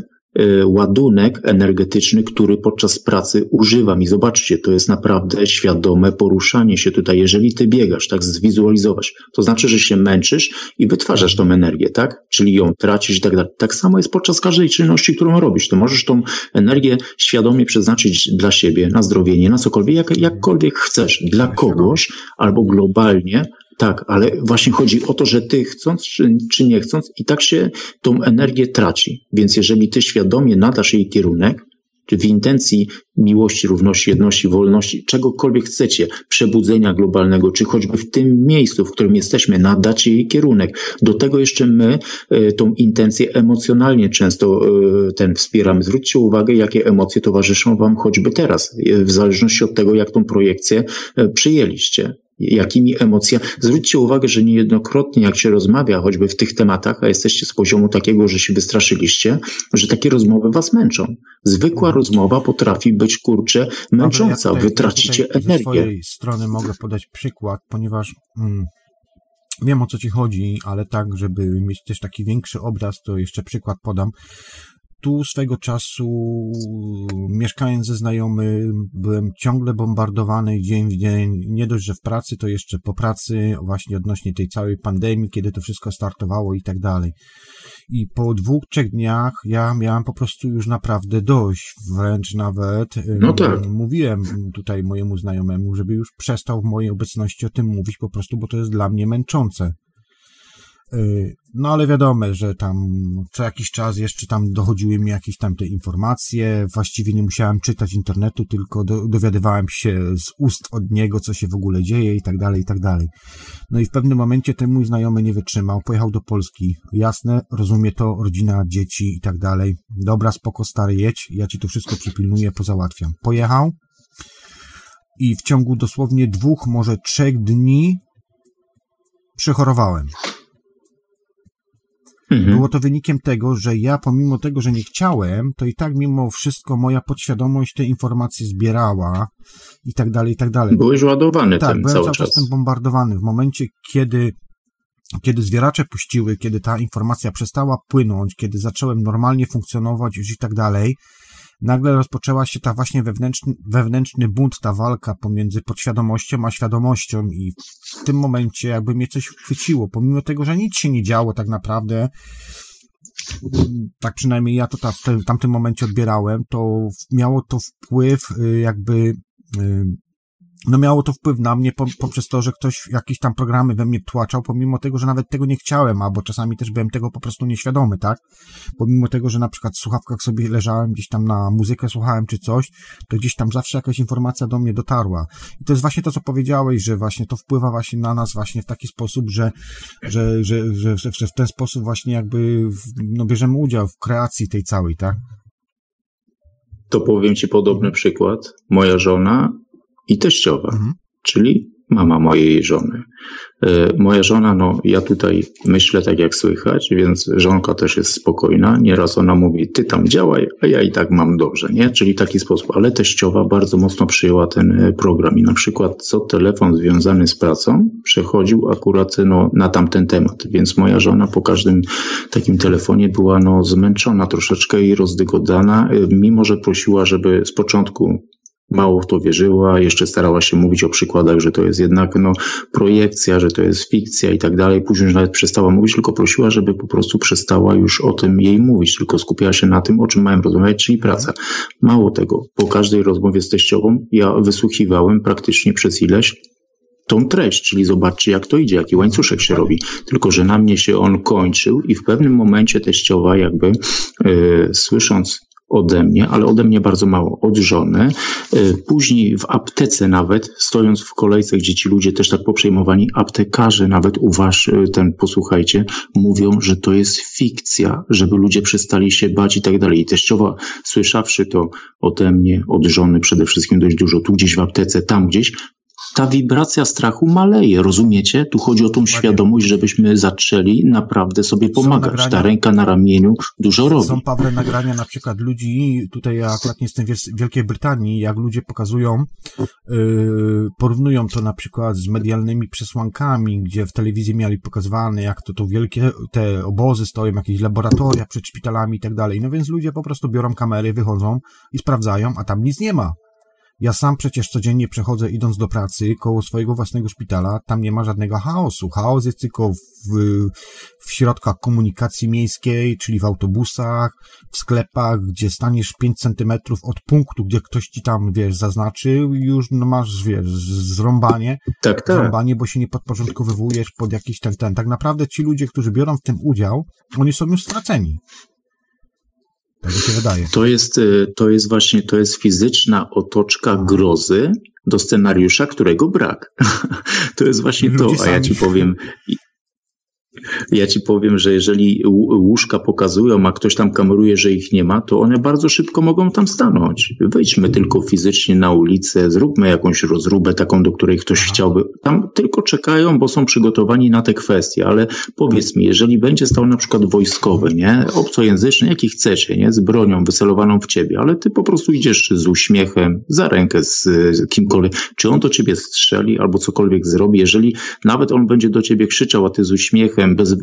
ładunek energetyczny, który podczas pracy używam. I zobaczcie, to jest naprawdę świadome poruszanie się tutaj. Jeżeli ty biegasz, tak zwizualizować, to znaczy, że się męczysz i wytwarzasz tą energię, tak? Czyli ją tracisz i tak dalej. Tak samo jest podczas każdej czynności, którą robisz. To możesz tą energię świadomie przeznaczyć dla siebie, na zdrowienie, na cokolwiek, jak, jakkolwiek chcesz, dla kogoś albo globalnie, tak, ale właśnie chodzi o to, że ty chcąc czy, czy nie chcąc, i tak się tą energię traci. Więc jeżeli ty świadomie nadasz jej kierunek, czy w intencji miłości, równości, jedności, wolności, czegokolwiek chcecie, przebudzenia globalnego, czy choćby w tym miejscu, w którym jesteśmy, nadacie jej kierunek. Do tego jeszcze my y, tą intencję emocjonalnie często y, ten wspieramy. Zwróćcie uwagę, jakie emocje towarzyszą wam choćby teraz, w zależności od tego, jak tą projekcję y, przyjęliście jakimi emocjami. Zwróćcie uwagę, że niejednokrotnie jak się rozmawia choćby w tych tematach, a jesteście z poziomu takiego, że się wystraszyliście, że takie rozmowy was męczą. Zwykła mhm. rozmowa potrafi być, kurczę, męcząca. Ja tutaj, Wy tracicie ja energię. Z swojej strony mogę podać przykład, ponieważ mm, wiem o co ci chodzi, ale tak, żeby mieć też taki większy obraz, to jeszcze przykład podam tu swego czasu, mieszkając ze znajomym, byłem ciągle bombardowany dzień w dzień, nie dość, że w pracy, to jeszcze po pracy, właśnie odnośnie tej całej pandemii, kiedy to wszystko startowało i tak dalej. I po dwóch, trzech dniach ja miałem po prostu już naprawdę dość, wręcz nawet no tak. mówiłem tutaj mojemu znajomemu, żeby już przestał w mojej obecności o tym mówić po prostu, bo to jest dla mnie męczące. Y, no ale wiadomo, że tam co jakiś czas jeszcze tam dochodziły mi jakieś tam te informacje. Właściwie nie musiałem czytać internetu, tylko do, dowiadywałem się z ust od niego, co się w ogóle dzieje i tak dalej, i tak dalej. No i w pewnym momencie ten mój znajomy nie wytrzymał, pojechał do Polski. Jasne, rozumie to, rodzina, dzieci i tak dalej. Dobra, spoko, stary, jedź, ja ci to wszystko przypilnuję, pozałatwiam. Pojechał i w ciągu dosłownie dwóch, może trzech dni przechorowałem. Mhm. Było to wynikiem tego, że ja pomimo tego, że nie chciałem, to i tak mimo wszystko moja podświadomość te informacje zbierała i tak dalej, i tak dalej. Byłeś ładowany tak, tym byłem cały czas. Byłem bombardowany. W momencie, kiedy kiedy zwieracze puściły, kiedy ta informacja przestała płynąć, kiedy zacząłem normalnie funkcjonować już i tak dalej, nagle rozpoczęła się ta właśnie wewnętrzny, wewnętrzny bunt, ta walka pomiędzy podświadomością a świadomością i w tym momencie jakby mnie coś chwyciło, pomimo tego, że nic się nie działo tak naprawdę, tak przynajmniej ja to ta, w, tamtym momencie odbierałem, to miało to wpływ y, jakby y, no miało to wpływ na mnie poprzez to, że ktoś jakieś tam programy we mnie tłaczał, pomimo tego, że nawet tego nie chciałem, albo czasami też byłem tego po prostu nieświadomy, tak? Pomimo tego, że na przykład w słuchawkach sobie leżałem, gdzieś tam na muzykę słuchałem czy coś, to gdzieś tam zawsze jakaś informacja do mnie dotarła. I to jest właśnie to, co powiedziałeś, że właśnie to wpływa właśnie na nas właśnie w taki sposób, że, że, że, że, że w ten sposób właśnie jakby no, bierzemy udział w kreacji tej całej, tak? To powiem Ci podobny przykład. Moja żona i teściowa, mhm. czyli mama mojej żony. E, moja żona, no ja tutaj myślę tak jak słychać, więc żonka też jest spokojna. Nieraz ona mówi, ty tam działaj, a ja i tak mam dobrze, nie? Czyli taki sposób. Ale teściowa bardzo mocno przyjęła ten e, program i na przykład co telefon związany z pracą przechodził akurat no, na tamten temat. Więc moja żona po każdym takim telefonie była no zmęczona troszeczkę i rozdygodana, e, mimo że prosiła, żeby z początku mało w to wierzyła, jeszcze starała się mówić o przykładach, że to jest jednak no, projekcja, że to jest fikcja i tak dalej. Później już nawet przestała mówić, tylko prosiła, żeby po prostu przestała już o tym jej mówić, tylko skupiała się na tym, o czym mają rozmawiać, czyli praca. Mało tego, po każdej rozmowie z teściową ja wysłuchiwałem praktycznie przez ileś tą treść, czyli zobaczcie, jak to idzie, jaki łańcuszek się robi. Tylko, że na mnie się on kończył i w pewnym momencie teściowa jakby yy, słysząc ode mnie, ale ode mnie bardzo mało, od żony. E, później w aptece nawet, stojąc w kolejce, gdzie ci ludzie też tak poprzejmowani, aptekarze nawet uważ, e, ten posłuchajcie, mówią, że to jest fikcja, żeby ludzie przestali się bać i tak dalej. I teściowa, słyszawszy to ode mnie, od żony przede wszystkim dość dużo, tu gdzieś w aptece, tam gdzieś, ta wibracja strachu maleje, rozumiecie? Tu chodzi o tą świadomość, żebyśmy zaczęli naprawdę sobie pomagać. Ta ręka na ramieniu dużo robi. Są, Pawle, nagrania na przykład ludzi, tutaj ja akurat nie jestem w Wielkiej Brytanii, jak ludzie pokazują, yy, porównują to na przykład z medialnymi przesłankami, gdzie w telewizji mieli pokazywane, jak to, to wielkie te obozy stoją, jakieś laboratoria przed szpitalami i tak dalej. No więc ludzie po prostu biorą kamery, wychodzą i sprawdzają, a tam nic nie ma. Ja sam przecież codziennie przechodzę idąc do pracy koło swojego własnego szpitala, tam nie ma żadnego chaosu. Chaos jest tylko w, w środkach komunikacji miejskiej, czyli w autobusach, w sklepach, gdzie staniesz 5 centymetrów od punktu, gdzie ktoś ci tam, wiesz, zaznaczył już no, masz, wiesz, zrąbanie. Tak, tak. Zrąbanie, bo się nie podporządkowywujesz pod jakiś ten, ten. Tak naprawdę ci ludzie, którzy biorą w tym udział, oni są już straceni. Tak mi się wydaje. To jest, y, to jest właśnie, to jest fizyczna otoczka grozy do scenariusza, którego brak. to jest właśnie to, a ja ci powiem, ja ci powiem, że jeżeli łóżka pokazują, a ktoś tam kameruje, że ich nie ma, to one bardzo szybko mogą tam stanąć. Wejdźmy tylko fizycznie na ulicę, zróbmy jakąś rozróbę taką, do której ktoś chciałby. Tam tylko czekają, bo są przygotowani na te kwestie, ale powiedz mi, jeżeli będzie stał na przykład wojskowy, nie, obcojęzyczny, jaki chcecie, nie, z bronią wycelowaną w ciebie, ale ty po prostu idziesz z uśmiechem, za rękę z, kimkolwiek, czy on do ciebie strzeli albo cokolwiek zrobi, jeżeli nawet on będzie do ciebie krzyczał, a ty z uśmiechem, bez,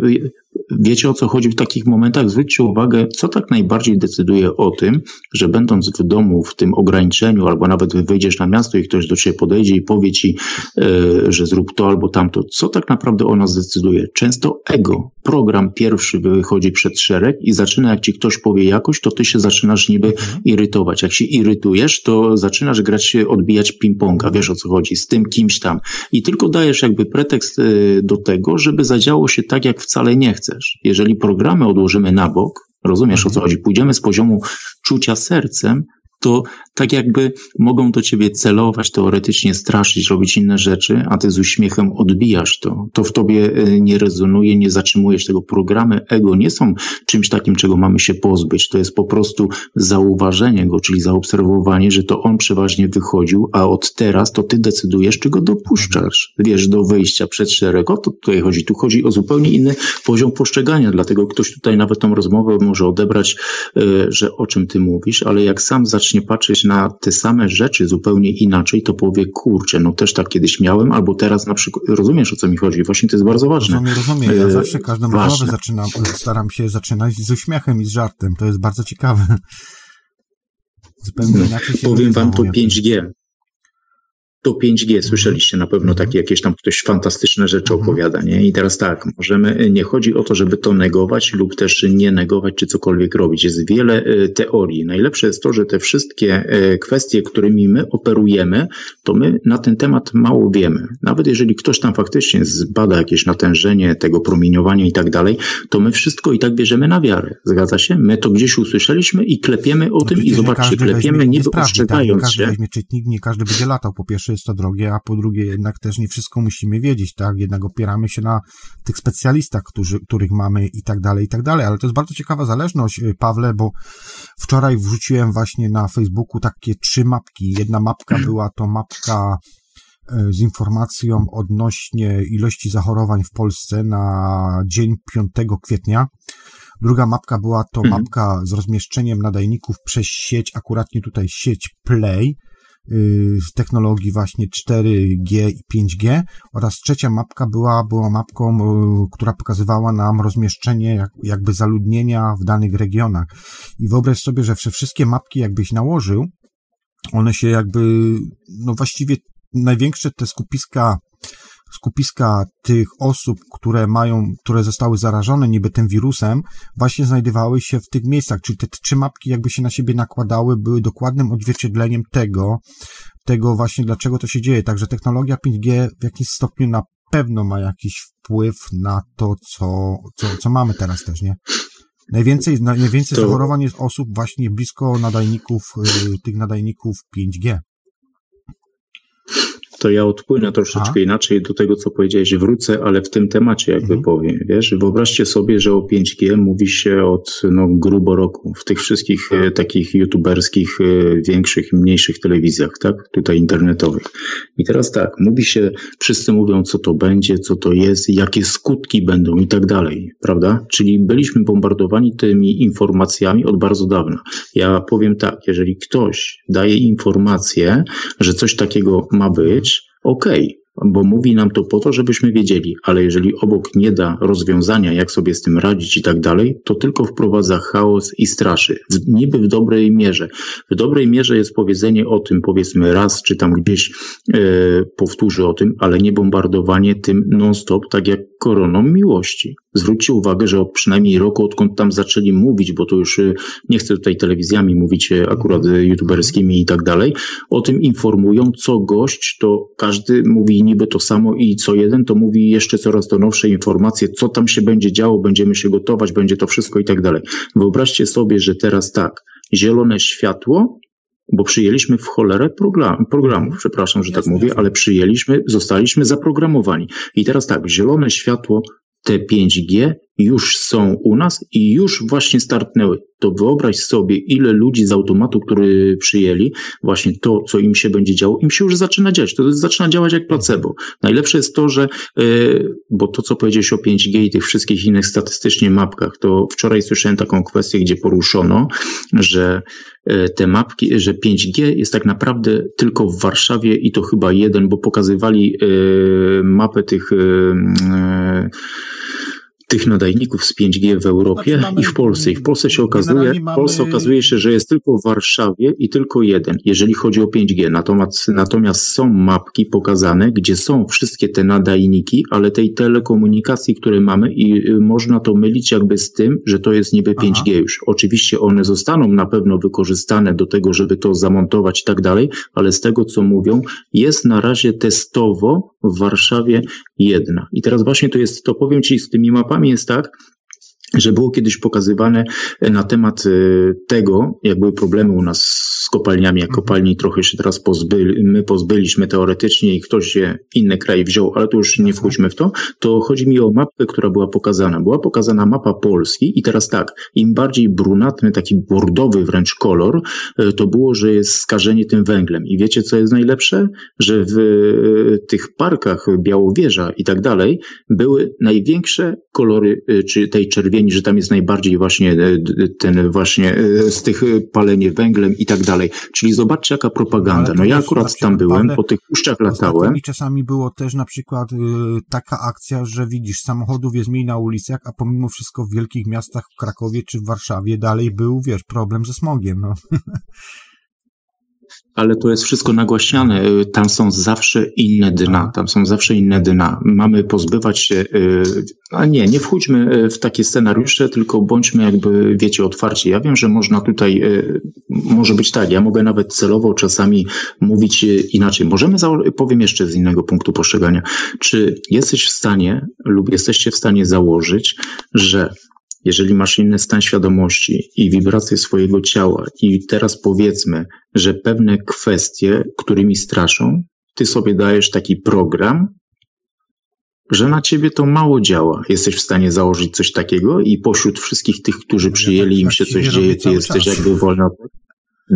wiecie o co chodzi w takich momentach? Zwróćcie uwagę, co tak najbardziej decyduje o tym, że będąc w domu w tym ograniczeniu, albo nawet wyjdziesz na miasto i ktoś do ciebie podejdzie i powie ci, e, że zrób to albo tamto, co tak naprawdę o nas decyduje? Często ego. Program pierwszy wychodzi przed szereg i zaczyna, jak ci ktoś powie jakoś, to ty się zaczynasz niby mhm. irytować. Jak się irytujesz, to zaczynasz grać się, odbijać ping-ponga, wiesz o co chodzi, z tym kimś tam. I tylko dajesz jakby pretekst e, do tego, żeby zadziało się tak, jak wcale nie chcesz. Jeżeli programy odłożymy na bok, rozumiesz o co chodzi, pójdziemy z poziomu czucia sercem, to tak jakby mogą do ciebie celować, teoretycznie straszyć, robić inne rzeczy, a ty z uśmiechem odbijasz to. To w tobie e, nie rezonuje, nie zatrzymujesz tego. Programy ego nie są czymś takim, czego mamy się pozbyć. To jest po prostu zauważenie go, czyli zaobserwowanie, że to on przeważnie wychodził, a od teraz to ty decydujesz, czy go dopuszczasz. Wiesz, do wyjścia przed szereg. O to tutaj chodzi. Tu chodzi o zupełnie inny poziom postrzegania, dlatego ktoś tutaj nawet tą rozmowę może odebrać, e, że o czym ty mówisz, ale jak sam zacznie patrzeć na te same rzeczy zupełnie inaczej, to powie, kurczę, no też tak kiedyś miałem, albo teraz na przykład, rozumiesz o co mi chodzi? Właśnie to jest bardzo ważne. Rozumiem, rozumiem. Ja e, zawsze każdą rozmowę zaczynam, staram się zaczynać z uśmiechem i z żartem. To jest bardzo ciekawe. Zupełnie inaczej się Powiem wam to 5G to 5G, słyszeliście na pewno takie jakieś tam ktoś fantastyczne rzeczy mhm. opowiada, nie? I teraz tak, możemy, nie chodzi o to, żeby to negować lub też nie negować, czy cokolwiek robić. Jest wiele e, teorii. Najlepsze jest to, że te wszystkie e, kwestie, którymi my operujemy, to my na ten temat mało wiemy. Nawet jeżeli ktoś tam faktycznie zbada jakieś natężenie tego promieniowania i tak dalej, to my wszystko i tak bierzemy na wiarę. Zgadza się? My to gdzieś usłyszeliśmy i klepiemy o no tym i zobaczcie, klepiemy niby ostrzegając tak, się. Nie każdy weźmie czytnik, nie każdy będzie latał po pierwsze pierwsze jest to drogie, a po drugie jednak też nie wszystko musimy wiedzieć, tak? Jednak opieramy się na tych specjalistach, którzy, których mamy i tak dalej, i tak dalej. Ale to jest bardzo ciekawa zależność, y, Pawle, bo wczoraj wrzuciłem właśnie na Facebooku takie trzy mapki. Jedna mapka była to mapka y, z informacją odnośnie ilości zachorowań w Polsce na dzień 5 kwietnia. Druga mapka była to mhm. mapka z rozmieszczeniem nadajników przez sieć, akuratnie tutaj sieć Play, technologii właśnie 4G i 5G oraz trzecia mapka była, była mapką, y, która pokazywała nam rozmieszczenie jakby zaludnienia w danych regionach. I wyobraź sobie, że wszystkie mapki jakbyś nałożył, one się jakby, no właściwie największe te skupiska skupiska tych osób, które mają, które zostały zarażone niby tym wirusem, właśnie znajdowały się w tych miejscach, czyli te trzy mapki jakby się na siebie nakładały, były dokładnym odzwierciedleniem tego, tego właśnie dlaczego to się dzieje. Także technologia 5G w jakimś stopniu na pewno ma jakiś wpływ na to, co, co, co mamy teraz też, nie? Najwięcej, najwięcej to... zachorowań jest osób właśnie blisko nadajników, y, tych nadajników 5G. To ja odpłynę troszeczkę A? inaczej do tego, co powiedziałeś, wrócę, ale w tym temacie jakby mhm. powiem, wiesz, wyobraźcie sobie, że o 5G mówi się od no, grubo roku w tych wszystkich e, takich youtuberskich, e, większych i mniejszych telewizjach, tak, tutaj internetowych. I teraz tak, mówi się, wszyscy mówią, co to będzie, co to jest, jakie skutki będą i tak dalej, prawda? Czyli byliśmy bombardowani tymi informacjami od bardzo dawna. Ja powiem tak, jeżeli ktoś daje informację, że coś takiego ma być, okej, okay bo mówi nam to po to, żebyśmy wiedzieli, ale jeżeli obok nie da rozwiązania, jak sobie z tym radzić i tak dalej, to tylko wprowadza chaos i straszy. W, niby w dobrej mierze. W dobrej mierze jest powiedzenie o tym, powiedzmy raz, czy tam gdzieś e, powtórzy o tym, ale nie bombardowanie tym non-stop, tak jak koroną miłości. Zwróćcie uwagę, że od przynajmniej roku, odkąd tam zaczęli mówić, bo to już e, nie chcę tutaj telewizjami mówić, e, akurat youtuberskimi i tak dalej, o tym informują, co gość, to każdy mówi niby to samo i co jeden to mówi jeszcze coraz to nowsze informacje, co tam się będzie działo, będziemy się gotować, będzie to wszystko i tak dalej. Wyobraźcie sobie, że teraz tak, zielone światło, bo przyjęliśmy w cholerę program, programów, przepraszam, że tak mówię, ale przyjęliśmy, zostaliśmy zaprogramowani. I teraz tak, zielone światło te 5G już są u nas i już właśnie startnęły. To wyobraź sobie, ile ludzi z automatu, który przyjęli, właśnie to, co im się będzie działo, im się już zaczyna dziać. To zaczyna działać jak placebo. Najlepsze jest to, że, e, bo to, co powiedziałeś o 5G i tych wszystkich innych statystycznie mapkach, to wczoraj słyszałem taką kwestię, gdzie poruszono, że e, te mapki, że 5G jest tak naprawdę tylko w Warszawie i to chyba jeden, bo pokazywali e, mapę tych tych nadajników z 5G w Europie znaczy mamy, i w Polsce. I w Polsce się okazuje, w Polsce okazuje się, że jest tylko w Warszawie i tylko jeden, jeżeli chodzi o 5G. Natomiast, natomiast są mapki pokazane, gdzie są wszystkie te nadajniki, ale tej telekomunikacji, które mamy i y, można to mylić jakby z tym, że to jest niby 5G Aha. już. Oczywiście one zostaną na pewno wykorzystane do tego, żeby to zamontować i tak dalej, ale z tego co mówią, jest na razie testowo w Warszawie jedna. I teraz właśnie to jest, to powiem Ci z tymi mapami, jest tak, że było kiedyś pokazywane na temat e, tego, jak były problemy u nas z kopalniami, jak mhm. kopalni trochę się teraz pozbyli, my pozbyliśmy teoretycznie i ktoś się, inny kraj wziął, ale to już nie wchodźmy w to, to chodzi mi o mapę, która była pokazana. Była pokazana mapa Polski i teraz tak, im bardziej brunatny, taki bordowy wręcz kolor, e, to było, że jest skażenie tym węglem. I wiecie, co jest najlepsze? Że w e, tych parkach Białowieża i tak dalej były największe kolory, czy tej czerwieni że tam jest najbardziej właśnie e, ten właśnie e, z tych e, palenie węglem i tak dalej. Czyli zobaczcie jaka propaganda. No ja akurat tam byłem, po tych puszczach latałem. I czasami było też na przykład y, taka akcja, że widzisz, samochodów jest mniej na ulicach, a pomimo wszystko w wielkich miastach, w Krakowie czy w Warszawie dalej był, wiesz, problem ze smogiem, no. ale to jest wszystko nagłaśniane. Y, tam są zawsze inne dna, tam są zawsze inne dna. Mamy pozbywać się, y, a nie, nie wchódźmy y, w takie scenariusze, tylko bądźmy jakby, wiecie, otwarci. Ja wiem, że można tutaj, może być tak, ja mogę nawet celowo czasami mówić inaczej. Możemy, powiem jeszcze z innego punktu postrzegania. Czy jesteś w stanie lub jesteście w stanie założyć, że jeżeli masz inny stan świadomości i wibracje swojego ciała, i teraz powiedzmy, że pewne kwestie, którymi straszą, ty sobie dajesz taki program, że na ciebie to mało działa. Jesteś w stanie założyć coś takiego i pośród wszystkich tych, którzy przyjęli, im się coś dzieje, ty jesteś czas. jakby wolna.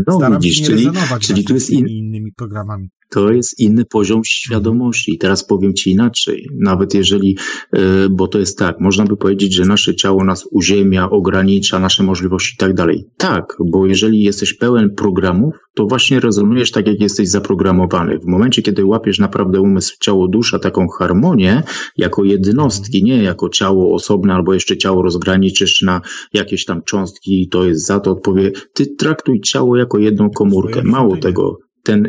No Staram widzisz, czyli, czyli tu jest in... innymi programami to jest inny poziom świadomości. I teraz powiem Ci inaczej, nawet jeżeli, e, bo to jest tak, można by powiedzieć, że nasze ciało nas uziemia, ogranicza nasze możliwości i tak dalej. Tak, bo jeżeli jesteś pełen programów, to właśnie rezonujesz tak, jak jesteś zaprogramowany. W momencie, kiedy łapiesz naprawdę umysł, ciało, dusza, taką harmonię, jako jednostki, nie jako ciało osobne, albo jeszcze ciało rozgraniczysz na jakieś tam cząstki, to jest za to odpowie. Ty traktuj ciało jako jedną komórkę. Mało tego, ten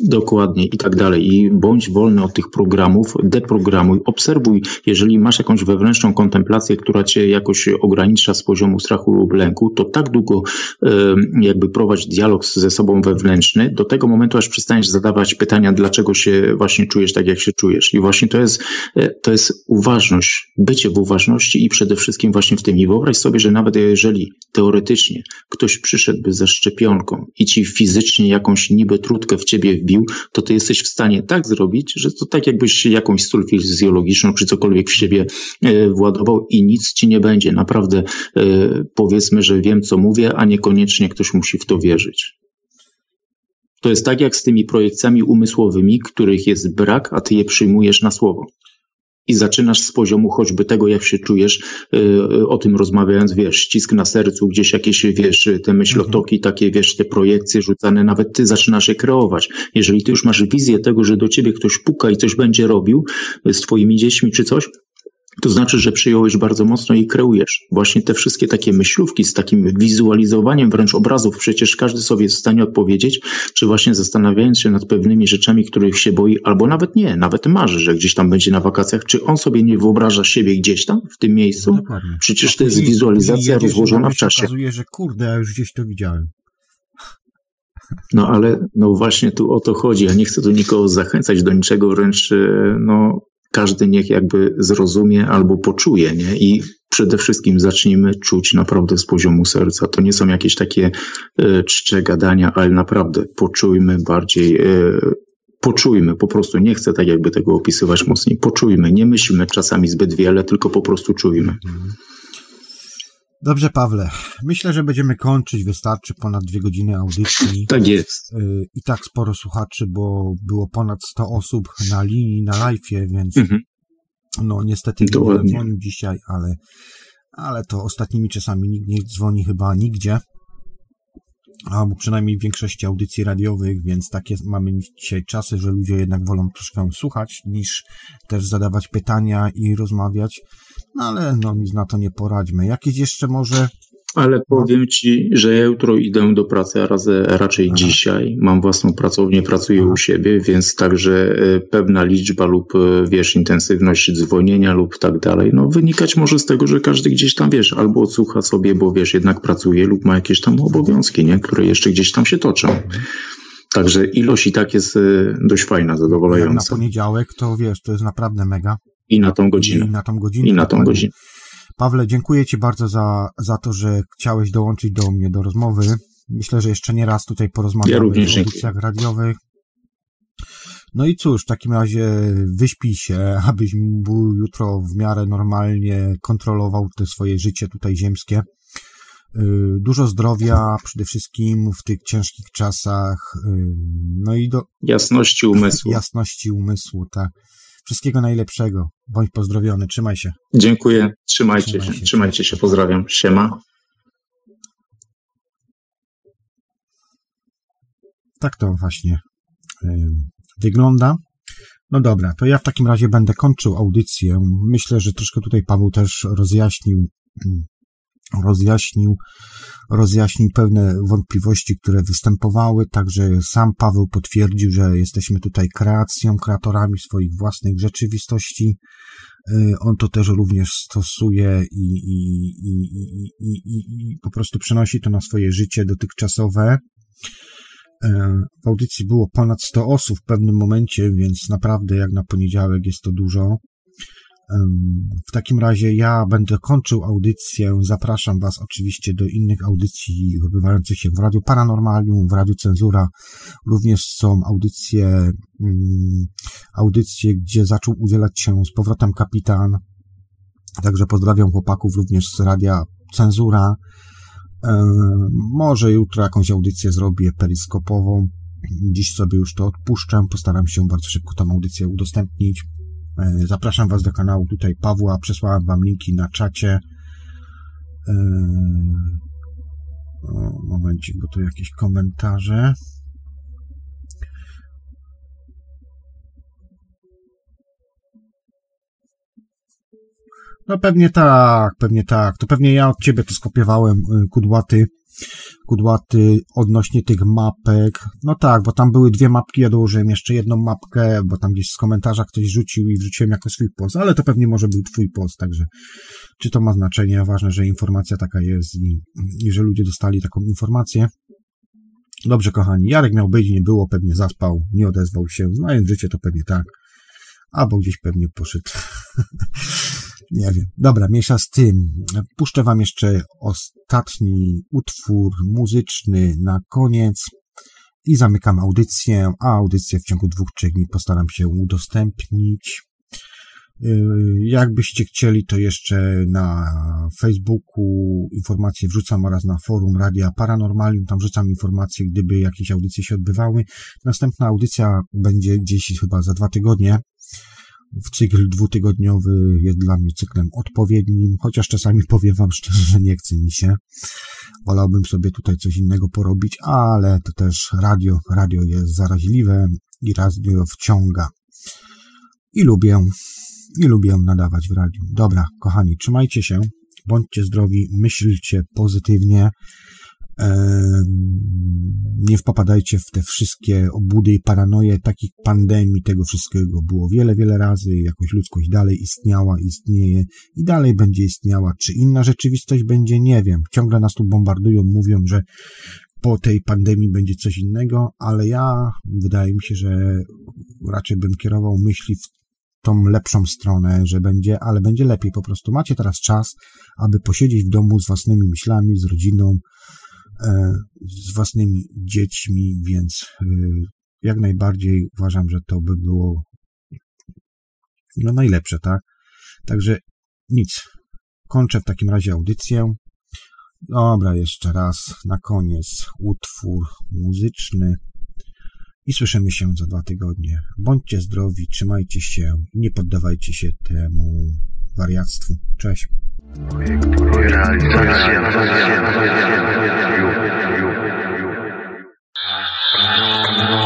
Dokładnie i tak dalej. I bądź wolny od tych programów, deprogramuj, obserwuj, jeżeli masz jakąś wewnętrzną kontemplację, która cię jakoś ogranicza z poziomu strachu lub lęku, to tak długo jakby prowadź dialog ze sobą wewnętrzny, do tego momentu, aż przestaniesz zadawać pytania, dlaczego się właśnie czujesz tak, jak się czujesz. I właśnie to jest, e, to jest uważność, bycie w uważności i przede wszystkim właśnie w tym. I wyobraź sobie, że nawet jeżeli teoretycznie ktoś przyszedłby ze szczepionką i ci fizycznie jakąś niby trutkę w ciebie wbił, to ty jesteś w stanie tak zrobić, że to tak jakbyś jakąś sól fizjologiczną czy cokolwiek w siebie e, władował i nic ci nie będzie. Naprawdę e, powiedzmy, że wiem co mówię, a niekoniecznie ktoś musi w to wierzyć. To jest tak jak z tymi projekcjami umysłowymi, których jest brak, a ty je przyjmujesz na słowo i zaczynasz z poziomu choćby tego, jak się czujesz, yy, o tym rozmawiając, wiesz, ścisk na sercu, gdzieś jakieś, wiesz, te myślotoki, mhm. takie, wiesz, te projekcje rzucane, nawet ty zaczynasz je kreować. Jeżeli ty już masz wizję tego, że do ciebie ktoś puka i coś będzie robił z twoimi dziećmi czy coś, to znaczy, że przyjąłeś bardzo mocno i kreujesz. Właśnie te wszystkie takie myślówki z takim wizualizowaniem wręcz obrazów, przecież każdy sobie jest w stanie odpowiedzieć, czy właśnie zastanawiając się nad pewnymi rzeczami, których się boi, albo nawet nie, nawet marzy, że gdzieś tam będzie na wakacjach, czy on sobie nie wyobraża siebie gdzieś tam, w tym miejscu? No dokładnie. Przecież to jest wizualizacja rozłożona w czasie. okazuje, że kurde, ja już gdzieś to widziałem. No ale no właśnie tu o to chodzi. Ja nie chcę tu nikogo zachęcać do niczego, wręcz e, no, każdy niech jakby zrozumie albo poczuje, nie? I przede wszystkim zacznijmy czuć naprawdę z poziomu serca. To nie są jakieś takie e, czcze gadania, ale naprawdę poczujmy bardziej, e, poczujmy, po prostu nie chcę tak jakby tego opisywać mocniej, poczujmy, nie myślmy czasami zbyt wiele, tylko po prostu czujmy. Dobrze, Pawle. Myślę, że będziemy kończyć. Wystarczy ponad dwie godziny audycji. Tak jest. Y, I tak sporo słuchaczy, bo było ponad 100 osób na linii, na live, więc mhm. no niestety nie dzwonił dzisiaj, ale, ale to ostatnimi czasami nikt nie dzwoni chyba nigdzie. Albo przynajmniej w większości audycji radiowych, więc takie mamy dzisiaj czasy, że ludzie jednak wolą troszkę słuchać, niż też zadawać pytania i rozmawiać. No ale no nic na to nie poradźmy. Jakieś jeszcze może ale powiem ci, że ja jutro idę do pracy, a raczej Aha. dzisiaj. Mam własną pracownię, pracuję Aha. u siebie, więc także e, pewna liczba lub e, wiesz, intensywność dzwonienia lub tak dalej, no wynikać może z tego, że każdy gdzieś tam wiesz, albo odsłucha sobie, bo wiesz, jednak pracuje lub ma jakieś tam obowiązki, nie, które jeszcze gdzieś tam się toczą. Także ilość i tak jest e, dość fajna, zadowalająca. Jak na poniedziałek to wiesz, to jest naprawdę mega. I na tą godzinę. I na tą godzinę. I na tą godzinę. Pawle, dziękuję Ci bardzo za, za to, że chciałeś dołączyć do mnie do rozmowy. Myślę, że jeszcze nie raz tutaj porozmawiamy ja o audycjach radiowych. No i cóż, w takim razie wyśpij się, abyś był jutro w miarę normalnie kontrolował te swoje życie tutaj ziemskie. Y, dużo zdrowia przede wszystkim w tych ciężkich czasach. Y, no i do. Jasności umysłu. Jasności umysłu, tak. Wszystkiego najlepszego. Bądź pozdrowiony. Trzymaj się. Dziękuję. Trzymajcie, Trzymaj się. się. Trzymajcie się. Pozdrawiam. Siema. Tak to właśnie wygląda. No dobra, to ja w takim razie będę kończył audycję. Myślę, że troszkę tutaj Paweł też rozjaśnił mm, rozjaśnił, rozjaśnił pewne wątpliwości, które występowały, także sam Paweł potwierdził, że jesteśmy tutaj kreacją, kreatorami swoich własnych rzeczywistości. Y, on to też również stosuje i, i, i, i, i po prostu przenosi to na swoje życie dotychczasowe. Y, w audycji było ponad 100 osób w pewnym momencie, więc naprawdę jak na poniedziałek jest to dużo. W takim razie ja będę kończył audycję. Zapraszam Was oczywiście do innych audycji odbywających się w Radiu Paranormalium, w Radiu Cenzura. Również są audycje, mm, audycje, gdzie zaczął udzielać się z powrotem kapitan. Także pozdrawiam chłopaków również z Radia Cenzura. Może jutro jakąś audycję zrobię periskopową. Dziś sobie już to odpuszczę. Postaram się bardzo szybko tą audycję udostępnić. E, zapraszam Was do kanału tutaj Pawła, przesłałem Wam linki na czacie. E, momencik, bo tu jakieś komentarze. No pewnie tak, pewnie tak. To pewnie ja od Ciebie to skopiowałem, y, kudłaty kudłaty odnośnie tych mapek. No tak, bo tam były dwie mapki, ja dołożyłem jeszcze jedną mapkę, bo tam gdzieś z komentarza ktoś rzucił i wrzuciłem jako swój post, ale to pewnie może był twój post, także czy to ma znaczenie? Ważne, że informacja taka jest i, i że ludzie dostali taką informację. Dobrze, kochani, Jarek miał być, nie było, pewnie zaspał, nie odezwał się, znając życie to pewnie tak, albo gdzieś pewnie poszedł. Nie wiem. Dobra, mniejsza z tym. Puszczę wam jeszcze ostatni utwór muzyczny na koniec. i zamykam audycję, a audycję w ciągu dwóch, trzech dni postaram się udostępnić. Y, jakbyście chcieli, to jeszcze na Facebooku informacje wrzucam oraz na forum Radia Paranormalium. Tam wrzucam informacje, gdyby jakieś audycje się odbywały. Następna audycja będzie gdzieś chyba za dwa tygodnie. W cykl dwutygodniowy jest dla mnie cyklem odpowiednim, chociaż czasami powiem wam szczerze, że nie chce mi się. Wolałbym sobie tutaj coś innego porobić, ale to też radio, radio jest zaraźliwe i radio wciąga. I lubię i lubię nadawać w radiu. Dobra, kochani, trzymajcie się, bądźcie zdrowi, myślcie pozytywnie, nie wpopadajcie w te wszystkie obudy i paranoje takich pandemii, tego wszystkiego było wiele, wiele razy, jakoś ludzkość dalej istniała, istnieje i dalej będzie istniała. Czy inna rzeczywistość będzie, nie wiem. Ciągle nas tu bombardują, mówią, że po tej pandemii będzie coś innego, ale ja wydaje mi się, że raczej bym kierował myśli w tą lepszą stronę, że będzie, ale będzie lepiej po prostu. Macie teraz czas, aby posiedzieć w domu z własnymi myślami, z rodziną, z własnymi dziećmi, więc e, jak najbardziej uważam, że to by było no najlepsze, tak? Także nic. Kończę w takim razie audycję. Dobra, jeszcze raz na koniec utwór muzyczny i słyszymy się za dwa tygodnie. Bądźcie zdrowi, trzymajcie się i nie poddawajcie się temu wariactwu. Cześć. No, no.